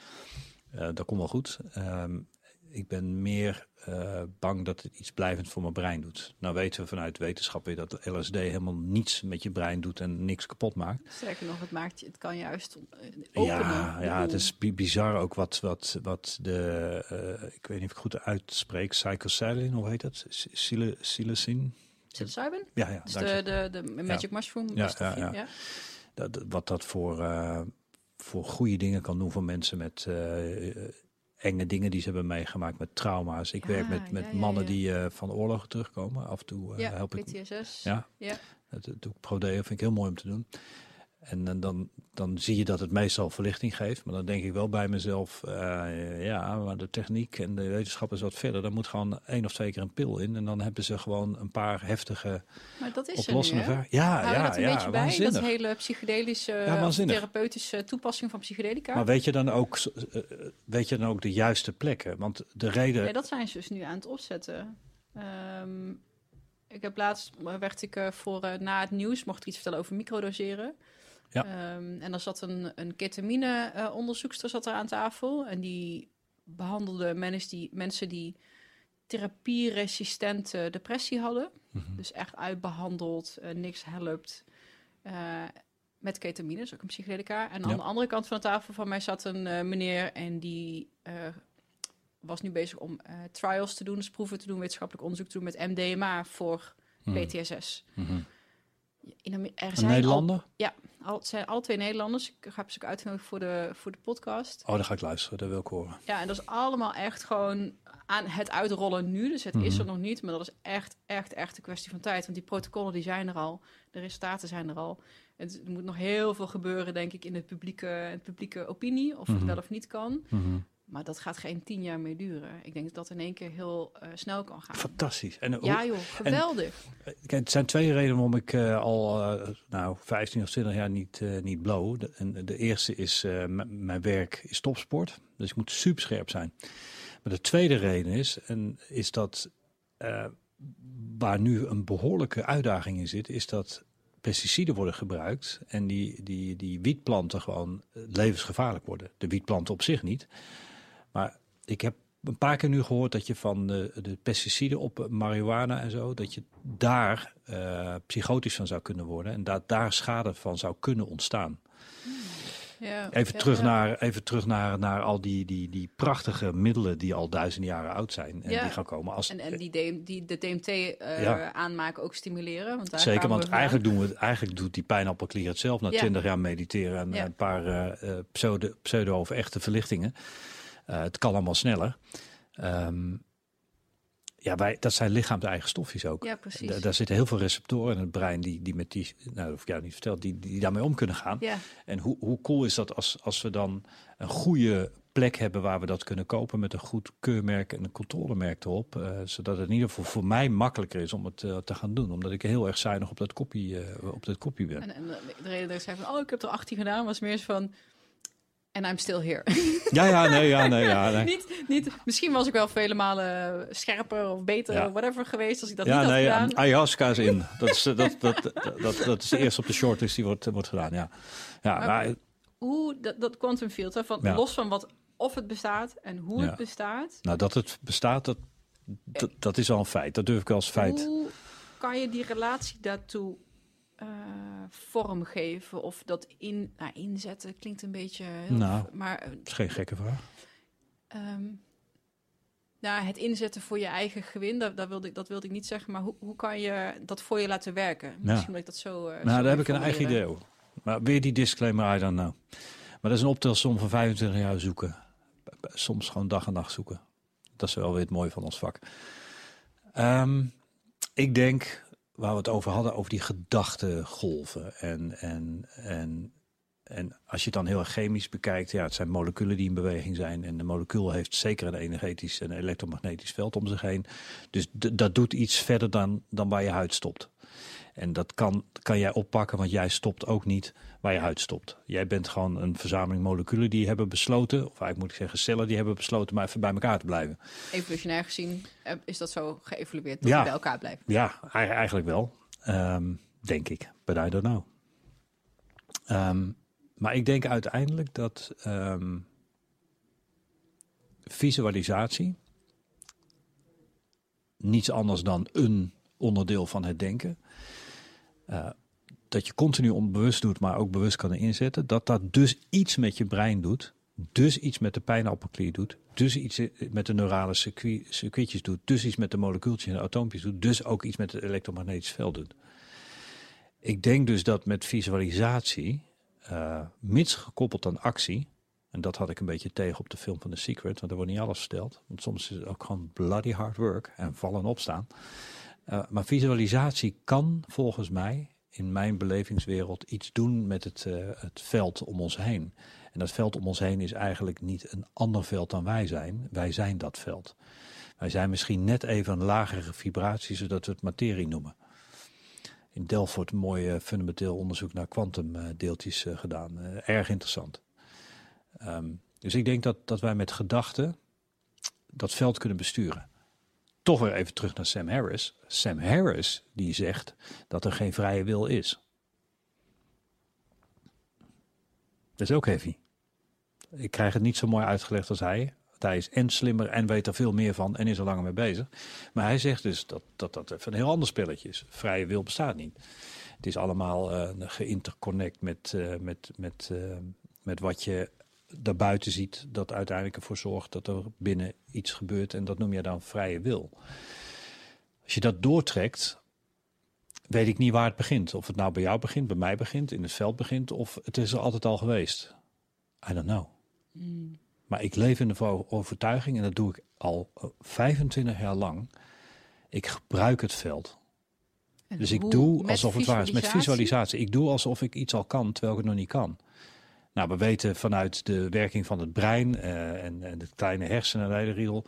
Speaker 2: Uh, dat komt wel goed. Um, ik ben meer uh, bang dat het iets blijvend voor mijn brein doet. Nou weten we vanuit wetenschap weer dat LSD helemaal niets met je brein doet en niks kapot maakt.
Speaker 1: Sterker nog, het, maakt, het kan juist openen.
Speaker 2: Ja, ja het is bizar ook wat, wat, wat de, uh, ik weet niet of ik goed uitspreek, psilocybin, hoe heet dat? Psilocin?
Speaker 1: Psilocybin?
Speaker 2: Ja, ja.
Speaker 1: Dus de, de, de magic ja. mushroom?
Speaker 2: Ja, ja, ja. ja. Dat, wat dat voor, uh, voor goede dingen kan doen voor mensen met uh, enge dingen die ze hebben meegemaakt met trauma's. Ik
Speaker 1: Ja,
Speaker 2: werk met, met
Speaker 1: ja, ja,
Speaker 2: mannen die uh, van oorlogen terugkomen. Af en toe
Speaker 1: Ja,
Speaker 2: help ik.
Speaker 1: PTSS.
Speaker 2: Ja,
Speaker 1: Ja.
Speaker 2: dat, dat doe ik pro deo. Vind ik heel mooi om te doen. En dan, dan, dan zie je dat het meestal verlichting geeft. Maar dan denk ik wel bij mezelf, eh, ja, maar de techniek en de wetenschap is wat verder. Dan moet gewoon één of twee keer een pil in. En dan hebben ze gewoon een paar heftige
Speaker 1: Maar dat is er nu,
Speaker 2: vragen. Ja,
Speaker 1: Hou
Speaker 2: ja,
Speaker 1: dat een
Speaker 2: ja,
Speaker 1: beetje bij, dat hele psychedelische,
Speaker 2: Ja,
Speaker 1: therapeutische toepassing van psychedelica?
Speaker 2: Maar weet je dan ook, eh, weet je dan ook de juiste plekken? Want de reden.
Speaker 1: Ja, dat zijn ze dus nu aan het opzetten. Ehm, ik heb laatst, werd ik eh, voor, eh, na het nieuws, mocht ik iets vertellen over microdoseren.
Speaker 2: Ja.
Speaker 1: Ehm, en dan zat een, een ketamine-onderzoekster zat er aan tafel. En die behandelde mensen die, mensen die therapieresistente depressie hadden.
Speaker 2: Mhm.
Speaker 1: Dus echt uitbehandeld, eh, niks helpt. Eh, met ketamine, dus ook een psychedelica. En aan
Speaker 2: Ja.
Speaker 1: de andere kant van de tafel van mij zat een eh, meneer en die eh, was nu bezig om eh, trials te doen, dus proeven te doen, wetenschappelijk onderzoek te doen met MDMA voor
Speaker 2: Mhm.
Speaker 1: PTSS.
Speaker 2: Mhm.
Speaker 1: In er zijn al,
Speaker 2: Nederlander?
Speaker 1: al, het zijn alle twee Nederlanders. Ik heb ze ook uitgenodigd voor de, voor de podcast.
Speaker 2: Oh, dan ga ik luisteren, dat wil ik horen.
Speaker 1: Ja, en dat is allemaal echt gewoon aan het uitrollen nu. Dus het is
Speaker 2: Mhm.
Speaker 1: er nog niet, maar dat is echt, echt, echt een kwestie van tijd. Want die protocollen die zijn er al, de resultaten zijn er al. Het, er moet nog heel veel gebeuren, denk ik, in het publieke, het publieke opinie, of het
Speaker 2: Mhm.
Speaker 1: wel of niet kan.
Speaker 2: Mhm.
Speaker 1: Maar dat gaat geen tien jaar meer duren. Ik denk dat dat in één keer heel eh, snel kan gaan.
Speaker 2: Fantastisch. En, eh,
Speaker 1: Ja joh, geweldig.
Speaker 2: Kijk, het zijn twee redenen waarom ik eh, al eh, nou, 15 of 20 jaar niet, eh, niet blow. De, en de eerste is, eh, mijn werk is topsport. Dus ik moet super scherp zijn. Maar de tweede reden is, en is dat eh, waar nu een behoorlijke uitdaging in zit, is dat pesticiden worden gebruikt en die, die, die wietplanten gewoon eh, levensgevaarlijk worden. De wietplanten op zich niet. Maar ik heb een paar keer nu gehoord dat je van de, de pesticiden op marihuana en zo, dat je daar eh, psychotisch van zou kunnen worden en dat daar schade van zou kunnen ontstaan.
Speaker 1: Ja,
Speaker 2: Even
Speaker 1: ja,
Speaker 2: terug,
Speaker 1: ja.
Speaker 2: Naar, even terug naar, naar al die, die, die prachtige middelen die al duizenden jaren oud zijn en die gaan komen. Als,
Speaker 1: En, en die, DM die de DMT eh, aanmaken ook stimuleren. Want daar
Speaker 2: Zeker, want eigenlijk, doen we, het- eigenlijk doet die pijnappelklier het zelf na twintig jaar mediteren en een paar eh, pseudo, pseudo of echte verlichtingen. Eh, het kan allemaal sneller. Ehm, ja, wij, dat zijn lichaams-eigen stofjes ook.
Speaker 1: Ja, precies.
Speaker 2: Da- daar zitten heel veel receptoren in het brein die, die met die, nou, dat hoef ik jou niet verteld, die, die daarmee om kunnen gaan.
Speaker 1: Ja,
Speaker 2: En hoe, hoe cool is dat als, als we dan een goede plek hebben waar we dat kunnen kopen met een goed keurmerk en een controlemerk erop. eh, zodat het in ieder geval voor mij makkelijker is om het eh, te gaan doen. Omdat ik heel erg zuinig op dat kopie, eh, op dat kopie ben.
Speaker 1: en, en de de reden dat ik zei van, oh, ik heb er 18 gedaan, was meer van, en I'm still here.
Speaker 2: Ja, ja, nee, ja, nee, ja. Nee.
Speaker 1: niet, niet, misschien was ik wel vele malen scherper of beter,
Speaker 2: Ja.
Speaker 1: whatever geweest, als ik dat
Speaker 2: Ja,
Speaker 1: niet had
Speaker 2: nee,
Speaker 1: gedaan.
Speaker 2: ayahuasca is in. Dat is, eh, dat, dat, dat, dat, is de eerste op de shortlist die wordt, wordt gedaan, ja. Ja,
Speaker 1: Maar-
Speaker 2: maar,
Speaker 1: Hoe, dat, dat quantum field, hè, van,
Speaker 2: Ja.
Speaker 1: los van wat, of het bestaat en hoe het bestaat.
Speaker 2: nou, dat het bestaat, dat, dat, dat is al een feit. Dat durf ik wel als feit.
Speaker 1: Hoe kan je die relatie daartoe eh, vormgeven of dat in, nou, inzetten? Klinkt een beetje,
Speaker 2: Nou.
Speaker 1: maar eh,
Speaker 2: is geen gekke vraag.
Speaker 1: Nou, het inzetten voor je eigen gewin, dat, dat, wilde, ik, dat wilde ik niet zeggen. Maar hoe, hoe kan je dat voor je laten werken? Misschien dat ik dat zo. eh, zo
Speaker 2: Nou, daar heb
Speaker 1: moet
Speaker 2: ik een eigen idee over. Maar weer die disclaimer, I don't know. Maar dat is een optelsom van 25 jaar zoeken. Soms gewoon dag en nacht zoeken. Dat is wel weer het mooie van ons vak. Ehm, ik denk, waar we het over hadden, over die gedachtengolven. En, en, en, en als je het dan heel chemisch bekijkt, ja, het zijn moleculen die in beweging zijn. En de molecuul heeft zeker een energetisch en elektromagnetisch veld om zich heen. Dus dat doet iets verder dan, dan waar je huid stopt. En dat kan, kan jij oppakken, want jij stopt ook niet waar je huid stopt. Jij bent gewoon een verzameling moleculen die hebben besloten, of eigenlijk moet ik zeggen cellen die hebben besloten maar even bij elkaar te blijven.
Speaker 1: Evolutionair gezien eh, is dat zo geëvolueerd dat
Speaker 2: Ja.
Speaker 1: we bij elkaar blijven.
Speaker 2: Ja, ei- eigenlijk wel. Ehm, denk ik. But I don't know. Ehm, maar ik denk uiteindelijk dat ehm, visualisatie niets anders dan een onderdeel van het denken. Eh, dat je continu onbewust doet, maar ook bewust kan inzetten. Dat dat dus iets met je brein doet. Dus iets met de pijnappelklier doet. Dus iets met de neurale circuit, circuitjes doet. Dus iets met de molecuultjes en de atoompjes doet. Dus ook iets met het elektromagnetisch veld doet. Ik denk dus dat met visualisatie, eh, mits gekoppeld aan actie. En dat had ik een beetje tegen op de film van The Secret. Want er wordt niet alles verteld. Want soms is het ook gewoon bloody hard work. En vallen en opstaan. Eh, maar visualisatie kan volgens mij in mijn belevingswereld iets doen met het, eh, het veld om ons heen. En dat veld om ons heen is eigenlijk niet een ander veld dan wij zijn. Wij zijn dat veld. Wij zijn misschien net even een lagere vibratie, zodat we het materie noemen. In Delft mooi eh, fundamenteel onderzoek naar kwantumdeeltjes gedaan. Erg interessant. Um, dus ik denk dat, dat wij met gedachten dat veld kunnen besturen. Toch weer even terug naar Sam Harris. Sam Harris die zegt dat er geen vrije wil is. Dat is ook heavy. Ik krijg het niet zo mooi uitgelegd als hij. Hij is en slimmer en weet er veel meer van en is er langer mee bezig. Maar hij zegt dus dat dat, dat een heel ander spelletje is. Vrije wil bestaat niet. Het is allemaal uh, geïnterconnect met, uh, met, met, uh, met wat je daarbuiten ziet. Dat uiteindelijk ervoor zorgt dat er binnen iets gebeurt. En dat noem je dan vrije wil. Als je dat doortrekt, weet ik niet waar het begint. Of het nou bij jou begint, bij mij begint, in het veld begint. Of het is er altijd al geweest. I don't know. Mm. Maar ik leef in de overtuiging, en dat doe ik al 25 jaar lang. Ik gebruik het veld. En dus ik doe alsof het waar is. Met visualisatie. Ik doe alsof ik iets al kan, terwijl ik het nog niet kan. Nou, we weten vanuit de werking van het brein uh, en, en de kleine hersenen, riedel.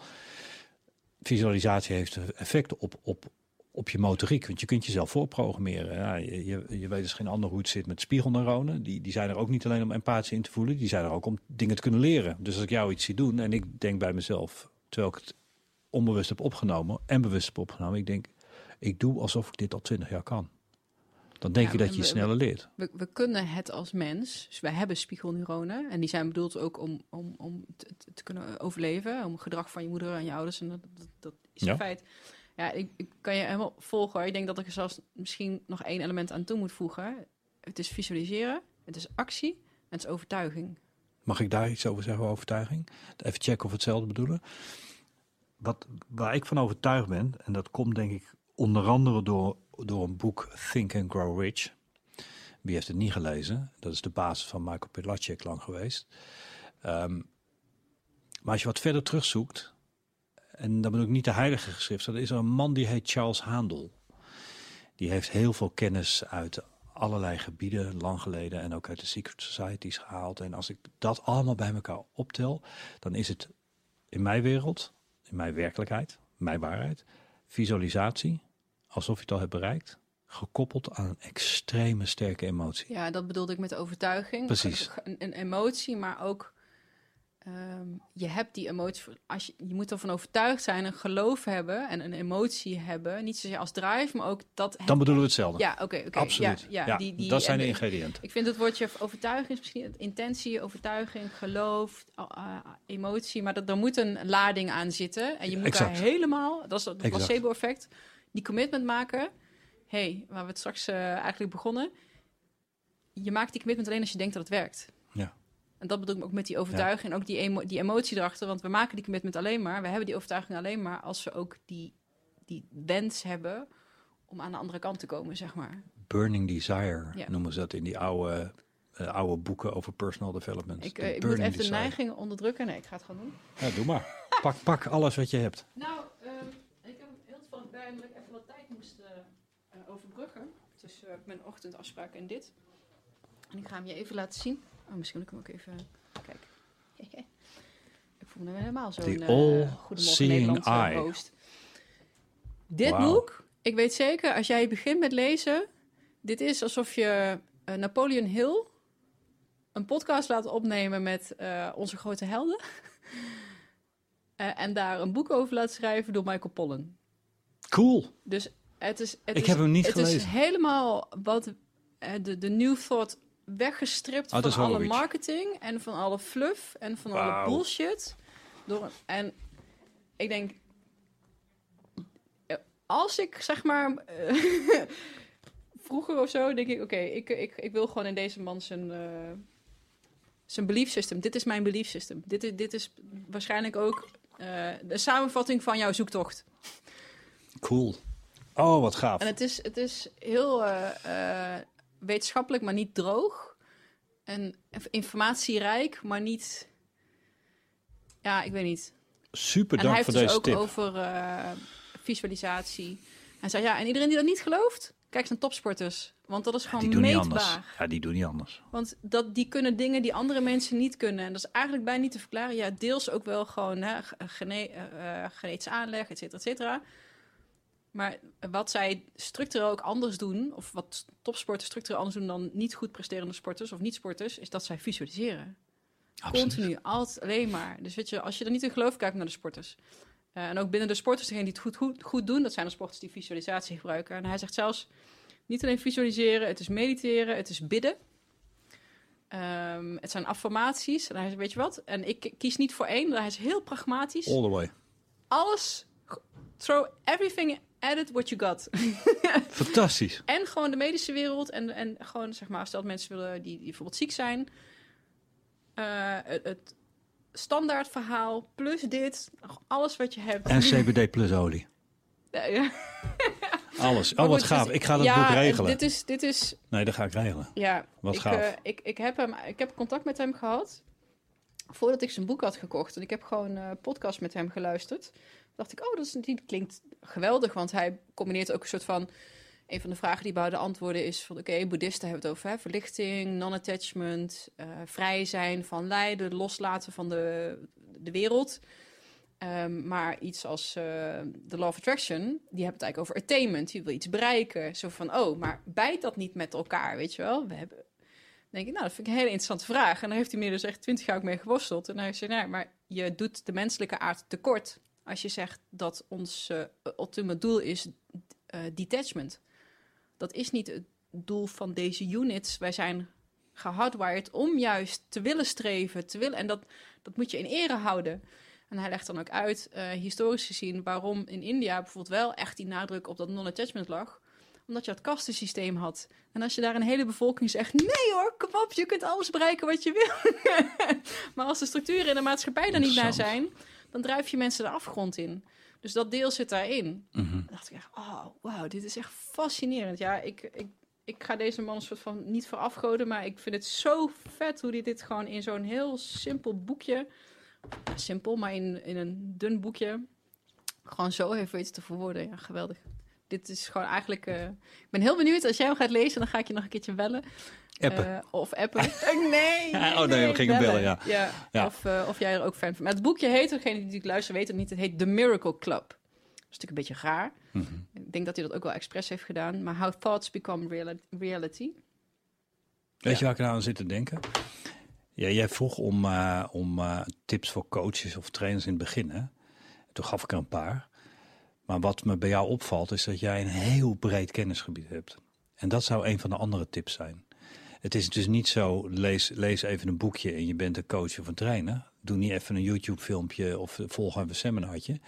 Speaker 2: Visualisatie heeft effect op, op, op je motoriek. Want je kunt jezelf voorprogrammeren. Je, je weet dus geen ander hoe het zit met spiegelneuronen. Die, die zijn er ook niet alleen om empathie in te voelen. Die zijn er ook om dingen te kunnen leren. Dus als ik jou iets zie doen en ik denk bij mezelf... terwijl ik het onbewust heb opgenomen en bewust heb opgenomen... ik denk, ik doe alsof ik dit al twintig jaar kan. Dan denk ja, je dat je we, sneller leert.
Speaker 1: We, we, kunnen het als mens. Dus wij hebben spiegelneuronen. En die zijn bedoeld ook om, om, om te, te kunnen overleven. Om gedrag van je moeder en je ouders. En dat, dat, dat is een feit. Ja, ik, ik, kan je helemaal volgen. Ik denk dat ik er zelfs misschien nog één element aan toe moet voegen. Het is visualiseren, het is actie en het is overtuiging.
Speaker 2: Mag ik daar iets over zeggen, overtuiging? Even checken of we hetzelfde bedoelen. Wat, waar ik van overtuigd ben, en dat komt denk ik onder andere door, door een boek Think and Grow Rich. Wie heeft het niet gelezen? Dat is de basis van Michael Pilacek lang geweest. Um, maar als je wat verder terugzoekt, en dan bedoel ik niet de heilige geschrift, er is er een man die heet Charles Handel. Die heeft heel veel kennis uit allerlei gebieden, lang geleden, en ook uit de secret societies gehaald. En als ik dat allemaal bij elkaar optel, dan is het in mijn wereld, in mijn werkelijkheid, mijn waarheid, visualisatie, alsof je het al hebt bereikt, gekoppeld aan een extreme sterke emotie.
Speaker 1: Ja, dat bedoelde ik met overtuiging.
Speaker 2: Precies.
Speaker 1: Een, een emotie, maar ook Um, je hebt die emotie, als je, je moet ervan overtuigd zijn, een geloof hebben en een emotie hebben. Niet zozeer als drive, maar ook dat.
Speaker 2: Dan bedoelen we hetzelfde.
Speaker 1: Ja, oké, oké.
Speaker 2: Absoluut. Ja, ja, die, die, dat zijn de ingrediënten.
Speaker 1: Ik vind het woordje overtuiging is misschien intentie, overtuiging, geloof, uh, emotie, maar dat, er moet een lading aan zitten. En je moet daar helemaal, dat is het placebo-effect, die commitment maken. hey, waar we het straks uh, eigenlijk begonnen. Je maakt die commitment alleen als je denkt dat het werkt.
Speaker 2: Ja.
Speaker 1: En dat bedoel ik ook met die overtuiging en ook die, emo die emotie erachter. Want we maken die commitment alleen maar, we hebben die overtuiging alleen maar als we ook die, die wens hebben om aan de andere kant te komen, zeg maar.
Speaker 2: Burning desire noemen ze dat in die oude, uh, oude boeken over personal development.
Speaker 1: Ik, uh, ik moet even de neigingen onderdrukken. Nee, ik ga het gewoon doen.
Speaker 2: Ja, doe maar. pak, pak alles wat je hebt.
Speaker 1: Nou, overbruggen. Tussen mijn ochtendafspraak en dit. En ik ga hem je even laten zien. Oh, misschien kan ik hem ook even kijken. ik voel me helemaal zo'n uh, Goedemorgen Nederland uh, host. Dit boek, ik weet zeker, als jij begint met lezen... Dit is alsof je uh, Napoleon Hill een podcast laat opnemen met uh, onze grote helden. en daar een boek over laat schrijven door Michael Pollan.
Speaker 2: Cool.
Speaker 1: Dus het is... Het
Speaker 2: ik
Speaker 1: is,
Speaker 2: heb hem niet
Speaker 1: het
Speaker 2: gelezen.
Speaker 1: Het is helemaal wat de, de New Thought weggestript oh, van alle marketing en van alle fluff en van alle bullshit. Door, en ik denk, als ik zeg maar uh, vroeger of zo, denk ik, oké, ik, ik, ik wil gewoon in deze man zijn, uh, zijn belief system. Dit is mijn belief system. Dit is, dit is waarschijnlijk ook uh, de samenvatting van jouw zoektocht.
Speaker 2: Cool. Oh, wat gaaf.
Speaker 1: En het is, het is heel wetenschappelijk, maar niet droog. En informatierijk, maar niet... Ja, ik weet niet.
Speaker 2: Super dank voor
Speaker 1: dus
Speaker 2: deze tip.
Speaker 1: En hij heeft dus ook over uh, visualisatie. Hij zei, ja, en iedereen die dat niet gelooft, Kijk eens naar topsporters. Want dat is
Speaker 2: Ja,
Speaker 1: gewoon
Speaker 2: die doen niet anders.
Speaker 1: meetbaar.
Speaker 2: Ja, die doen niet anders.
Speaker 1: Want dat, die kunnen dingen die andere mensen niet kunnen. En dat is eigenlijk bijna niet te verklaren. Ja, deels ook wel gewoon hè, ge- gene, eh, eh, genetische aanleg, et cetera, et cetera. Maar wat zij structureel ook anders doen... of wat topsporters structureel anders doen... dan niet goed presterende sporters of niet-sporters... is dat zij visualiseren. Continu, altijd alleen maar. Dus weet je, als je er niet in gelooft, kijk naar de sporters. Eh, en ook binnen de sporters, degene die het goed, goed, goed doen... dat zijn de sporters die visualisatie gebruiken. En hij zegt zelfs... Niet alleen visualiseren, het is mediteren, het is bidden. Ehm, het zijn affirmaties. En hij zegt, weet je wat? En ik kies niet voor één, hij is heel pragmatisch.
Speaker 2: All the way.
Speaker 1: Alles, throw everything at it what you got.
Speaker 2: Fantastisch.
Speaker 1: en gewoon de medische wereld. En, en gewoon, zeg maar, stel dat mensen willen die, die bijvoorbeeld ziek zijn. Eh, het, het standaard verhaal plus dit. Alles wat je hebt.
Speaker 2: En CBD plus olie.
Speaker 1: Ja, ja.
Speaker 2: Alles. Oh, wat gaaf.
Speaker 1: dus-
Speaker 2: Ik ga dat
Speaker 1: ja,
Speaker 2: boek
Speaker 1: en
Speaker 2: regelen.
Speaker 1: Dit is, dit is
Speaker 2: Nee, dat ga ik regelen.
Speaker 1: Ja,
Speaker 2: Wat
Speaker 1: ik,
Speaker 2: gaaf.
Speaker 1: eh, ik, ik, heb hem, ik heb contact met hem gehad voordat ik zijn boek had gekocht. En ik heb gewoon eh podcast met hem geluisterd. Dacht ik, oh, dat, is, klinkt geweldig. Want hij combineert ook een soort van... Een van de vragen die we de antwoorden is van... Oké, boeddhisten hebben het over verlichting, non-attachment... eh, vrij zijn van lijden, loslaten van de, de wereld... Ehm, maar iets als eh de Law of Attraction, die hebben het eigenlijk over attainment. Je wil iets bereiken. Zo van, oh, maar bijt dat niet met elkaar, weet je wel? We hebben... Denk ik, nou, dat vind ik een hele interessante vraag. En daar heeft hij meer dus echt twintig jaar ook mee geworsteld. En hij zei, nou, maar je doet de menselijke aard tekort... als je zegt dat ons ultieme doel is eh, detachment. Dat is niet het doel van deze units. Wij zijn gehardwired om juist te willen streven, te willen... En dat, dat moet je in ere houden. En hij legt dan ook uit, eh, historisch gezien, waarom in India bijvoorbeeld wel echt die nadruk op dat non-attachment lag. Omdat je het kastensysteem had. En als je daar een hele bevolking zegt, nee hoor, kom op, je kunt alles bereiken wat je wil. maar als de structuren in de maatschappij daar niet naar zijn, dan drijf je mensen de afgrond in. Dus dat deel zit daarin. Dan dacht ik echt, oh, wauw, dit is echt fascinerend. Ja, ik, ik, ik ga deze man een soort van niet voor afgoden, maar ik vind het zo vet hoe hij dit gewoon in zo'n heel simpel boekje, simpel, maar in, in een dun boekje, gewoon zo heeft weten te verwoorden. Ja, geweldig. Dit is gewoon eigenlijk. eh, ik ben heel benieuwd. Als jij hem gaat lezen, dan ga ik je nog een keertje bellen.
Speaker 2: Appen.
Speaker 1: Eh, of appen. Nee.
Speaker 2: Oh, nee, we gingen bellen, ja.
Speaker 1: ja.
Speaker 2: Ja.
Speaker 1: Of, eh, of jij er ook fan van. Maar het boekje heet, degene die natuurlijk luisteren weten het niet, het heet The Miracle Club. Dat is natuurlijk een beetje raar.
Speaker 2: Mhm.
Speaker 1: Ik denk dat hij dat ook wel expres heeft gedaan. Maar How Thoughts Become Reali- Reality.
Speaker 2: Weet
Speaker 1: Ja.
Speaker 2: je waar ik nou aan zit te denken? Ja, jij vroeg om, om tips voor coaches of trainers in het begin. Hè? Toen gaf ik er een paar. Maar wat me bij jou opvalt is dat jij een heel breed kennisgebied hebt. En dat zou een van de andere tips zijn. Het is dus niet zo, lees, lees even een boekje en je bent een coach of een trainer. Doe niet even een YouTube filmpje of volg even een seminartje.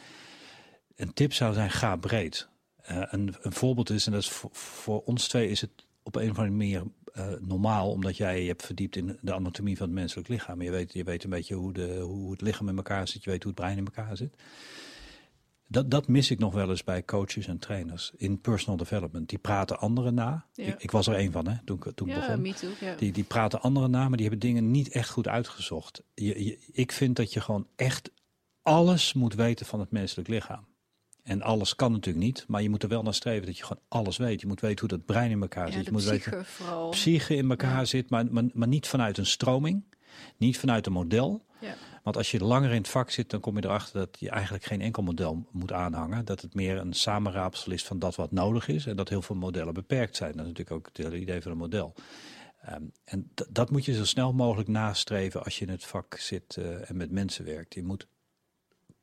Speaker 2: Een tip zou zijn, ga breed. Eh, een, een voorbeeld is, en dat is voor, voor ons twee is het op een of andere manier eh, normaal, omdat jij je hebt verdiept in de anatomie van het menselijk lichaam. Je weet, je weet een beetje hoe, de, hoe het lichaam in elkaar zit, je weet hoe het brein in elkaar zit. Dat, dat mis ik nog wel eens bij coaches en trainers in personal development. Die praten anderen na.
Speaker 1: Ja.
Speaker 2: Ik, ik was er een van, hè, toen, toen
Speaker 1: Ja,
Speaker 2: begon.
Speaker 1: me too. Ja.
Speaker 2: Die, die praten anderen na, maar die hebben dingen niet echt goed uitgezocht. Je, je- ik vind dat je gewoon echt alles moet weten van het menselijk lichaam. En alles kan natuurlijk niet, maar je moet er wel naar streven dat je gewoon alles weet. Je moet weten hoe dat brein in elkaar zit. Je moet weten
Speaker 1: psyche vooral.
Speaker 2: psyche in elkaar zit, maar, maar, maar niet vanuit een stroming, niet vanuit een model.
Speaker 1: Ja.
Speaker 2: Want als je langer in het vak zit, dan kom je erachter dat je eigenlijk geen enkel model moet aanhangen. Dat het meer een samenraapsel is van dat wat nodig is en dat heel veel modellen beperkt zijn. Dat is natuurlijk ook het hele idee van een model. Ehm, en dat moet je zo snel mogelijk nastreven als je in het vak zit eh, en met mensen werkt. Je moet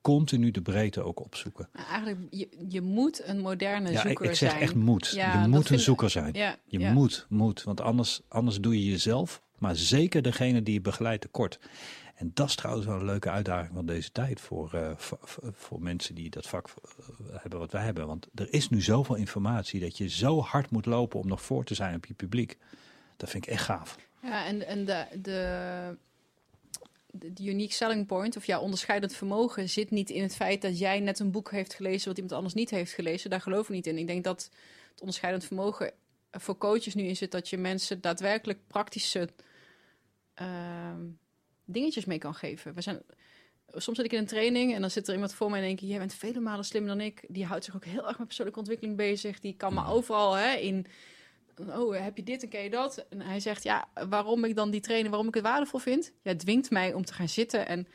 Speaker 2: continu de breedte ook opzoeken.
Speaker 1: Eigenlijk, je, je moet een moderne
Speaker 2: Ja,
Speaker 1: zoeker
Speaker 2: ik zeg
Speaker 1: zijn.
Speaker 2: echt moet.
Speaker 1: Ja,
Speaker 2: je moet een zoeker zijn.
Speaker 1: Ja,
Speaker 2: Je moet, moet, want anders, anders doe je jezelf, maar zeker degene die je begeleidt tekort. En dat is trouwens wel een leuke uitdaging van deze tijd voor, eh, voor, mensen die dat vak eh, hebben wat wij hebben. Want er is nu zoveel informatie dat je zo hard moet lopen om nog voor te zijn op je publiek. Dat vind ik echt gaaf.
Speaker 1: Ja, en, en de, de, de, unique selling point, of ja, onderscheidend vermogen, zit niet in het feit dat jij net een boek heeft gelezen wat iemand anders niet heeft gelezen. Daar geloof ik niet in. Ik denk dat het onderscheidend vermogen voor coaches nu in zit dat je mensen daadwerkelijk praktische ehm, dingetjes mee kan geven. We zijn, soms zit ik in een training en dan zit er iemand voor mij en denk ik, jij bent vele malen slimmer dan ik. Die houdt zich ook heel erg met persoonlijke ontwikkeling bezig. Die kan me overal hè, in, oh, heb je dit en ken je dat? En hij zegt, ja, waarom ik dan die training, waarom ik het waardevol vind? Ja, het dwingt mij om te gaan zitten en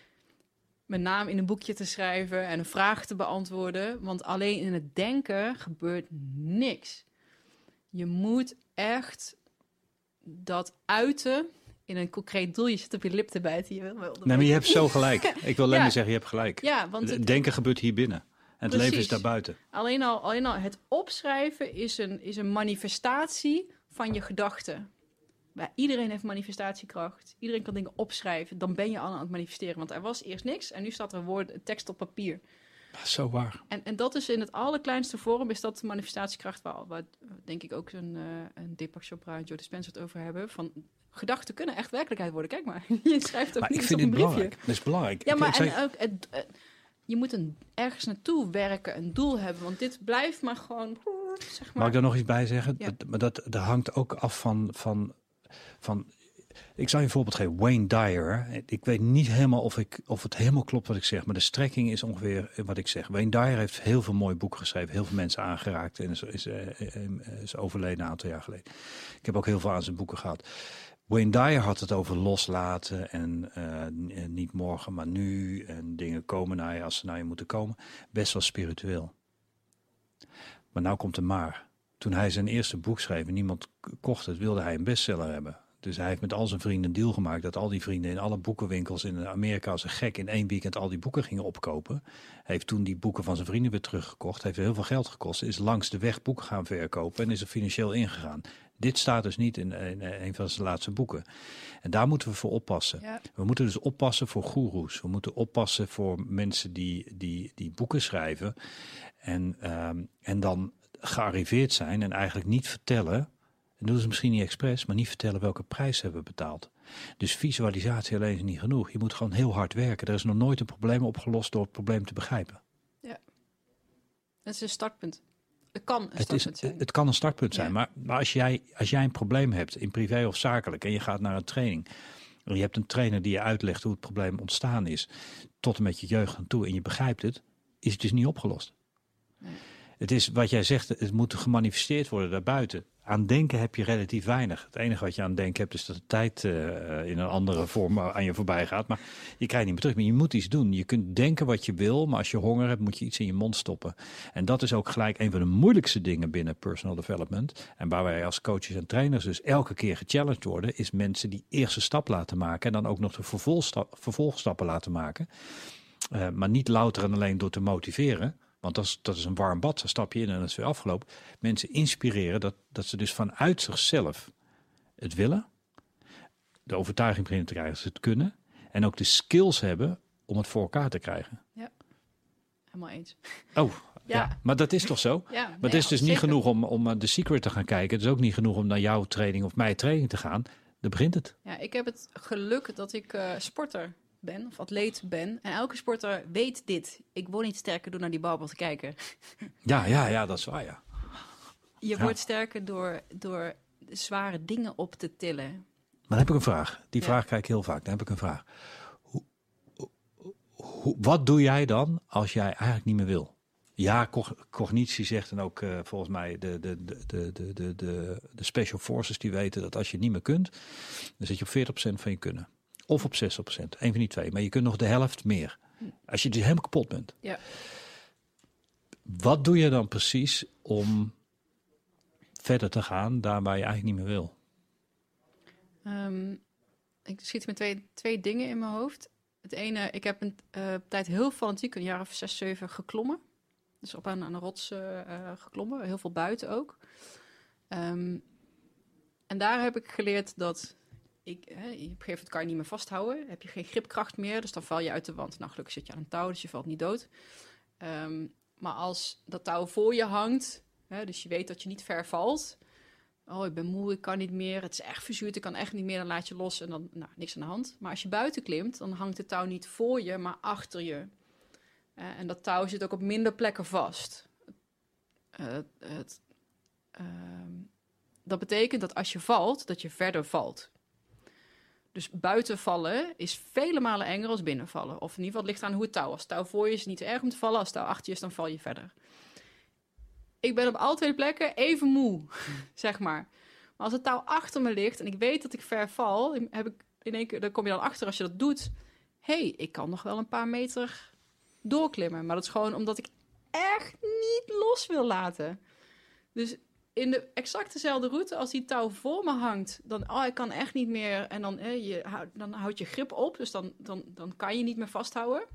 Speaker 1: mijn naam in een boekje te schrijven en een vraag te beantwoorden. Want alleen in het denken gebeurt niks. Je moet echt dat uiten in een concreet doel. Je zit op je lip te bijten. Je wil wel
Speaker 2: Nee, maar je hebt zo gelijk. Ik wil alleen
Speaker 1: Ja.
Speaker 2: maar zeggen, je hebt gelijk.
Speaker 1: Ja, want het,
Speaker 2: denken gebeurt hier binnen. En het leven is daarbuiten.
Speaker 1: alleen, al, alleen al het opschrijven is een, is een manifestatie van je gedachten. Maar iedereen heeft manifestatiekracht. Iedereen kan dingen opschrijven. Dan ben je al aan het manifesteren. Want er was eerst niks en nu staat er woord, tekst op papier.
Speaker 2: Zo waar.
Speaker 1: En, en dat is in het allerkleinste vorm, is dat de manifestatiekracht waar, waar denk ik ook een, eh een Deepak Chopra en Joe Dispenza het over hebben. Van gedachten kunnen echt werkelijkheid worden. Kijk maar, je schrijft ook
Speaker 2: Maar ik vind
Speaker 1: op
Speaker 2: dit
Speaker 1: een briefje.
Speaker 2: belangrijk. Dat is belangrijk.
Speaker 1: Ja, maar
Speaker 2: ik zei-
Speaker 1: en ook, het, eh, je moet een, ergens naartoe werken, een doel hebben. Want dit blijft maar gewoon, zeg maar.
Speaker 2: Mag ik daar nog iets bij zeggen?
Speaker 1: Ja.
Speaker 2: Dat, maar dat, dat hangt ook af van, van, van... Ik zal je een voorbeeld geven. Wayne Dyer. Ik weet niet helemaal of, ik, of het helemaal klopt wat ik zeg. Maar de strekking is ongeveer wat ik zeg. Wayne Dyer heeft heel veel mooie boeken geschreven. Heel veel mensen aangeraakt. En is, is, eh, eh, is overleden een aantal jaar geleden. Ik heb ook heel veel aan zijn boeken gehad. Wayne Dyer had het over loslaten en eh, niet morgen, maar nu. En dingen komen naar je als ze naar je moeten komen. Best wel spiritueel. Maar nou komt er maar. Toen hij zijn eerste boek schreef en niemand kocht het, wilde hij een bestseller hebben. Dus hij heeft met al zijn vrienden een deal gemaakt dat al die vrienden in alle boekenwinkels in Amerika als een gek in één weekend al die boeken gingen opkopen. Heeft toen die boeken van zijn vrienden weer teruggekocht. Heeft heel veel geld gekost. Is langs de weg boeken gaan verkopen en is er financieel ingegaan. Dit staat dus niet in, in een van zijn laatste boeken. En daar moeten we voor oppassen.
Speaker 1: Ja,
Speaker 2: We moeten dus oppassen voor goeroes. We moeten oppassen voor mensen die, die, die boeken schrijven. En, ehm, en dan gearriveerd zijn en eigenlijk niet vertellen. En doen ze misschien niet expres, maar niet vertellen welke prijs ze hebben betaald. Dus visualisatie alleen is niet genoeg. Je moet gewoon heel hard werken. Er is nog nooit een probleem opgelost door het probleem te begrijpen.
Speaker 1: dat is een startpunt. Het kan een
Speaker 2: Het, is,
Speaker 1: startpunt zijn.
Speaker 2: het kan een startpunt zijn,
Speaker 1: Ja.
Speaker 2: maar, maar als, jij, als jij een probleem hebt in privé of zakelijk en je gaat naar een training en je hebt een trainer die je uitlegt hoe het probleem ontstaan is, tot en met je jeugd aan toe en je begrijpt het, is het dus niet opgelost.
Speaker 1: Nee.
Speaker 2: Het is wat jij zegt, het moet gemanifesteerd worden daarbuiten. Aan denken heb je relatief weinig. Het enige wat je aan denken hebt is dat de tijd eh, in een andere vorm aan je voorbij gaat. Maar je krijgt niet meer terug. Maar je moet iets doen. Je kunt denken wat je wil, maar als je honger hebt moet je iets in je mond stoppen. En dat is ook gelijk een van de moeilijkste dingen binnen personal development. En waar wij als coaches en trainers dus elke keer gechallenged worden, is mensen die eerste stap laten maken en dan ook nog de vervolgstap, vervolgstappen laten maken. Eh, maar niet louter en alleen door te motiveren. Want dat is, dat is een warm bad. Dan stap je in en dat is weer afgelopen. Mensen inspireren dat, dat ze dus vanuit zichzelf het willen. De overtuiging beginnen te krijgen dat ze het kunnen. En ook de skills hebben om het voor elkaar te krijgen.
Speaker 1: Helemaal eens.
Speaker 2: Oh, ja.
Speaker 1: Ja.
Speaker 2: maar dat is toch zo?
Speaker 1: Ja,
Speaker 2: Maar het is dus niet genoeg om, om uh, de secret te gaan kijken. Het is ook niet genoeg om naar jouw training of mijn training te gaan. Daar begint het.
Speaker 1: Ja, ik heb het geluk dat ik eh, sporter ben, of atleet ben. En elke sporter weet dit. Ik word niet sterker door naar die barbel te kijken.
Speaker 2: Ja, ja, ja, dat is waar, ja.
Speaker 1: Je
Speaker 2: Ja.
Speaker 1: wordt sterker door, door zware dingen op te tillen.
Speaker 2: Maar dan heb ik een vraag. Die
Speaker 1: Ja.
Speaker 2: vraag krijg ik heel vaak. Dan heb ik een vraag. Hoe, hoe, wat doe jij dan als jij eigenlijk niet meer wil? Ja, cog- cognitie zegt en ook eh, volgens mij de, de, de, de, de, de, de special forces die weten dat als je niet meer kunt, dan zit je op 40% van je kunnen. Of op 60%, een van die twee. Maar je kunt nog de helft meer. Als je dus helemaal kapot bent.
Speaker 1: Ja.
Speaker 2: Wat doe je dan precies om verder te gaan daar waar je eigenlijk niet meer wil?
Speaker 1: Ehm, ik schiet met twee, twee dingen in mijn hoofd. Het ene, ik heb een eh, tijd heel fanatiek, een jaar of zes, zeven geklommen. Dus op aan, aan een rots eh, eh, geklommen, heel veel buiten ook. Ehm, en daar heb ik geleerd dat ik, hè, op een gegeven moment kan je niet meer vasthouden. Heb je geen gripkracht meer, dus dan val je uit de wand. Nou, gelukkig zit je aan een touw, dus je valt niet dood. Ehm, maar als dat touw voor je hangt, hè, dus je weet dat je niet ver valt. Oh, ik ben moe, ik kan niet meer. Het is echt verzuurd, ik kan echt niet meer. Dan laat je los en dan, nou, niks aan de hand. Maar als je buiten klimt, dan hangt het touw niet voor je, maar achter je. Eh, en dat touw zit ook op minder plekken vast. Eh, het, ehm, dat betekent dat als je valt, dat je verder valt. Dus buiten vallen is vele malen enger als binnenvallen. Of in ieder geval, het ligt aan hoe het touw. Als het touw voor je is niet erg om te vallen. Als het touw achter je is, dan val je verder. Ik ben op alle twee plekken even moe, zeg maar. Maar als het touw achter me ligt en ik weet dat ik ver val, heb ik in één keer, dan kom je dan achter als je dat doet. Hé, hey, ik kan nog wel een paar meter doorklimmen. Maar dat is gewoon omdat ik echt niet los wil laten. Dus in de exact dezelfde route, als die touw voor me hangt, dan, oh, ik kan echt niet meer. En dan, eh, je, dan je grip op, dus dan, dan, dan kan je niet meer vasthouden.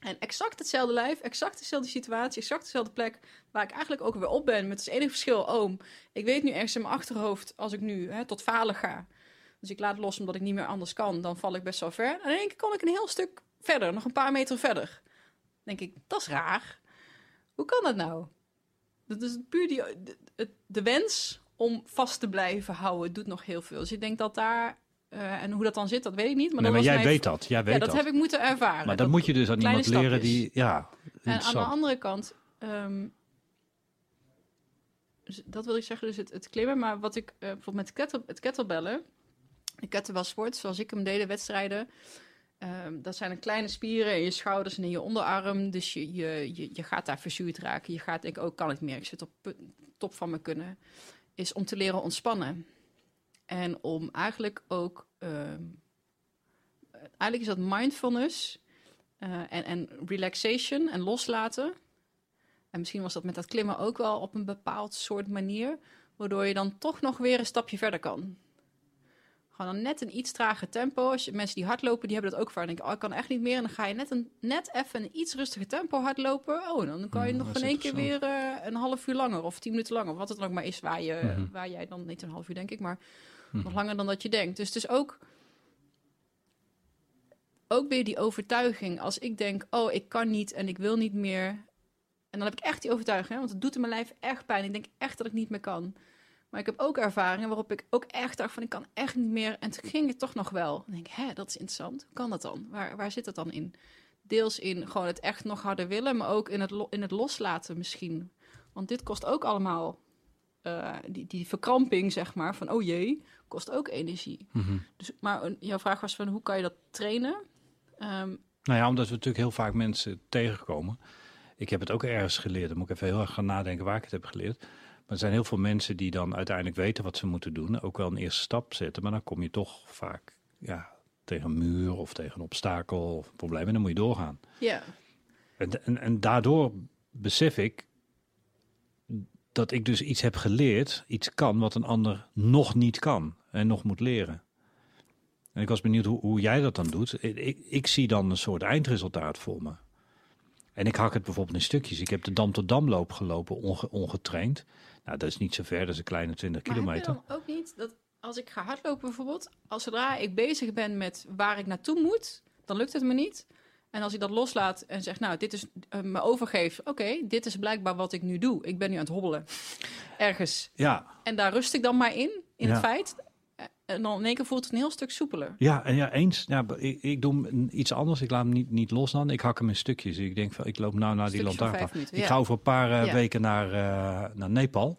Speaker 1: En exact hetzelfde lijf, exact dezelfde situatie, exact dezelfde plek waar ik eigenlijk ook weer op ben. Met het enige verschil, oom, ik weet nu ergens in mijn achterhoofd als ik nu hè, tot falen ga. Dus ik laat los omdat ik niet meer anders kan, dan val ik best wel ver. En dan denk ik, kom ik een heel stuk verder, nog een paar meter verder. Dan denk ik, dat is raar. Hoe kan dat nou? Dat is puur die, de, de, wens om vast te blijven houden doet nog heel veel. Dus ik denk dat daar uh, en hoe dat dan zit, dat weet ik niet. Maar,
Speaker 2: nee,
Speaker 1: maar
Speaker 2: jij weet dat. Jij weet
Speaker 1: ja, dat, heb ik moeten ervaren.
Speaker 2: Maar dan moet je dus aan iemand leren die. Ja,
Speaker 1: en aan de andere kant. Um, dus dat wil ik zeggen, dus het, het klimmen. Maar wat ik uh, bijvoorbeeld met kettle, het kettlebellen. De kettlebell sport, zoals ik hem deed, wedstrijden. Um, dat zijn een kleine spieren in je schouders en in je onderarm. Dus je, je, je, je gaat daar verzuurd raken. Je gaat denken, oh, kan ik meer? Ik zit op top van mijn kunnen. Is om te leren ontspannen. En om eigenlijk ook, uh, eigenlijk is dat mindfulness uh, en, en relaxation en loslaten. En misschien was dat met dat klimmen ook wel op een bepaald soort manier, waardoor je dan toch nog weer een stapje verder kan. Gewoon dan net een iets trager tempo. Als je, mensen die hardlopen, die hebben dat ook vaak. denken, oh, ik kan echt niet meer. En dan ga je net, een, net even een iets rustiger tempo hardlopen. Oh, dan kan je mm, nog in één keer weer uh, een half uur langer of tien minuten langer. Of wat het dan ook maar is waar, je, mm -hmm. waar jij dan, niet een half uur denk ik, maar nog mhm. langer dan dat je denkt. Dus het is ook, ook weer die overtuiging. Als ik denk, oh, ik kan niet en ik wil niet meer. En dan heb ik echt die overtuiging, hè, want het doet in mijn lijf echt pijn. Ik denk echt dat ik niet meer kan. Maar ik heb ook ervaringen waarop ik ook echt dacht van, ik kan echt niet meer. En toen ging het toch nog wel. Dan denk ik, hè, dat is interessant. Hoe kan dat dan? Waar, waar zit het dan in? Deels in gewoon het echt nog harder willen, maar ook in het, in het loslaten misschien. Want dit kost ook allemaal uh, die, die verkramping, zeg maar, van oh jee, kost ook energie.
Speaker 2: Mhm.
Speaker 1: dus, maar jouw vraag was van hoe kan je dat trainen? Um,
Speaker 2: nou ja, omdat we natuurlijk heel vaak mensen tegenkomen. Ik heb het ook ergens geleerd. Dan moet ik even heel erg gaan nadenken waar ik het heb geleerd. Maar er zijn heel veel mensen die dan uiteindelijk weten wat ze moeten doen. Ook wel een eerste stap zetten. Maar dan kom je toch vaak ja, tegen een muur of tegen een obstakel of een probleem. En dan moet je doorgaan.
Speaker 1: Ja.
Speaker 2: En, en, en daardoor besef ik dat ik dus iets heb geleerd, iets kan wat een ander nog niet kan en nog moet leren. En ik was benieuwd hoe, hoe jij dat dan doet. Ik, ik, zie dan een soort eindresultaat voor me. En ik hak het bijvoorbeeld in stukjes. Ik heb de Dam tot Damloop gelopen, ongetraind. Nou, dat is niet zo ver, dat is een kleine 20
Speaker 1: maar
Speaker 2: kilometer.
Speaker 1: Maar dan ook niet dat als ik ga hardlopen bijvoorbeeld, als zodra ik bezig ben met waar ik naartoe moet, dan lukt het me niet. En als ik dat loslaat en zeg, nou, dit is uh, me overgeef. Oké, dit is blijkbaar wat ik nu doe. Ik ben nu aan het hobbelen. Ergens.
Speaker 2: Ja.
Speaker 1: En daar rust ik dan maar in, in het feit. En dan in één keer voelt het een heel stuk soepeler.
Speaker 2: Ja, en ja, eens. Ja, ik, ik doe iets anders. Ik laat hem niet, niet los dan. Ik hak hem in stukjes. Ik denk van, ik loop nou naar die lantaarn. Ik ga over een paar uh, weken naar, uh, naar Nepal.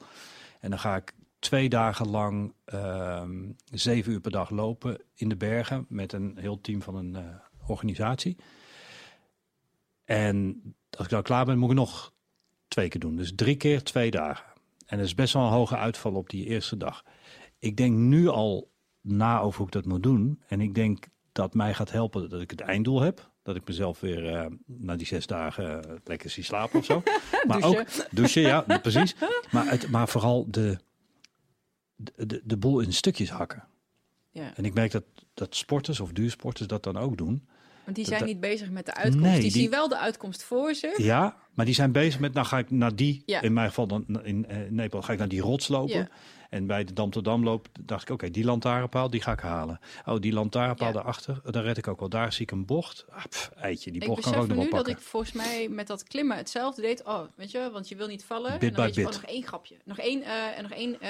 Speaker 2: En dan ga ik twee dagen lang uh, zeven uur per dag lopen in de bergen met een heel team van een uh, organisatie. En als ik dan klaar ben, moet ik nog twee keer doen. Dus drie keer twee dagen. En dat is best wel een hoge uitval op die eerste dag. Ik denk nu al na over hoe ik dat moet doen. En ik denk dat mij gaat helpen dat ik het einddoel heb. Dat ik mezelf weer uh, na die zes dagen uh, lekker zie slapen of zo. maar ook douchen, ja, precies. Maar, het, maar vooral de, de, de, de boel in stukjes hakken.
Speaker 1: Ja.
Speaker 2: En ik merk dat, dat sporters of duursporters dat dan ook doen.
Speaker 1: Want die zijn niet bezig met de uitkomst. Nee, die, die, zien wel de uitkomst voor zich.
Speaker 2: Ja, maar die zijn bezig met, nou ga ik naar die, ja. in mijn geval dan in uh, Nepal, ga ik naar die rots lopen. Ja. En bij de Dam tot loop dacht ik, oké, okay, die lantaarnpaal, die ga ik halen. Oh, die lantaarnpaal ja. daarachter, daar red ik ook wel. Daar zie ik een bocht. Ah, pff, eitje, die bocht
Speaker 1: ik
Speaker 2: kan ik ook nog
Speaker 1: wel
Speaker 2: pakken.
Speaker 1: dat ik volgens mij met dat klimmen hetzelfde deed. Oh, weet je, want je wil niet vallen.
Speaker 2: Bit
Speaker 1: en dan weet je, oh, nog één grapje. Nog één, uh, en nog één uh,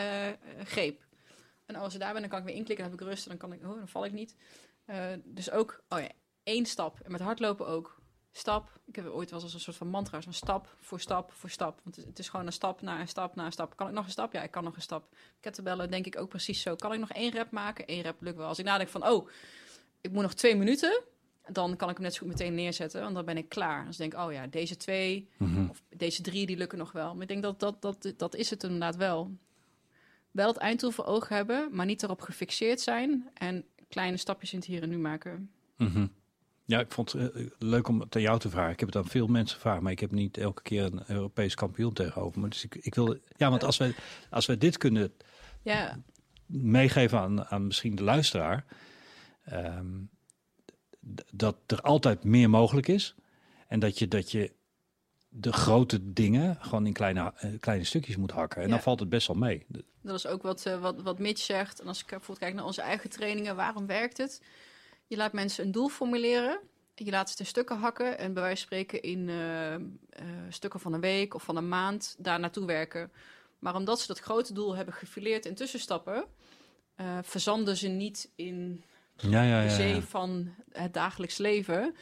Speaker 1: greep. En als ik daar ben, dan kan ik weer inklikken. Dan heb ik rust en dan, kan ik, oh, dan val ik niet. Uh, dus ook, oh ja, één stap. En met hardlopen ook. stap. Ik heb het ooit wel eens als een soort van mantra, zo'n stap voor stap voor stap. Want het is- gewoon een stap naar een stap naar een stap. Kan ik nog een stap? Ja, ik kan nog een stap. Kettlebellen denk ik ook precies zo. Kan ik nog één rep maken? Eén rep lukt wel. Als ik nadenk van, oh, ik moet nog twee minuten, dan kan ik hem net zo goed meteen neerzetten, want dan ben ik klaar. Dus denk ik, oh ja, deze twee
Speaker 2: Mhm.
Speaker 1: of deze drie, die lukken nog wel. Maar ik denk dat dat, dat, dat is het inderdaad wel. Wel het einddoel voor ogen hebben, maar niet erop gefixeerd zijn en kleine stapjes in het hier en nu maken.
Speaker 2: Mhm. Ja, ik vond het eh, leuk om het aan jou te vragen. Ik heb het aan veel mensen gevraagd, maar ik heb niet elke keer een Europees kampioen tegenover me. Dus ik, ik wil, ja, want als wij, als wij dit kunnen
Speaker 1: Ja,
Speaker 2: meegeven aan, aan misschien de luisteraar, ehm, dat er altijd meer mogelijk is en dat je, dat je de grote dingen gewoon in kleine, eh, kleine stukjes moet hakken. En
Speaker 1: Ja.
Speaker 2: dan valt het best wel mee.
Speaker 1: dat is ook wat, eh, wat, wat Mitch zegt. En als ik bijvoorbeeld kijk naar onze eigen trainingen, waarom werkt het? Je laat mensen een doel formuleren. Je laat het in stukken hakken en bij wijze van spreken in eh, eh, stukken van een week of van een maand daar naartoe werken. Maar omdat ze dat grote doel hebben gefileerd in tussenstappen, eh, verzanden ze niet in
Speaker 2: Ja, ja,
Speaker 1: de
Speaker 2: ja.
Speaker 1: zee
Speaker 2: ja.
Speaker 1: van het dagelijks leven.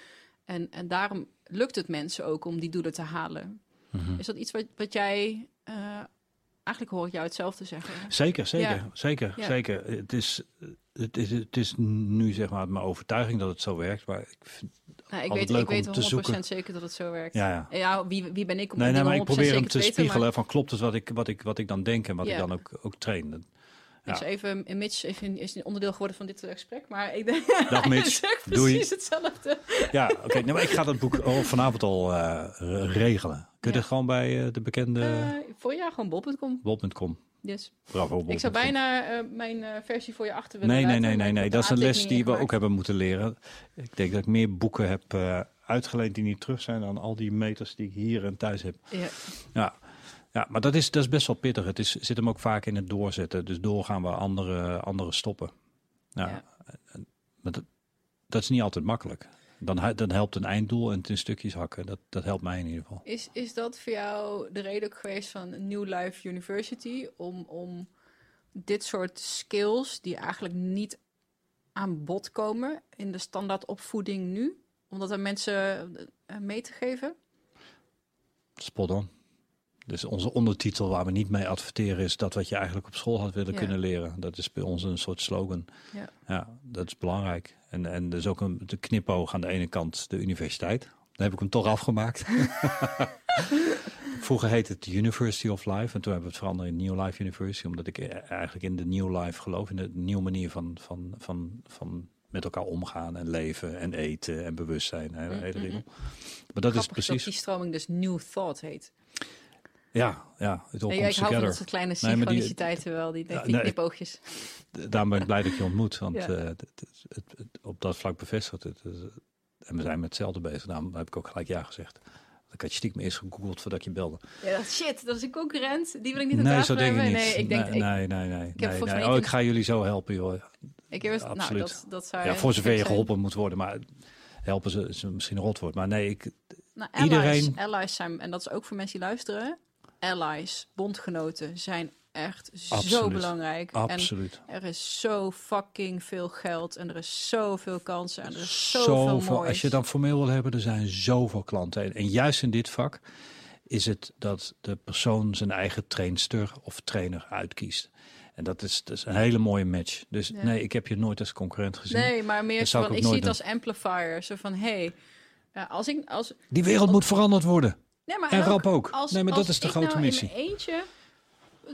Speaker 1: En, en daarom lukt het mensen ook om die doelen te halen.
Speaker 2: Mhm.
Speaker 1: Is dat iets wat, wat jij... eigenlijk hoor ik jou hetzelfde zeggen.
Speaker 2: Zeker, zeker,
Speaker 1: Ja.
Speaker 2: zeker,
Speaker 1: Ja.
Speaker 2: zeker. Het is, het, is, het is nu zeg maar mijn overtuiging dat het zo werkt. Maar ik vind,
Speaker 1: Nou, ik weet,
Speaker 2: leuk
Speaker 1: ik weet
Speaker 2: om
Speaker 1: wel
Speaker 2: te
Speaker 1: 100%
Speaker 2: zoeken.
Speaker 1: zeker dat het zo werkt.
Speaker 2: ja, ja.
Speaker 1: Ja, wie, wie ben ik om
Speaker 2: Nee, nee, maar ik
Speaker 1: 100%
Speaker 2: probeer hem te
Speaker 1: weten,
Speaker 2: spiegelen van klopt het wat ik, wat ik, wat ik dan denk en wat
Speaker 1: Ja.
Speaker 2: ik dan ook, ook train. Dat- Ja.
Speaker 1: zou even, en Mitch even, is een onderdeel geworden van dit eh, gesprek, maar ik denk,
Speaker 2: Dag
Speaker 1: hij
Speaker 2: Mitch,
Speaker 1: zegt
Speaker 2: doei.
Speaker 1: precies hetzelfde.
Speaker 2: Ja, oké. nee, maar ik ga dat boek al vanavond al eh, re- regelen. Kun je
Speaker 1: Ja.
Speaker 2: dat gewoon bij eh, de bekende
Speaker 1: Eh, voor jou gewoon bol.com.
Speaker 2: bol.com?
Speaker 1: Yes.
Speaker 2: Bravo,
Speaker 1: Ik zou bijna eh, mijn eh, versie voor je achter willen
Speaker 2: Nee, nee, nee, nee, nee. Dat is een les die we ook hebben moeten leren. Ik denk dat ik meer boeken heb eh, uitgeleend die niet terug zijn dan al die meters die ik hier en thuis heb.
Speaker 1: gemaakt.
Speaker 2: Ja, ja maar dat is, dat is best wel pittig. Het is, zit hem ook vaak in het doorzetten. Dus doorgaan waar andere, anderen stoppen. Ja,
Speaker 1: Ja.
Speaker 2: en- Maar dat, dat is niet altijd makkelijk. Dan, dan helpt een einddoel en het in stukjes hakken. Dat, dat helpt mij in ieder geval.
Speaker 1: Is, is dat voor jou de reden ook geweest van New Life University? Om, om dit soort skills, die eigenlijk niet aan bod komen in de standaard opvoeding nu, om dat aan mensen eh, mee te geven?
Speaker 2: Spot on. Dus onze ondertitel waar we niet mee adverteren is dat wat je eigenlijk op school had willen
Speaker 1: Ja.
Speaker 2: kunnen leren. Dat is bij ons een soort slogan.
Speaker 1: Ja.
Speaker 2: Ja, dat is belangrijk. En, en is ook een de knipoog aan de ene kant de universiteit. Daar heb ik hem toch afgemaakt. Vroeger heette het University of Life en toen hebben we het veranderd in New Life University. Omdat ik eigenlijk in de New Life geloof. In de nieuwe manier van, van, van, van met elkaar omgaan en leven en eten en bewustzijn. En
Speaker 1: Mm,
Speaker 2: hele
Speaker 1: mm.
Speaker 2: Maar dat is precies...
Speaker 1: dat die stroming dus New Thought heet.
Speaker 2: Ja, ja, het all
Speaker 1: Ja, ik hou van dat soort kleine
Speaker 2: Nee, die-
Speaker 1: synchroniciteiten wel, die, die
Speaker 2: Ja, nee.
Speaker 1: knipoogjes.
Speaker 2: Daarom ben ik blij dat ik je ontmoet. Want
Speaker 1: Ja.
Speaker 2: eh, het, het, het- het- op dat vlak bevestigt het. En we zijn met hetzelfde bezig. Daarom heb ik ook gelijk ja gezegd. Ik had je stiekem eerst gegoogeld voordat je belde.
Speaker 1: Ja, dat- shit, dat is een concurrent. Die wil ik niet aan
Speaker 2: nee,
Speaker 1: tafel
Speaker 2: zo denk ik
Speaker 1: hebben.
Speaker 2: niet.
Speaker 1: Nee, ik denk,
Speaker 2: nee,
Speaker 1: ik,
Speaker 2: nee, nee. nee, nee, nee.
Speaker 1: mij
Speaker 2: Oh, ik ga jullie zo helpen, joh.
Speaker 1: ik heb nou,
Speaker 2: absoluut.
Speaker 1: dat, dat zou
Speaker 2: Ja, voor zover je
Speaker 1: zijn.
Speaker 2: geholpen moet worden. Maar helpen ze is misschien een rotwoord. Maar nee, ik,
Speaker 1: Nou, allies,
Speaker 2: Iedereen-
Speaker 1: allies zijn, en dat is ook voor mensen die luisteren, allies, bondgenoten, zijn echt zo belangrijk.
Speaker 2: absoluut.
Speaker 1: En er is zo fucking veel geld en er is zoveel kansen en er is zoveel, moois.
Speaker 2: Als je dan formeel wil hebben, er zijn zoveel klanten. En, en juist in dit vak is het dat de persoon zijn eigen trainster of trainer uitkiest. En dat is, dat is een hele mooie match. Dus
Speaker 1: Ja.
Speaker 2: nee, ik heb je nooit als concurrent gezien.
Speaker 1: Nee, maar meer zo van,
Speaker 2: ik
Speaker 1: zie het als amplifier. Zo van, hey, ja, als ik... Als,
Speaker 2: Die wereld moet veranderd worden.
Speaker 1: Nee, maar
Speaker 2: En
Speaker 1: ook
Speaker 2: rap ook.
Speaker 1: Als,
Speaker 2: nee, maar
Speaker 1: als
Speaker 2: dat is de grote
Speaker 1: nou
Speaker 2: missie.
Speaker 1: in mijn eentje...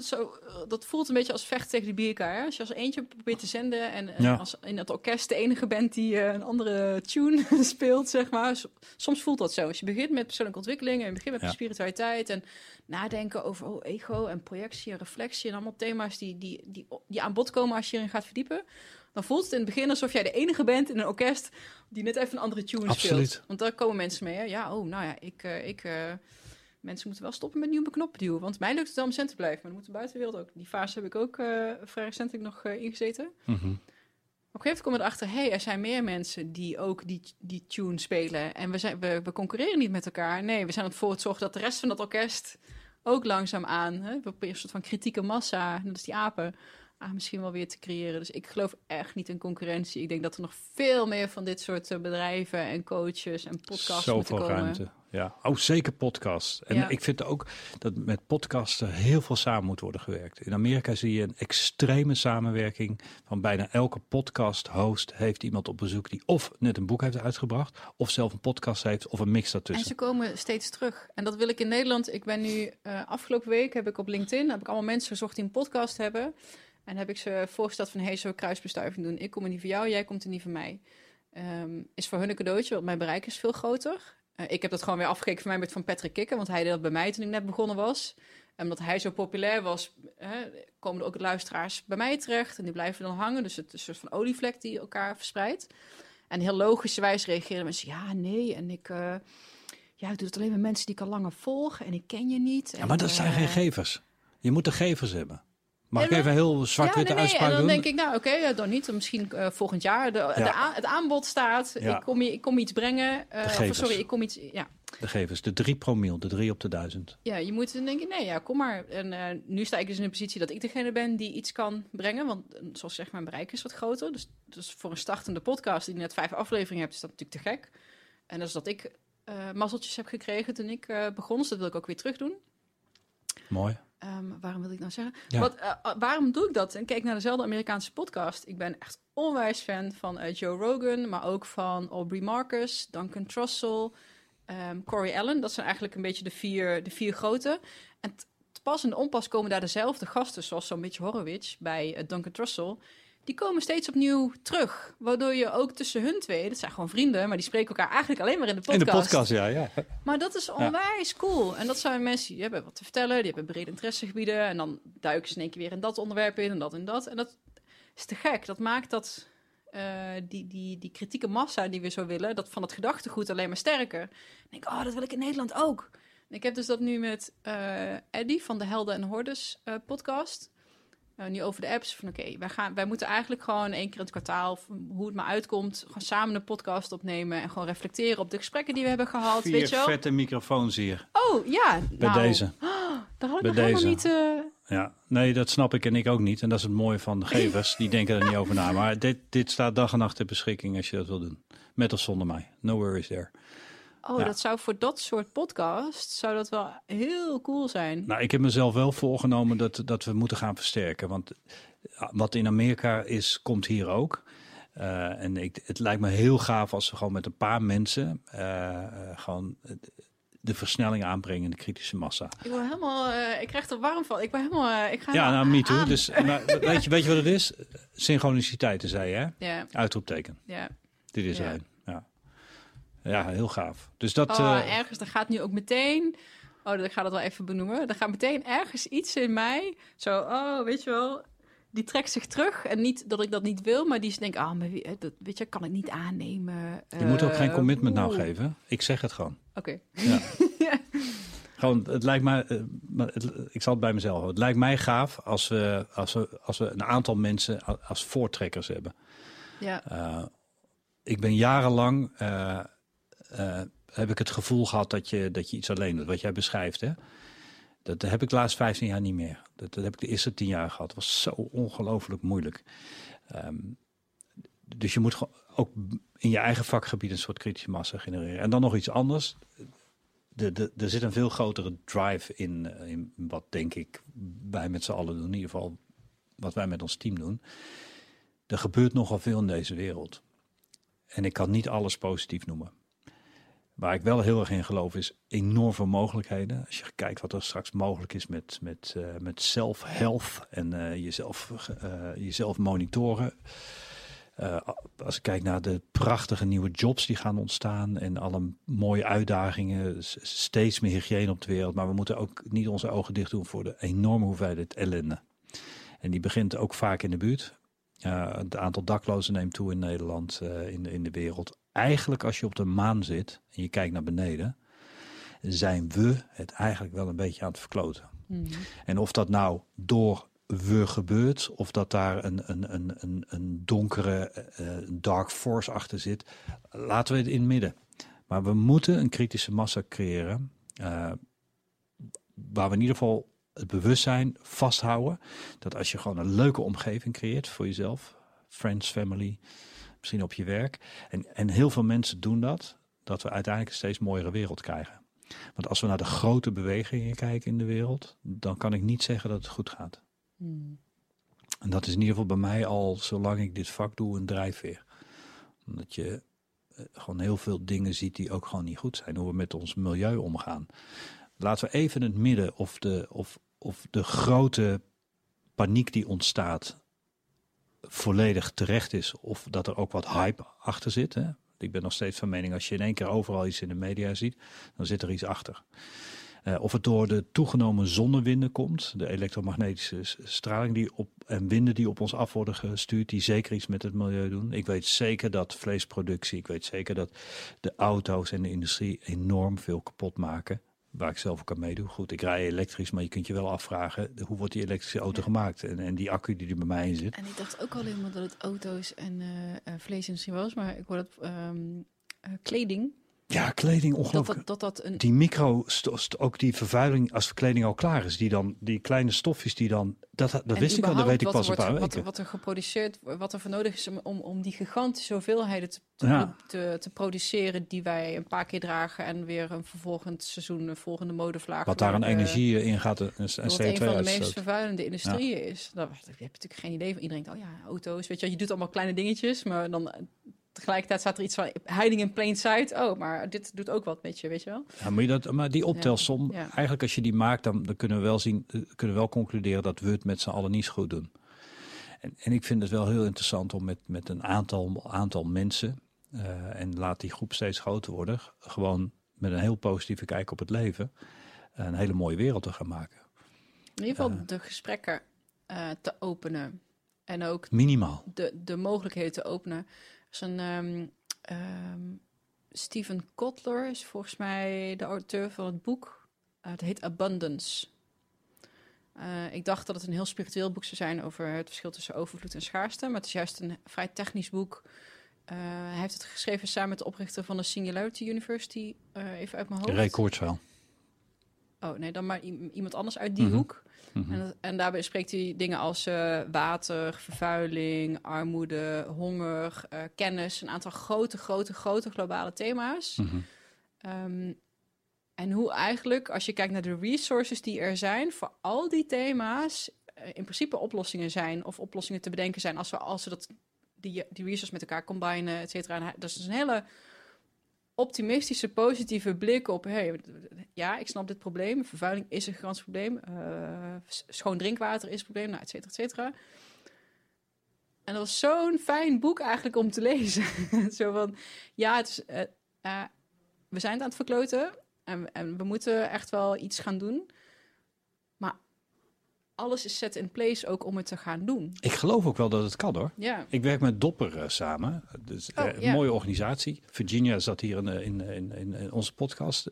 Speaker 1: Zo, dat voelt een beetje als vechten tegen die bierkaar. Als je als eentje probeert te zenden en
Speaker 2: Ja.
Speaker 1: als in het orkest de enige bent die eh, een andere tune speelt, zeg maar. Soms voelt dat zo. Als je begint met persoonlijke ontwikkeling en je begint met
Speaker 2: Ja.
Speaker 1: spiritualiteit en nadenken over oh, ego en projectie en reflectie en allemaal thema's die, die, die, die aan bod komen als je erin gaat verdiepen. Dan voelt het in het begin alsof jij de enige bent in een orkest die net even een andere tune
Speaker 2: Absoluut.
Speaker 1: speelt. Want daar komen mensen mee. Hè? Ja, oh, nou ja, ik, eh, ik, eh, mensen moeten wel stoppen met nieuwe knoppen duwen. Want mij lukt het wel om cent te blijven. Maar dan moet de buitenwereld ook. Die fase heb ik ook eh, vrij recentelijk nog ingezeten.
Speaker 2: Mhm.
Speaker 1: Op een gegeven moment kom erachter, hey, er zijn meer mensen die ook die, die tune spelen. En we, zijn, we, we concurreren niet met elkaar. Nee, we zijn het voor het zorgen dat de rest van dat orkest ook langzaam aan, hè, we een soort van kritieke massa, dat is die apen, ah, misschien wel weer te creëren. Dus ik geloof echt niet in concurrentie. Ik denk dat er nog veel meer van dit soort eh, bedrijven en coaches en podcasts moeten
Speaker 2: Zoveel
Speaker 1: komen.
Speaker 2: ruimte. Ja, oh, zeker podcast. En
Speaker 1: Ja.
Speaker 2: ik vind ook dat met podcasten heel veel samen moet worden gewerkt. In Amerika zie je een extreme samenwerking van bijna elke podcast-host heeft iemand op bezoek die of net een boek heeft uitgebracht, of zelf een podcast heeft, of een mix
Speaker 1: En
Speaker 2: daartussen.
Speaker 1: ze komen steeds terug. En dat wil ik in Nederland. Ik ben nu eh, afgelopen week heb ik op LinkedIn heb ik allemaal mensen gezocht die een podcast hebben. En heb ik ze voorgesteld van hey, zo kruisbestuiving doen. Ik kom in die van jou, jij komt in die van mij. Ehm, is voor hun een cadeautje, want mijn bereik is veel groter. Eh, ik heb dat gewoon weer afgekeken van mij met van Patrick Kikker, want hij deed dat bij mij toen ik net begonnen was. En omdat hij zo populair was, eh, komen er ook luisteraars bij mij terecht. En die blijven dan hangen. Dus het is een soort van olievlek die elkaar verspreidt. En heel logischerwijs reageren mensen, ja, nee. En ik, eh, ja, ik doe het alleen met mensen die ik al langer volg. En ik ken je niet.
Speaker 2: Ja, maar dat zijn
Speaker 1: eh,
Speaker 2: geen gevers. Je moet de gevers hebben. Mag ik even een heel zwart-witte
Speaker 1: ja, nee, nee.
Speaker 2: uitspraak
Speaker 1: En dan
Speaker 2: doen?
Speaker 1: denk ik, nou oké, dan niet. Dan Misschien eh, volgend jaar. De, het aanbod staat.
Speaker 2: Ja.
Speaker 1: Ik, kom, je- ik kom iets brengen. of,
Speaker 2: gevers.
Speaker 1: sorry, ik kom iets... Ja.
Speaker 2: De gevers, de drie promiel, de drie op de duizend.
Speaker 1: ja, je moet dan denken, nee, ja, kom maar. En eh, nu sta ik dus in de positie dat ik degene ben die iets kan brengen. Want zoals zeg, mijn bereik is wat groter. Dus, dus voor een startende podcast die net vijf afleveringen hebt, is dat natuurlijk te gek. En dat is dat ik mazzeltjes heb gekregen toen ik begon. Dus dat wil ik ook weer terug doen.
Speaker 2: Mooi.
Speaker 1: Ehm, waarom wil ik nou zeggen?
Speaker 2: Ja.
Speaker 1: Wat, eh, uh, waarom doe ik dat? En kijk naar dezelfde Amerikaanse podcast. Ik ben echt onwijs fan van eh, Joe Rogan, maar ook van Aubrey Marcus, Duncan Trussell, ehm, Corey Allen. Dat zijn eigenlijk een beetje de vier, de vier grote. En pas en onpas komen daar dezelfde gasten, zoals zo'n beetje Horowitz bij eh, Duncan Trussell. Die komen steeds opnieuw terug. Waardoor je ook tussen hun twee, dat zijn gewoon vrienden, maar die spreken elkaar eigenlijk alleen maar in de podcast.
Speaker 2: In de podcast, ja. ja.
Speaker 1: Maar dat is onwijs cool. En dat zijn mensen die hebben wat te vertellen, die hebben brede interessegebieden. En dan duiken ze één keer weer in dat onderwerp in en dat en dat. En dat is te gek. Dat maakt dat eh, die, die, die kritieke massa die we zo willen, dat van het gedachtegoed alleen maar sterker. Dan denk ik, oh, dat wil ik in Nederland ook. En ik heb dus dat nu met eh Eddie van de Helden en Hordes eh, podcast. Eh, nu over de apps. Van oké, wij gaan, wij moeten eigenlijk gewoon één keer in het kwartaal, of hoe het maar uitkomt, gewoon samen een podcast opnemen en gewoon reflecteren op de gesprekken die we hebben gehad.
Speaker 2: Vier
Speaker 1: weet je wel?
Speaker 2: vette microfoons hier.
Speaker 1: Oh ja,
Speaker 2: Bij
Speaker 1: nou,
Speaker 2: deze.
Speaker 1: Daar had ik
Speaker 2: Bij
Speaker 1: nog helemaal
Speaker 2: deze.
Speaker 1: niet. eh,
Speaker 2: Ja, nee, dat snap ik en ik ook niet. En dat is het mooie van de gevers. Die denken er niet over na. Maar dit, dit staat dag en nacht ter beschikking als je dat wil doen. Met of zonder mij. No worries there.
Speaker 1: Oh,
Speaker 2: Ja.
Speaker 1: dat zou voor dat soort podcast zou dat wel heel cool zijn.
Speaker 2: Nou, ik heb mezelf wel voorgenomen dat, dat we moeten gaan versterken. Want wat in Amerika is, komt hier ook. Eh, en ik, het lijkt me heel gaaf als we gewoon met een paar mensen eh, eh, gewoon de- versnelling aanbrengen in de kritische massa.
Speaker 1: Ik word helemaal, ik krijg er warm van. Ik ben helemaal, ik ga
Speaker 2: Ja, nou, me too.
Speaker 1: aan.
Speaker 2: Dus, maar, weet, je, weet je wat het is? Synchroniciteiten, zei je, hè?
Speaker 1: Ja,
Speaker 2: Uitroepteken.
Speaker 1: ja.
Speaker 2: Dit is.
Speaker 1: Ja.
Speaker 2: Ja, heel gaaf. Dus dat...
Speaker 1: Oh,
Speaker 2: eh,
Speaker 1: ergens, er gaat nu ook meteen. Oh, ik ga dat wel even benoemen. Er gaat meteen ergens iets in mij. Zo, oh, weet je wel. Die trekt zich terug. En niet dat ik dat niet wil, maar die denkt, ah, maar wie- eh, dat, weet je, kan ik niet aannemen.
Speaker 2: je moet ook geen
Speaker 1: Eh,
Speaker 2: commitment nou geven. Ik zeg het gewoon.
Speaker 1: Oké.
Speaker 2: Ja. Gewoon, het lijkt mij, het- ik zal het bij mezelf houden. Het lijkt mij gaaf als we, als we, als we een aantal mensen als voortrekkers hebben.
Speaker 1: Ja.
Speaker 2: Ik ben jarenlang, eh, heb ik het gevoel gehad dat je, dat je iets alleen doet, wat jij beschrijft. Hè? Dat heb ik de laatste 15 jaar niet meer. Dat, dat heb ik de eerste 10 jaar gehad. Het was zo ongelooflijk moeilijk. Ehm, dus je moet ook in je eigen vakgebied een soort kritische massa genereren. En dan nog iets anders. De, de, er zit een veel grotere drive in, eh, in wat denk ik wij met z'n allen doen. In ieder geval wat wij met ons team doen. Er gebeurt nogal veel in deze wereld. En ik kan niet alles positief noemen. Waar ik wel heel erg in geloof is enorm veel mogelijkheden. Als je kijkt wat er straks mogelijk is met, met, eh, met self-health en eh, jezelf, eh, jezelf monitoren. Als ik kijk naar de prachtige nieuwe jobs die gaan ontstaan en alle mooie uitdagingen, steeds meer hygiëne op de wereld. Maar we moeten ook niet onze ogen dicht doen voor de enorme hoeveelheid ellende. En die begint ook vaak in de buurt. Het aantal daklozen neemt toe in Nederland, in, in de wereld. Eigenlijk als je op de maan zit en je kijkt naar beneden, zijn we het eigenlijk wel een beetje aan het verkloten.
Speaker 1: Mhm.
Speaker 2: En of dat nou door we gebeurt, of dat daar een, een, een, een, een donkere eh, dark force achter zit, laten we het in het midden. Maar we moeten een kritische massa creëren, eh, waar we in ieder geval het bewustzijn vasthouden. Dat als je gewoon een leuke omgeving creëert voor jezelf, friends, family, misschien op je werk. En, en heel veel mensen doen dat, dat we uiteindelijk een steeds mooiere wereld krijgen. Want als we naar de grote bewegingen kijken in de wereld, dan kan ik niet zeggen dat het goed gaat.
Speaker 1: Hmm.
Speaker 2: En dat is in ieder geval bij mij al, zolang ik dit vak doe, een drijfveer. Omdat je eh, gewoon heel veel dingen ziet die ook gewoon niet goed zijn. Hoe we met ons milieu omgaan. Laten we even in het midden of de, of, of de grote paniek die ontstaat volledig terecht is. Of dat er ook wat hype achter zit. Hè? Ik ben nog steeds van mening, als je in één keer overal iets in de media ziet, dan zit er iets achter. Uh, of het door de toegenomen zonnewinden komt, de elektromagnetische straling die op, en winden die op ons af worden gestuurd, die zeker iets met het milieu doen. Ik weet zeker dat vleesproductie, ik weet zeker dat de auto's en de industrie enorm veel kapot maken. Waar ik zelf ook aan meedoe. Goed, ik rij elektrisch, maar je kunt je wel afvragen hoe wordt die elektrische auto gemaakt en, en die accu die er bij mij in zit.
Speaker 1: En ik dacht ook al helemaal dat het auto's en uh, vleesindustrie was, maar ik hoor dat um, kleding
Speaker 2: ja, kleding ongelooflijk.
Speaker 1: Dat dat, dat, een...
Speaker 2: Die micro, ook die vervuiling als kleding al klaar is, die dan, die kleine stofjes die dan, dat, dat wist ik al, dat weet ik pas een paar
Speaker 1: wat,
Speaker 2: weken.
Speaker 1: Wat er geproduceerd, wat er voor nodig is om, om die gigantische hoeveelheden te, te, te, te, produceren die wij een paar keer dragen en weer een vervolgend seizoen, een volgende modevlaag.
Speaker 2: Wat daar aan energie in gaat en,
Speaker 1: en Wat een van de meest vervuilende industrieën is. Daar heb je natuurlijk geen idee van. Iedereen denkt, oh ja, auto's, weet je, je doet allemaal kleine dingetjes, maar dan tegelijkertijd staat er iets van hiding in plain sight. Oh, maar dit doet ook wat met je, weet je wel?
Speaker 2: Ja, maar, je dat, maar die optelsom, ja. eigenlijk als je die maakt, dan, dan, kunnen we wel zien, eh, kunnen we wel concluderen dat we het met z'n allen niet zo goed doen. En, en ik vind het wel heel interessant om met, met een aantal, aantal mensen, uh, en laat die groep steeds groter worden, gewoon met een heel positieve kijk op het leven, een hele mooie wereld te gaan maken.
Speaker 1: In ieder geval uh, de gesprekken uh, te openen. En ook
Speaker 2: minimaal.
Speaker 1: De, de mogelijkheden te openen is een um, um, Stephen Kotler is volgens mij de auteur van het boek. Uh, het heet Abundance. Uh, ik dacht dat het een heel spiritueel boek zou zijn over het verschil tussen overvloed en schaarste, maar het is juist een vrij technisch boek. Uh, hij heeft het geschreven samen met de oprichter van de Singularity University, even uit mijn hoofd.
Speaker 2: Ray Kurzweil.
Speaker 1: Oh nee, dan maar iemand anders uit die mm -hmm. hoek. Mm -hmm. en, en, daarbij spreekt hij dingen als uh, water, vervuiling, armoede, honger, uh, kennis. Een aantal grote, grote, grote globale thema's. Mm -hmm. um, en hoe eigenlijk, als je kijkt naar de resources die er zijn, voor al die thema's uh, in principe oplossingen zijn of oplossingen te bedenken zijn als we, als we dat, die, die resources met elkaar combinen, et cetera. Dat is een hele optimistische, positieve blik op... Hey, ja, ik snap dit probleem. Vervuiling is een gigantisch probleem. Uh, schoon drinkwater is een probleem, nou, et cetera, et cetera. En dat was zo'n fijn boek eigenlijk om te lezen. Zo van, ja, het uh, uh, we zijn aan het verkloten... En, en we moeten echt wel iets gaan doen alles is set in place ook om het te gaan doen.
Speaker 2: Ik geloof ook wel dat het kan hoor.
Speaker 1: Ja.
Speaker 2: Ik werk met Dopper uh, samen. Dus, oh, uh, een mooie organisatie. Virginia zat hier in, in, in, in onze podcast.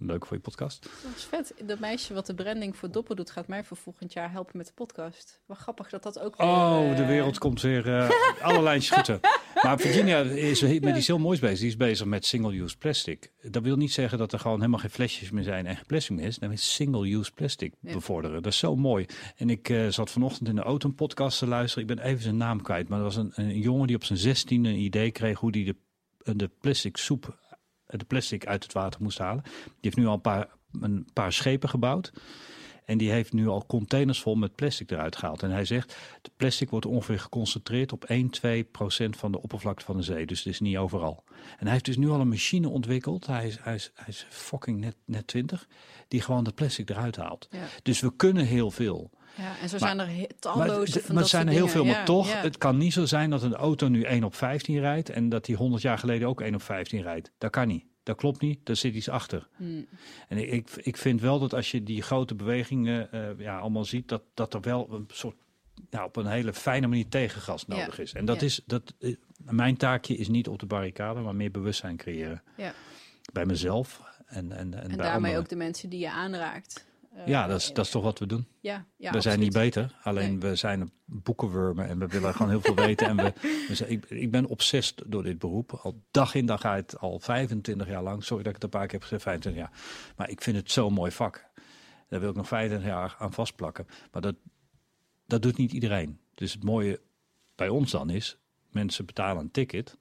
Speaker 2: Leuk voor je podcast.
Speaker 1: Dat is vet. Dat meisje wat de branding voor Dopper doet, gaat mij voor volgend jaar helpen met de podcast. Wat grappig dat dat ook weer...
Speaker 2: Oh, de wereld komt weer uh, alle lijntjes goed. Maar Virginia is met iets heel moois bezig. Die is bezig met single-use plastic. Dat wil niet zeggen dat er gewoon helemaal geen flesjes meer zijn en geen plastic meer is. Dan is single-use plastic ja. bevorderen. Dat is zo mooi. En ik uh, zat vanochtend in de auto een podcast te luisteren. Ik ben even zijn naam kwijt. Maar er was een, een jongen die op zijn zestiende een idee kreeg hoe hij de, de plastic soep de plastic uit het water moest halen. Die heeft nu al een paar, een paar schepen gebouwd. En die heeft nu al containers vol met plastic eruit gehaald. En hij zegt, de plastic wordt ongeveer geconcentreerd op 1, 2 procent van de oppervlakte van de zee. Dus het is niet overal. En hij heeft dus nu al een machine ontwikkeld. Hij is, hij is, hij is fucking net, net 20. Die gewoon de plastic eruit haalt.
Speaker 1: Ja.
Speaker 2: Dus we kunnen heel veel.
Speaker 1: Ja, en zo maar, zijn er talloze
Speaker 2: maar,
Speaker 1: van
Speaker 2: maar
Speaker 1: dat
Speaker 2: zijn er heel veel, maar
Speaker 1: Ja,
Speaker 2: toch,
Speaker 1: ja.
Speaker 2: het kan niet zo zijn dat een auto nu 1 op 15 rijdt en dat die 100 jaar geleden ook 1 op 15 rijdt. Dat kan niet. Dat klopt niet, daar zit iets achter.
Speaker 1: Hmm.
Speaker 2: En ik, ik, vind wel dat als je die grote bewegingen uh, ja, allemaal ziet, dat, dat er wel een soort, nou, op een hele fijne manier tegengas nodig
Speaker 1: Ja.
Speaker 2: is. En dat
Speaker 1: Ja.
Speaker 2: is, dat, eh, mijn taakje is niet op de barricade, maar meer bewustzijn creëren.
Speaker 1: Ja.
Speaker 2: Bij mezelf en, en, en,
Speaker 1: En
Speaker 2: bij
Speaker 1: daarmee
Speaker 2: anderen.
Speaker 1: ook de mensen die je aanraakt. Eh,
Speaker 2: Ja, dat is, dat is toch wat we doen.
Speaker 1: Ja, ja
Speaker 2: we zijn niet beter, alleen
Speaker 1: Nee.
Speaker 2: we zijn boekenwurmen en we willen gewoon heel veel weten. En we, ik, ik ben obsessed door dit beroep. Al dag in dag uit, al 25 jaar lang. Sorry dat ik het een paar keer heb gezegd, 25 jaar. Maar ik vind het zo'n mooi vak. Daar wil ik nog 25 jaar aan vastplakken. Maar dat, dat doet niet iedereen. Dus het mooie bij ons dan is, mensen betalen een ticket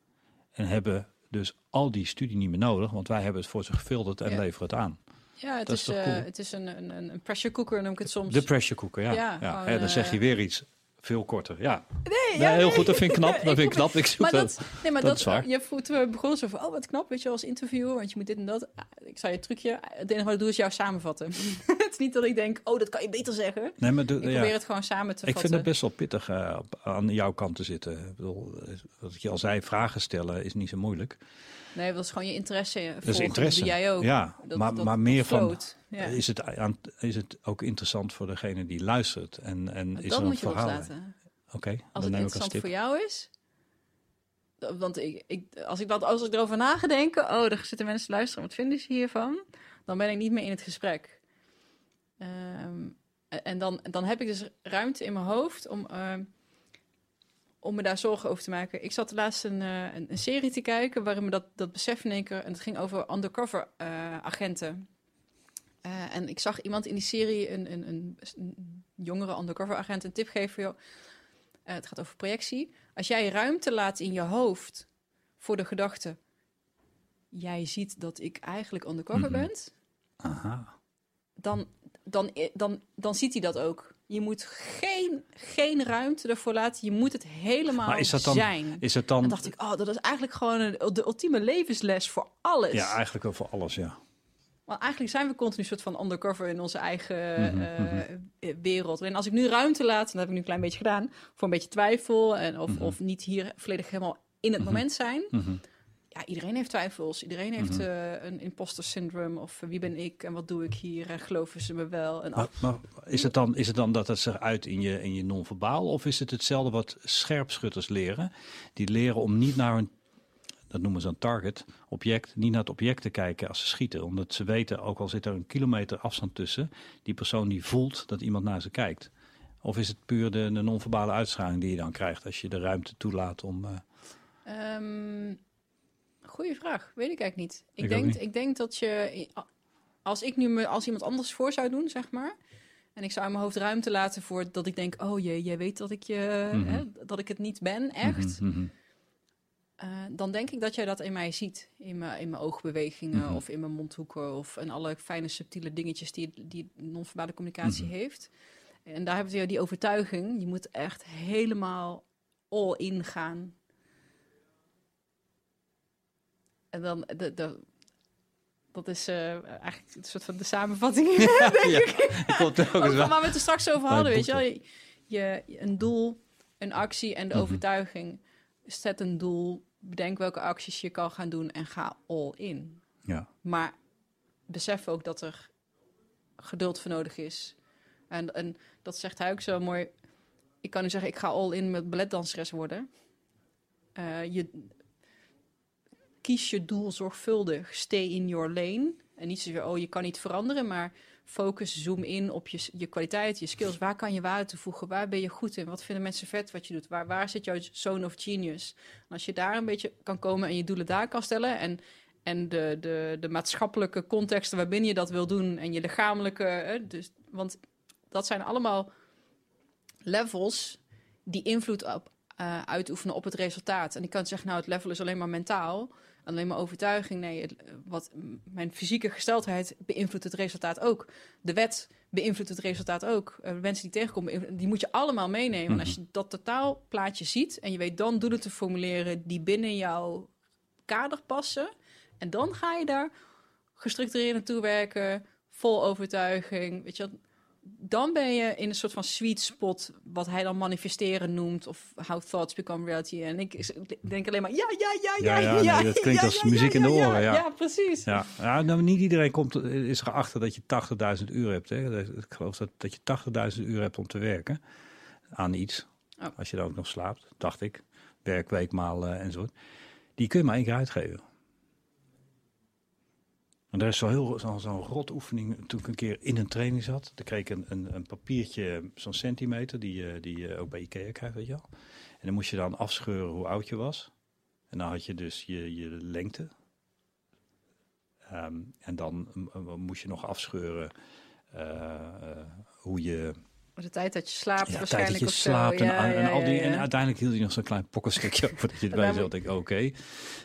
Speaker 2: en hebben dus al die studie niet meer nodig, want wij hebben het voor ze gefilterd en
Speaker 1: Ja.
Speaker 2: leveren het aan.
Speaker 1: Ja, het
Speaker 2: Dat
Speaker 1: is, eh,
Speaker 2: cool?
Speaker 1: het is een, een, een pressure cooker, noem ik het soms.
Speaker 2: De pressure cooker, ja.
Speaker 1: Ja,
Speaker 2: ja,
Speaker 1: gewoon,
Speaker 2: Ja, dan zeg
Speaker 1: eh,
Speaker 2: je weer iets veel korter. Ja,
Speaker 1: Nee,
Speaker 2: ja,
Speaker 1: ja,
Speaker 2: heel
Speaker 1: nee.
Speaker 2: goed. Dat vind ik knap. Dat vind ik knap. Ik zoek
Speaker 1: Maar
Speaker 2: dat.
Speaker 1: nee, maar
Speaker 2: dat.
Speaker 1: Je voelt, we begonnen zo van, oh wat knap, weet je, als interviewer, want je moet dit en dat. Ah, Ik zou je trucje, het enige wat ik doe is jou samenvatten. Is niet dat ik denk, oh dat kan je beter zeggen.
Speaker 2: Nee, maar
Speaker 1: Ik
Speaker 2: ja.
Speaker 1: probeer het gewoon samen te
Speaker 2: Ik
Speaker 1: vatten.
Speaker 2: vind het best wel pittig eh, aan jouw kant te zitten. Ik bedoel, eh, wat ik je al zei, vragen stellen is niet zo moeilijk.
Speaker 1: Nee, dat is gewoon je interesse volgen.
Speaker 2: Dat is interesse.
Speaker 1: Dat jij ook.
Speaker 2: Ja,
Speaker 1: Dat-
Speaker 2: maar,
Speaker 1: dat-
Speaker 2: maar meer van.
Speaker 1: Ja.
Speaker 2: is, het aan, is het ook interessant voor degene die luistert? En, en is
Speaker 1: dat
Speaker 2: er een
Speaker 1: moet je loslaten.
Speaker 2: Oké,
Speaker 1: Als
Speaker 2: dan
Speaker 1: het
Speaker 2: neem ik
Speaker 1: interessant voor jou is. Want ik, ik, als, ik dat, als ik erover na ga denken, oh, er zitten mensen te luisteren, wat vinden ze hiervan? Dan ben ik niet meer in het gesprek. Ehm, en dan, dan heb ik dus ruimte in mijn hoofd om, ehm, om me daar zorgen over te maken. Ik zat laatst een, eh, een, een serie te kijken waarin me dat, dat besef in één keer... en het ging over undercover eh, agenten. Eh, en ik zag iemand in die serie, een, een, een, een jongere undercover agent, een tip geven... Joh, het gaat over projectie. Als jij ruimte laat in je hoofd voor de gedachte... jij ziet dat ik eigenlijk undercover
Speaker 2: Mhm.
Speaker 1: ben...
Speaker 2: Aha.
Speaker 1: Dan, dan, dan, dan ziet hij dat ook. Je moet geen, geen ruimte ervoor laten. Je moet het helemaal
Speaker 2: Maar is dat dan-
Speaker 1: zijn.
Speaker 2: Is het
Speaker 1: En
Speaker 2: dan...
Speaker 1: dacht ik, oh, dat is eigenlijk gewoon een, de ultieme levensles voor alles.
Speaker 2: Ja, eigenlijk wel voor alles, ja.
Speaker 1: Want eigenlijk zijn we continu soort van undercover in onze eigen
Speaker 2: Mhm,
Speaker 1: eh, eh, wereld. En als ik nu ruimte laat, en dat heb ik nu een klein beetje gedaan, voor een beetje twijfel en of,
Speaker 2: Mhm.
Speaker 1: of niet hier volledig helemaal in het moment zijn. Ja, iedereen heeft twijfels. Iedereen heeft
Speaker 2: Mhm.
Speaker 1: eh, een imposter syndrome of eh, wie ben ik en wat doe ik hier en geloven ze me wel. En
Speaker 2: Maar, maar is, het dan, is het dan dat het zich uit in je, in je non-verbaal? Of is het hetzelfde wat scherpschutters leren? Die leren om niet naar een, dat noemen ze een target, object, niet naar het object te kijken als ze schieten. Omdat ze weten, ook al zit er een kilometer afstand tussen, die persoon die voelt dat iemand naar ze kijkt. Of is het puur de, de non-verbale uitstraling die je dan krijgt als je de ruimte toelaat om... eh,
Speaker 1: Ehm goeie vraag. Weet ik eigenlijk niet. Ik, denk,
Speaker 2: niet.
Speaker 1: ik denk dat je... Als ik nu me als iemand anders voor zou doen, zeg maar... En ik zou in mijn hoofd ruimte laten voor dat ik denk... Oh jee, jij weet dat ik, je,
Speaker 2: Mhm.
Speaker 1: hè, dat ik het niet ben, echt.
Speaker 2: mhm, mhm.
Speaker 1: Eh, dan denk ik dat jij dat in mij ziet. In mijn, in mijn oogbewegingen of in mijn mondhoeken... of in alle fijne, subtiele dingetjes die, die non-verbale communicatie heeft. En daar hebben we weer die overtuiging. Je moet echt helemaal all in gaan. En dan... De, de, dat is eh, eigenlijk een soort van de samenvatting.
Speaker 2: ja, ik er ook eens wel.
Speaker 1: waar we het er straks over hadden, weet je wel. Je, je- een doel, een actie en de
Speaker 2: Mhm.
Speaker 1: overtuiging. Zet een doel, bedenk welke acties je kan gaan doen en ga all in.
Speaker 2: Ja.
Speaker 1: Maar besef ook dat er geduld voor nodig is. En, en dat zegt hij ook zo mooi. Ik kan nu zeggen, ik ga all in met balletdanseres worden. Eh, je, kies je doel zorgvuldig. Stay in your lane. En niet zozeer, oh, je kan niet veranderen, maar focus, zoom in op je, je kwaliteit, je skills. Waar kan je waarde toevoegen? Waar ben je goed in? Wat vinden mensen vet wat je doet? Waar, waar zit jouw zone of genius? En als je daar een beetje kan komen en je doelen daar kan stellen... en, en de, de, de maatschappelijke contexten waarbinnen je dat wil doen... en je lichamelijke... hè, dus, want dat zijn allemaal levels die invloed op, eh, uitoefenen op het resultaat. En ik kan zeggen, nou, het level is alleen maar mentaal... Alleen maar overtuiging. Nee, het- wat mijn fysieke gesteldheid beïnvloedt het resultaat ook. De wet beïnvloedt het resultaat ook. Eh, mensen die tegenkomen, die moet je allemaal meenemen. En als je dat totaalplaatje ziet en je weet dan doelen te formuleren die binnen jouw kader passen. En dan ga je daar gestructureerd naartoe werken, vol overtuiging. Weet je, dan ben je in een soort van sweet spot, wat hij dan manifesteren noemt, of how thoughts become reality. En ik denk alleen maar, ja, ja, ja, ja,
Speaker 2: Ja, ja, nee, dat klinkt als muziek in de oren, ja.
Speaker 1: Ja, precies.
Speaker 2: Ja, ja nou, niet iedereen komt, is erachter dat je 80.000 uur hebt. Hè. Ik geloof dat, dat je 80.000 uur hebt om te werken aan iets.
Speaker 1: Oh.
Speaker 2: Als je dan ook nog slaapt, dacht ik. Werkweek maal enzovoort. Die kun je maar één keer uitgeven. En daar is zo zo'n zo'n rot oefening toen ik een keer in een training zat. Dan kreeg ik een, een, een papiertje, zo'n centimeter, die, je- die je ook bij Ikea krijgt, weet je wel. En dan moest je dan afscheuren hoe oud je was. En dan had je dus je, je lengte. Ehm, en dan moest je nog afscheuren eh, eh, hoe je
Speaker 1: De tijd dat je slaapt
Speaker 2: ja, tijd
Speaker 1: waarschijnlijk
Speaker 2: dat je slaapt en,
Speaker 1: Ja,
Speaker 2: en,
Speaker 1: ja,
Speaker 2: al die, en uiteindelijk hield hij nog zo'n klein pokkenstukje over dat je erbij
Speaker 1: moet-
Speaker 2: Ik, oké.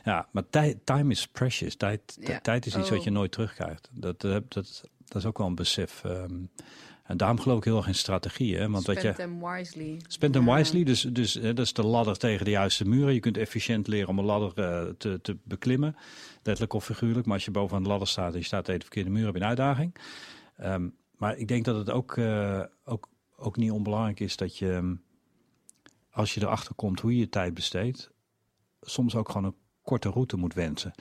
Speaker 2: Ja, maar tijd, time is precious. Tijd, tijd is iets wat
Speaker 1: Oh.
Speaker 2: je nooit terugkrijgt. Dat, eh, dat, dat is ook wel een besef. ehm. en daarom geloof ik heel erg in strategieën. hè, Want
Speaker 1: Spend
Speaker 2: je,
Speaker 1: them wisely.
Speaker 2: Spend them
Speaker 1: Ja.
Speaker 2: wisely, dus, dus eh, dat is de ladder tegen de juiste muren. Je kunt efficiënt leren om een ladder eh, te, te beklimmen, letterlijk of figuurlijk. Maar als je bovenaan de ladder staat en je staat tegen de verkeerde muur, heb je een uitdaging. Ehm, maar ik denk dat het ook, eh, ook, ook niet onbelangrijk is dat je, ehm, als je erachter komt hoe je je tijd besteedt, soms ook gewoon een korte route moet wensen.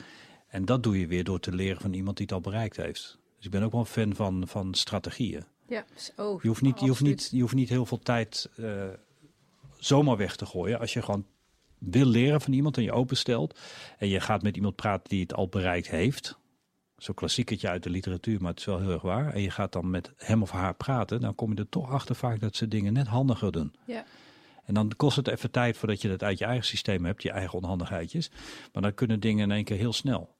Speaker 2: En dat doe je weer door te leren van iemand die het al bereikt heeft. Dus ik ben ook wel een fan van, van strategieën.
Speaker 1: Ja, oh,
Speaker 2: Je hoeft niet, je hoeft niet, je hoeft niet heel veel tijd eh, zomaar weg te gooien. Als je gewoon wil leren van iemand en je openstelt. En je gaat met iemand praten die het al bereikt heeft. Zo'n klassieketje uit de literatuur, maar het is wel heel erg waar. En je gaat dan met hem of haar praten. Dan kom je er toch achter vaak dat ze dingen net handiger doen.
Speaker 1: Ja.
Speaker 2: En dan kost het even tijd voordat je dat uit je eigen systeem hebt. Je eigen onhandigheidjes. Maar dan kunnen dingen in één keer heel snel.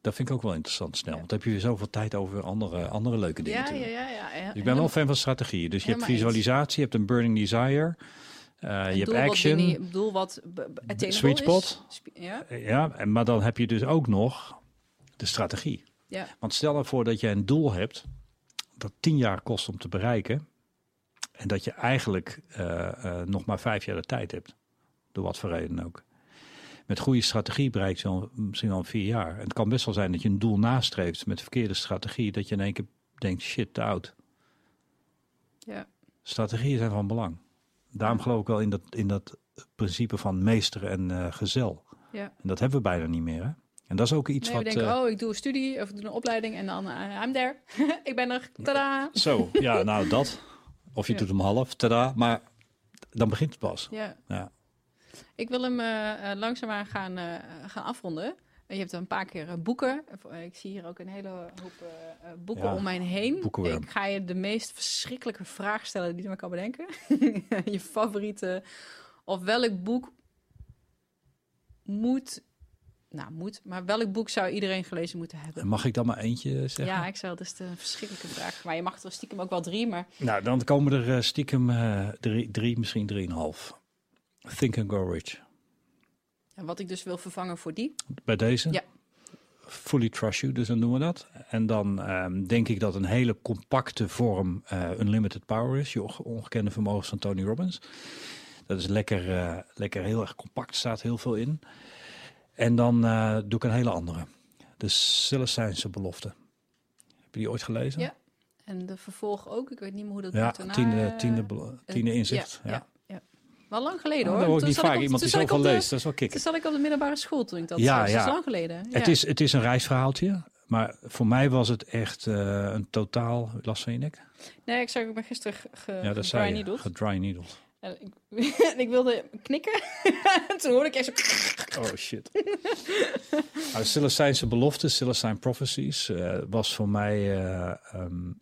Speaker 2: Dat vind ik ook wel interessant snel.
Speaker 1: Ja.
Speaker 2: Want dan heb je weer zoveel tijd over andere, andere leuke dingen
Speaker 1: Ja,
Speaker 2: te doen.
Speaker 1: ja, ja, ja, ja.
Speaker 2: Ik ben wel fan van strategieën. Dus je hebt visualisatie, je hebt een burning desire,
Speaker 1: Een
Speaker 2: je hebt
Speaker 1: doel wat
Speaker 2: action.
Speaker 1: wat b- b- attainable
Speaker 2: Sweet spot.
Speaker 1: Sp- Ja,
Speaker 2: Ja, en, maar dan heb je dus ook nog de strategie.
Speaker 1: ja.
Speaker 2: Want stel nou voor dat je een doel hebt dat tien jaar kost om te bereiken. En dat je eigenlijk eh, eh, nog maar vijf jaar de tijd hebt. Door wat voor reden ook. Met goede strategie bereik je wel, misschien wel vier jaar. En het kan best wel zijn dat je een doel nastreeft met verkeerde strategie. Dat je in één keer denkt, shit, te oud.
Speaker 1: ja.
Speaker 2: Strategieën zijn van belang. Daarom geloof ik wel in dat, in dat principe van meester en eh, gezel.
Speaker 1: Ja.
Speaker 2: En dat hebben we bijna niet meer. Hè? En dat is ook iets
Speaker 1: Nee,
Speaker 2: wat...
Speaker 1: denken,
Speaker 2: eh,
Speaker 1: oh, ik doe een studie of ik doe een opleiding en dan uh, I'm there. ik ben er. Tada!
Speaker 2: Zo, ja, nou dat. Of je
Speaker 1: Ja.
Speaker 2: doet hem half, tada. Maar dan begint het pas.
Speaker 1: Ja.
Speaker 2: Ja.
Speaker 1: Ik wil hem eh, eh, langzaamaan gaan, eh, gaan afronden. Je hebt een paar keer eh, boeken. Eh, Ik zie hier ook een hele hoop eh, eh, boeken
Speaker 2: Ja,
Speaker 1: om mij heen.
Speaker 2: boekenworm.
Speaker 1: Ik ga je de meest verschrikkelijke vraag stellen die je maar kan bedenken. je favoriete. Of welk boek moet... Nou, moet. Maar welk boek zou iedereen gelezen moeten hebben?
Speaker 2: Mag ik dan maar eentje zeggen?
Speaker 1: Ja, ik zou. Dat is de verschrikkelijke vraag. Maar je mag er stiekem ook wel drie. Maar
Speaker 2: Nou, dan komen er eh, stiekem eh, drie, drie, misschien drieënhalf. Think and Go Rich.
Speaker 1: ja, wat ik dus wil vervangen voor die.
Speaker 2: Bij deze?
Speaker 1: Ja.
Speaker 2: Fully Trust You, dus dan doen we dat. En dan ehm, denk ik dat een hele compacte vorm eh, Unlimited Power is. Je onge- ongekende vermogens van Tony Robbins. Dat is lekker, lekker heel erg compact, staat heel veel in. En dan eh, doe ik een hele andere. De Celestijnse belofte. Heb je die ooit gelezen?
Speaker 1: Ja. En de vervolg ook. Ik weet niet meer hoe dat
Speaker 2: Ja,
Speaker 1: daarna,
Speaker 2: tiende,
Speaker 1: eh,
Speaker 2: tiende, belo- tiende
Speaker 1: eh,
Speaker 2: inzicht. Ja,
Speaker 1: Ja, lang geleden
Speaker 2: Oh,
Speaker 1: hoor.
Speaker 2: dat hoor ik
Speaker 1: Toen
Speaker 2: niet vaak.
Speaker 1: op-
Speaker 2: Iemand die
Speaker 1: toen
Speaker 2: zoveel leest, dat is wel
Speaker 1: Toen
Speaker 2: kicken.
Speaker 1: zat ik op de middelbare school toen ik dat
Speaker 2: Ja,
Speaker 1: zag.
Speaker 2: Ja.
Speaker 1: Dat is lang geleden.
Speaker 2: Het,
Speaker 1: Ja.
Speaker 2: is, het is een reisverhaaltje. Maar voor mij was het echt eh, een totaal... Last van je nek?
Speaker 1: Nee, ik zag ik ben gisteren ge,
Speaker 2: Ja, dat
Speaker 1: needled.
Speaker 2: Gedry needled.
Speaker 1: En ik, ik wilde knikken. toen hoorde ik echt zo...
Speaker 2: Oh shit. nou, Celestijnse beloftes, Celestine prophecies, eh, was voor mij eh um,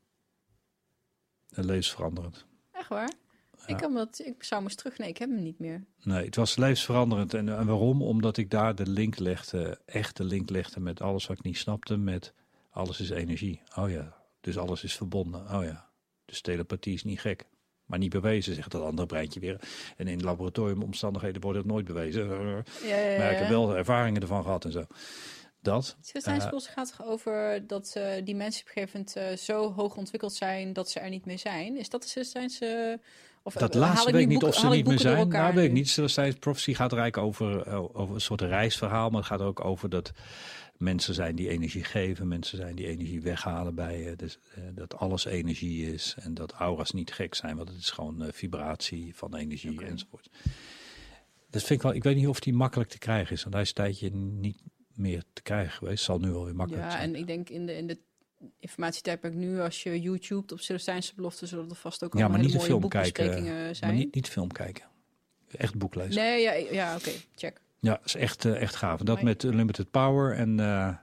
Speaker 2: levensveranderend.
Speaker 1: Echt waar?
Speaker 2: Ja.
Speaker 1: Ik, kan dat, ik zou hem eens terug... Nee, ik heb hem niet meer.
Speaker 2: Nee, het was levensveranderend. En, en waarom? Omdat ik daar de link legde, echt de link legde met alles wat ik niet snapte, met alles is energie. Oh ja, dus alles is verbonden. Oh ja, dus telepathie is niet gek. Maar niet bewezen, zegt dat andere breintje weer. En in laboratoriumomstandigheden wordt het nooit bewezen.
Speaker 1: Ja, ja, ja.
Speaker 2: Maar ik heb wel ervaringen ervan gehad en zo. Dat.
Speaker 1: Celestijnse
Speaker 2: Eh,
Speaker 1: Bos gaat toch over dat eh, die mensen op een gegeven moment eh, zo hoog ontwikkeld zijn dat ze er niet meer zijn. Is dat de Celestijnse... Of,
Speaker 2: Dat
Speaker 1: eh, haal
Speaker 2: laatste
Speaker 1: ik
Speaker 2: weet ik niet of ze niet meer zijn. Nou, weet ik niet. Celestine Prophecy gaat er eigenlijk over, over een soort reisverhaal. Maar het gaat ook over dat mensen zijn die energie geven. Mensen zijn die energie weghalen bij je. Dus, eh, dat alles energie is. En dat aura's niet gek zijn. Want het is gewoon eh, vibratie van energie
Speaker 1: Oké.
Speaker 2: enzovoort. Dat vind ik wel... Ik weet niet of die makkelijk te krijgen is. Want hij is een tijdje niet meer te krijgen geweest. Zal nu wel weer makkelijk
Speaker 1: Ja,
Speaker 2: zijn.
Speaker 1: en ik denk in de, in de informatietijdperk nu, als je YouTube op Celestijnse beloften, zullen er vast ook
Speaker 2: Ja,
Speaker 1: allemaal
Speaker 2: maar niet de
Speaker 1: hele mooie
Speaker 2: film kijken.
Speaker 1: zijn.
Speaker 2: Maar niet, niet film kijken. Echt boek lezen.
Speaker 1: Nee, ja, ja oké, check.
Speaker 2: Ja, is echt, eh, echt gaaf. Dat met Unlimited Power en eh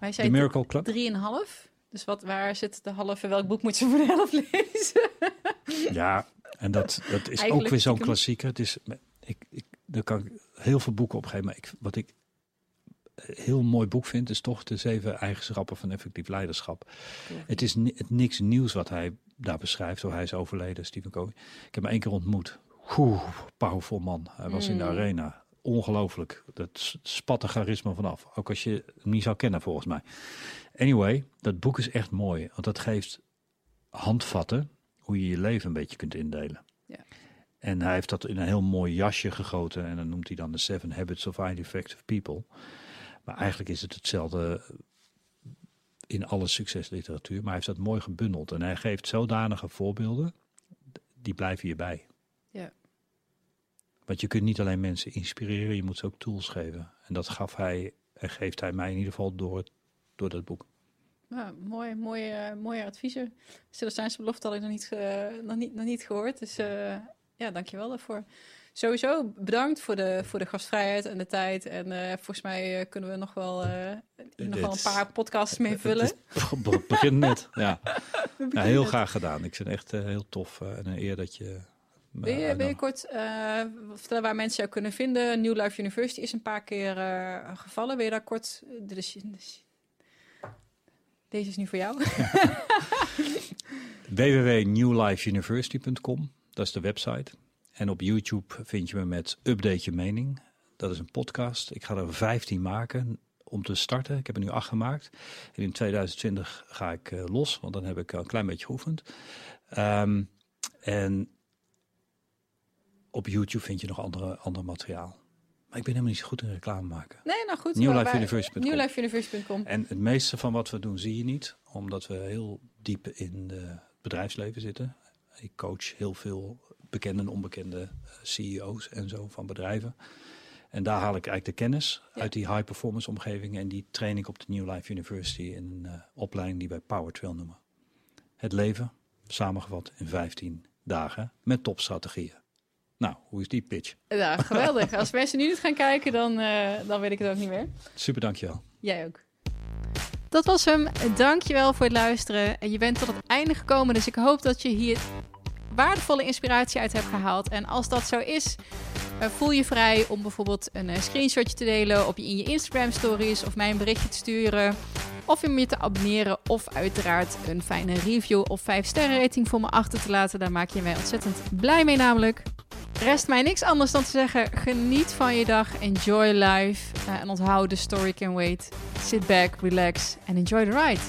Speaker 2: The
Speaker 1: zei
Speaker 2: Miracle Club.
Speaker 1: drieënhalf. Dus wat, waar zit de halve? Welk boek moet ze voor de helft lezen?
Speaker 2: Ja, en dat, dat is ook weer zo'n klassieker. Het is, ik, ik, daar kan ik heel veel boeken opgeven, maar ik, wat ik heel mooi boek vind, is toch de zeven eigenschappen van effectief leiderschap. Het is ni niks nieuws wat hij daar beschrijft, hoe hij is overleden, Stephen Covey. Ik heb hem één keer ontmoet. Oeh, powerful man. Hij was in de
Speaker 1: Mm.
Speaker 2: arena. Ongelooflijk. Dat spat er charisma vanaf. Ook als je hem niet zou kennen, volgens mij. Anyway, dat boek is echt mooi. Want dat geeft handvatten hoe je je leven een beetje kunt indelen.
Speaker 1: Ja.
Speaker 2: En hij heeft dat in een heel mooi jasje gegoten. En dan noemt hij dan de Seven Habits of Highly Effective People. Maar eigenlijk is het hetzelfde in alle succesliteratuur. Maar hij heeft dat mooi gebundeld. En hij geeft zodanige voorbeelden, die blijven je bij.
Speaker 1: Ja.
Speaker 2: Want je kunt niet alleen mensen inspireren, je moet ze ook tools geven. En dat gaf hij en geeft hij mij in ieder geval door, het- door dat boek.
Speaker 1: Ja, mooi, mooi, eh, mooie adviezen. Celestijnse belofte had ik nog niet, nog niet, nog niet gehoord. Dus eh, ja, dankjewel daarvoor. Sowieso bedankt voor de, voor de gastvrijheid en de tijd. En eh, volgens mij eh, kunnen we nog wel, nog wel een paar podcasts mee vullen.
Speaker 2: Het begint net. Ja. Heel graag gedaan. Ik vind het echt heel tof en een eer dat je.
Speaker 1: Wil je, wil je
Speaker 2: uitnodigt.
Speaker 1: kort eh, vertellen waar mensen jou kunnen vinden? New Life University is een paar keer eh, gevallen. Wil je daar kort... Is- deze is nu voor jou.
Speaker 2: www.newlifeuniversity.com, dat is de website. En op YouTube vind je me met Update Je Mening. Dat is een podcast. Ik ga er 15 maken om te starten. Ik heb er nu 8 gemaakt. En in 2020 ga ik eh, los, want dan heb ik een klein beetje geoefend. Ehm, en op YouTube vind je nog andere, ander materiaal. Maar ik ben helemaal niet zo goed in reclame maken.
Speaker 1: Nee, nou goed.
Speaker 2: Newlifeuniversity.com.
Speaker 1: Newlifeuniversity.com.
Speaker 2: En het meeste van wat we doen zie je niet, omdat we heel diep in het bedrijfsleven zitten. Ik coach heel veel bekende en onbekende eh, CEO's en zo van bedrijven. En daar haal ik eigenlijk de kennis
Speaker 1: Ja.
Speaker 2: uit die high performance omgeving en die train ik op de New Life University in een eh, opleiding die wij Power Trail noemen. Het leven samengevat in 15 dagen met topstrategieën. Nou, hoe is die pitch?
Speaker 1: Ja, geweldig. Als mensen nu niet gaan kijken, dan, eh, dan weet ik het ook niet meer.
Speaker 2: Super, dankjewel.
Speaker 1: Jij ook. Dat was hem. Dankjewel voor het luisteren. En je bent tot het einde gekomen, dus ik hoop dat je hier waardevolle inspiratie uit hebt gehaald. En als dat zo is, eh, voel je vrij om bijvoorbeeld een eh, screenshotje te delen op je, in je Instagram stories of mij een berichtje te sturen. Of om je te abonneren of uiteraard een fijne review of 5 sterren rating voor me achter te laten. Daar maak je mij ontzettend blij mee namelijk. Rest mij niks anders dan te zeggen: geniet van je dag, enjoy life. eh, en onthoud, the story can wait. Sit back, relax and enjoy the ride.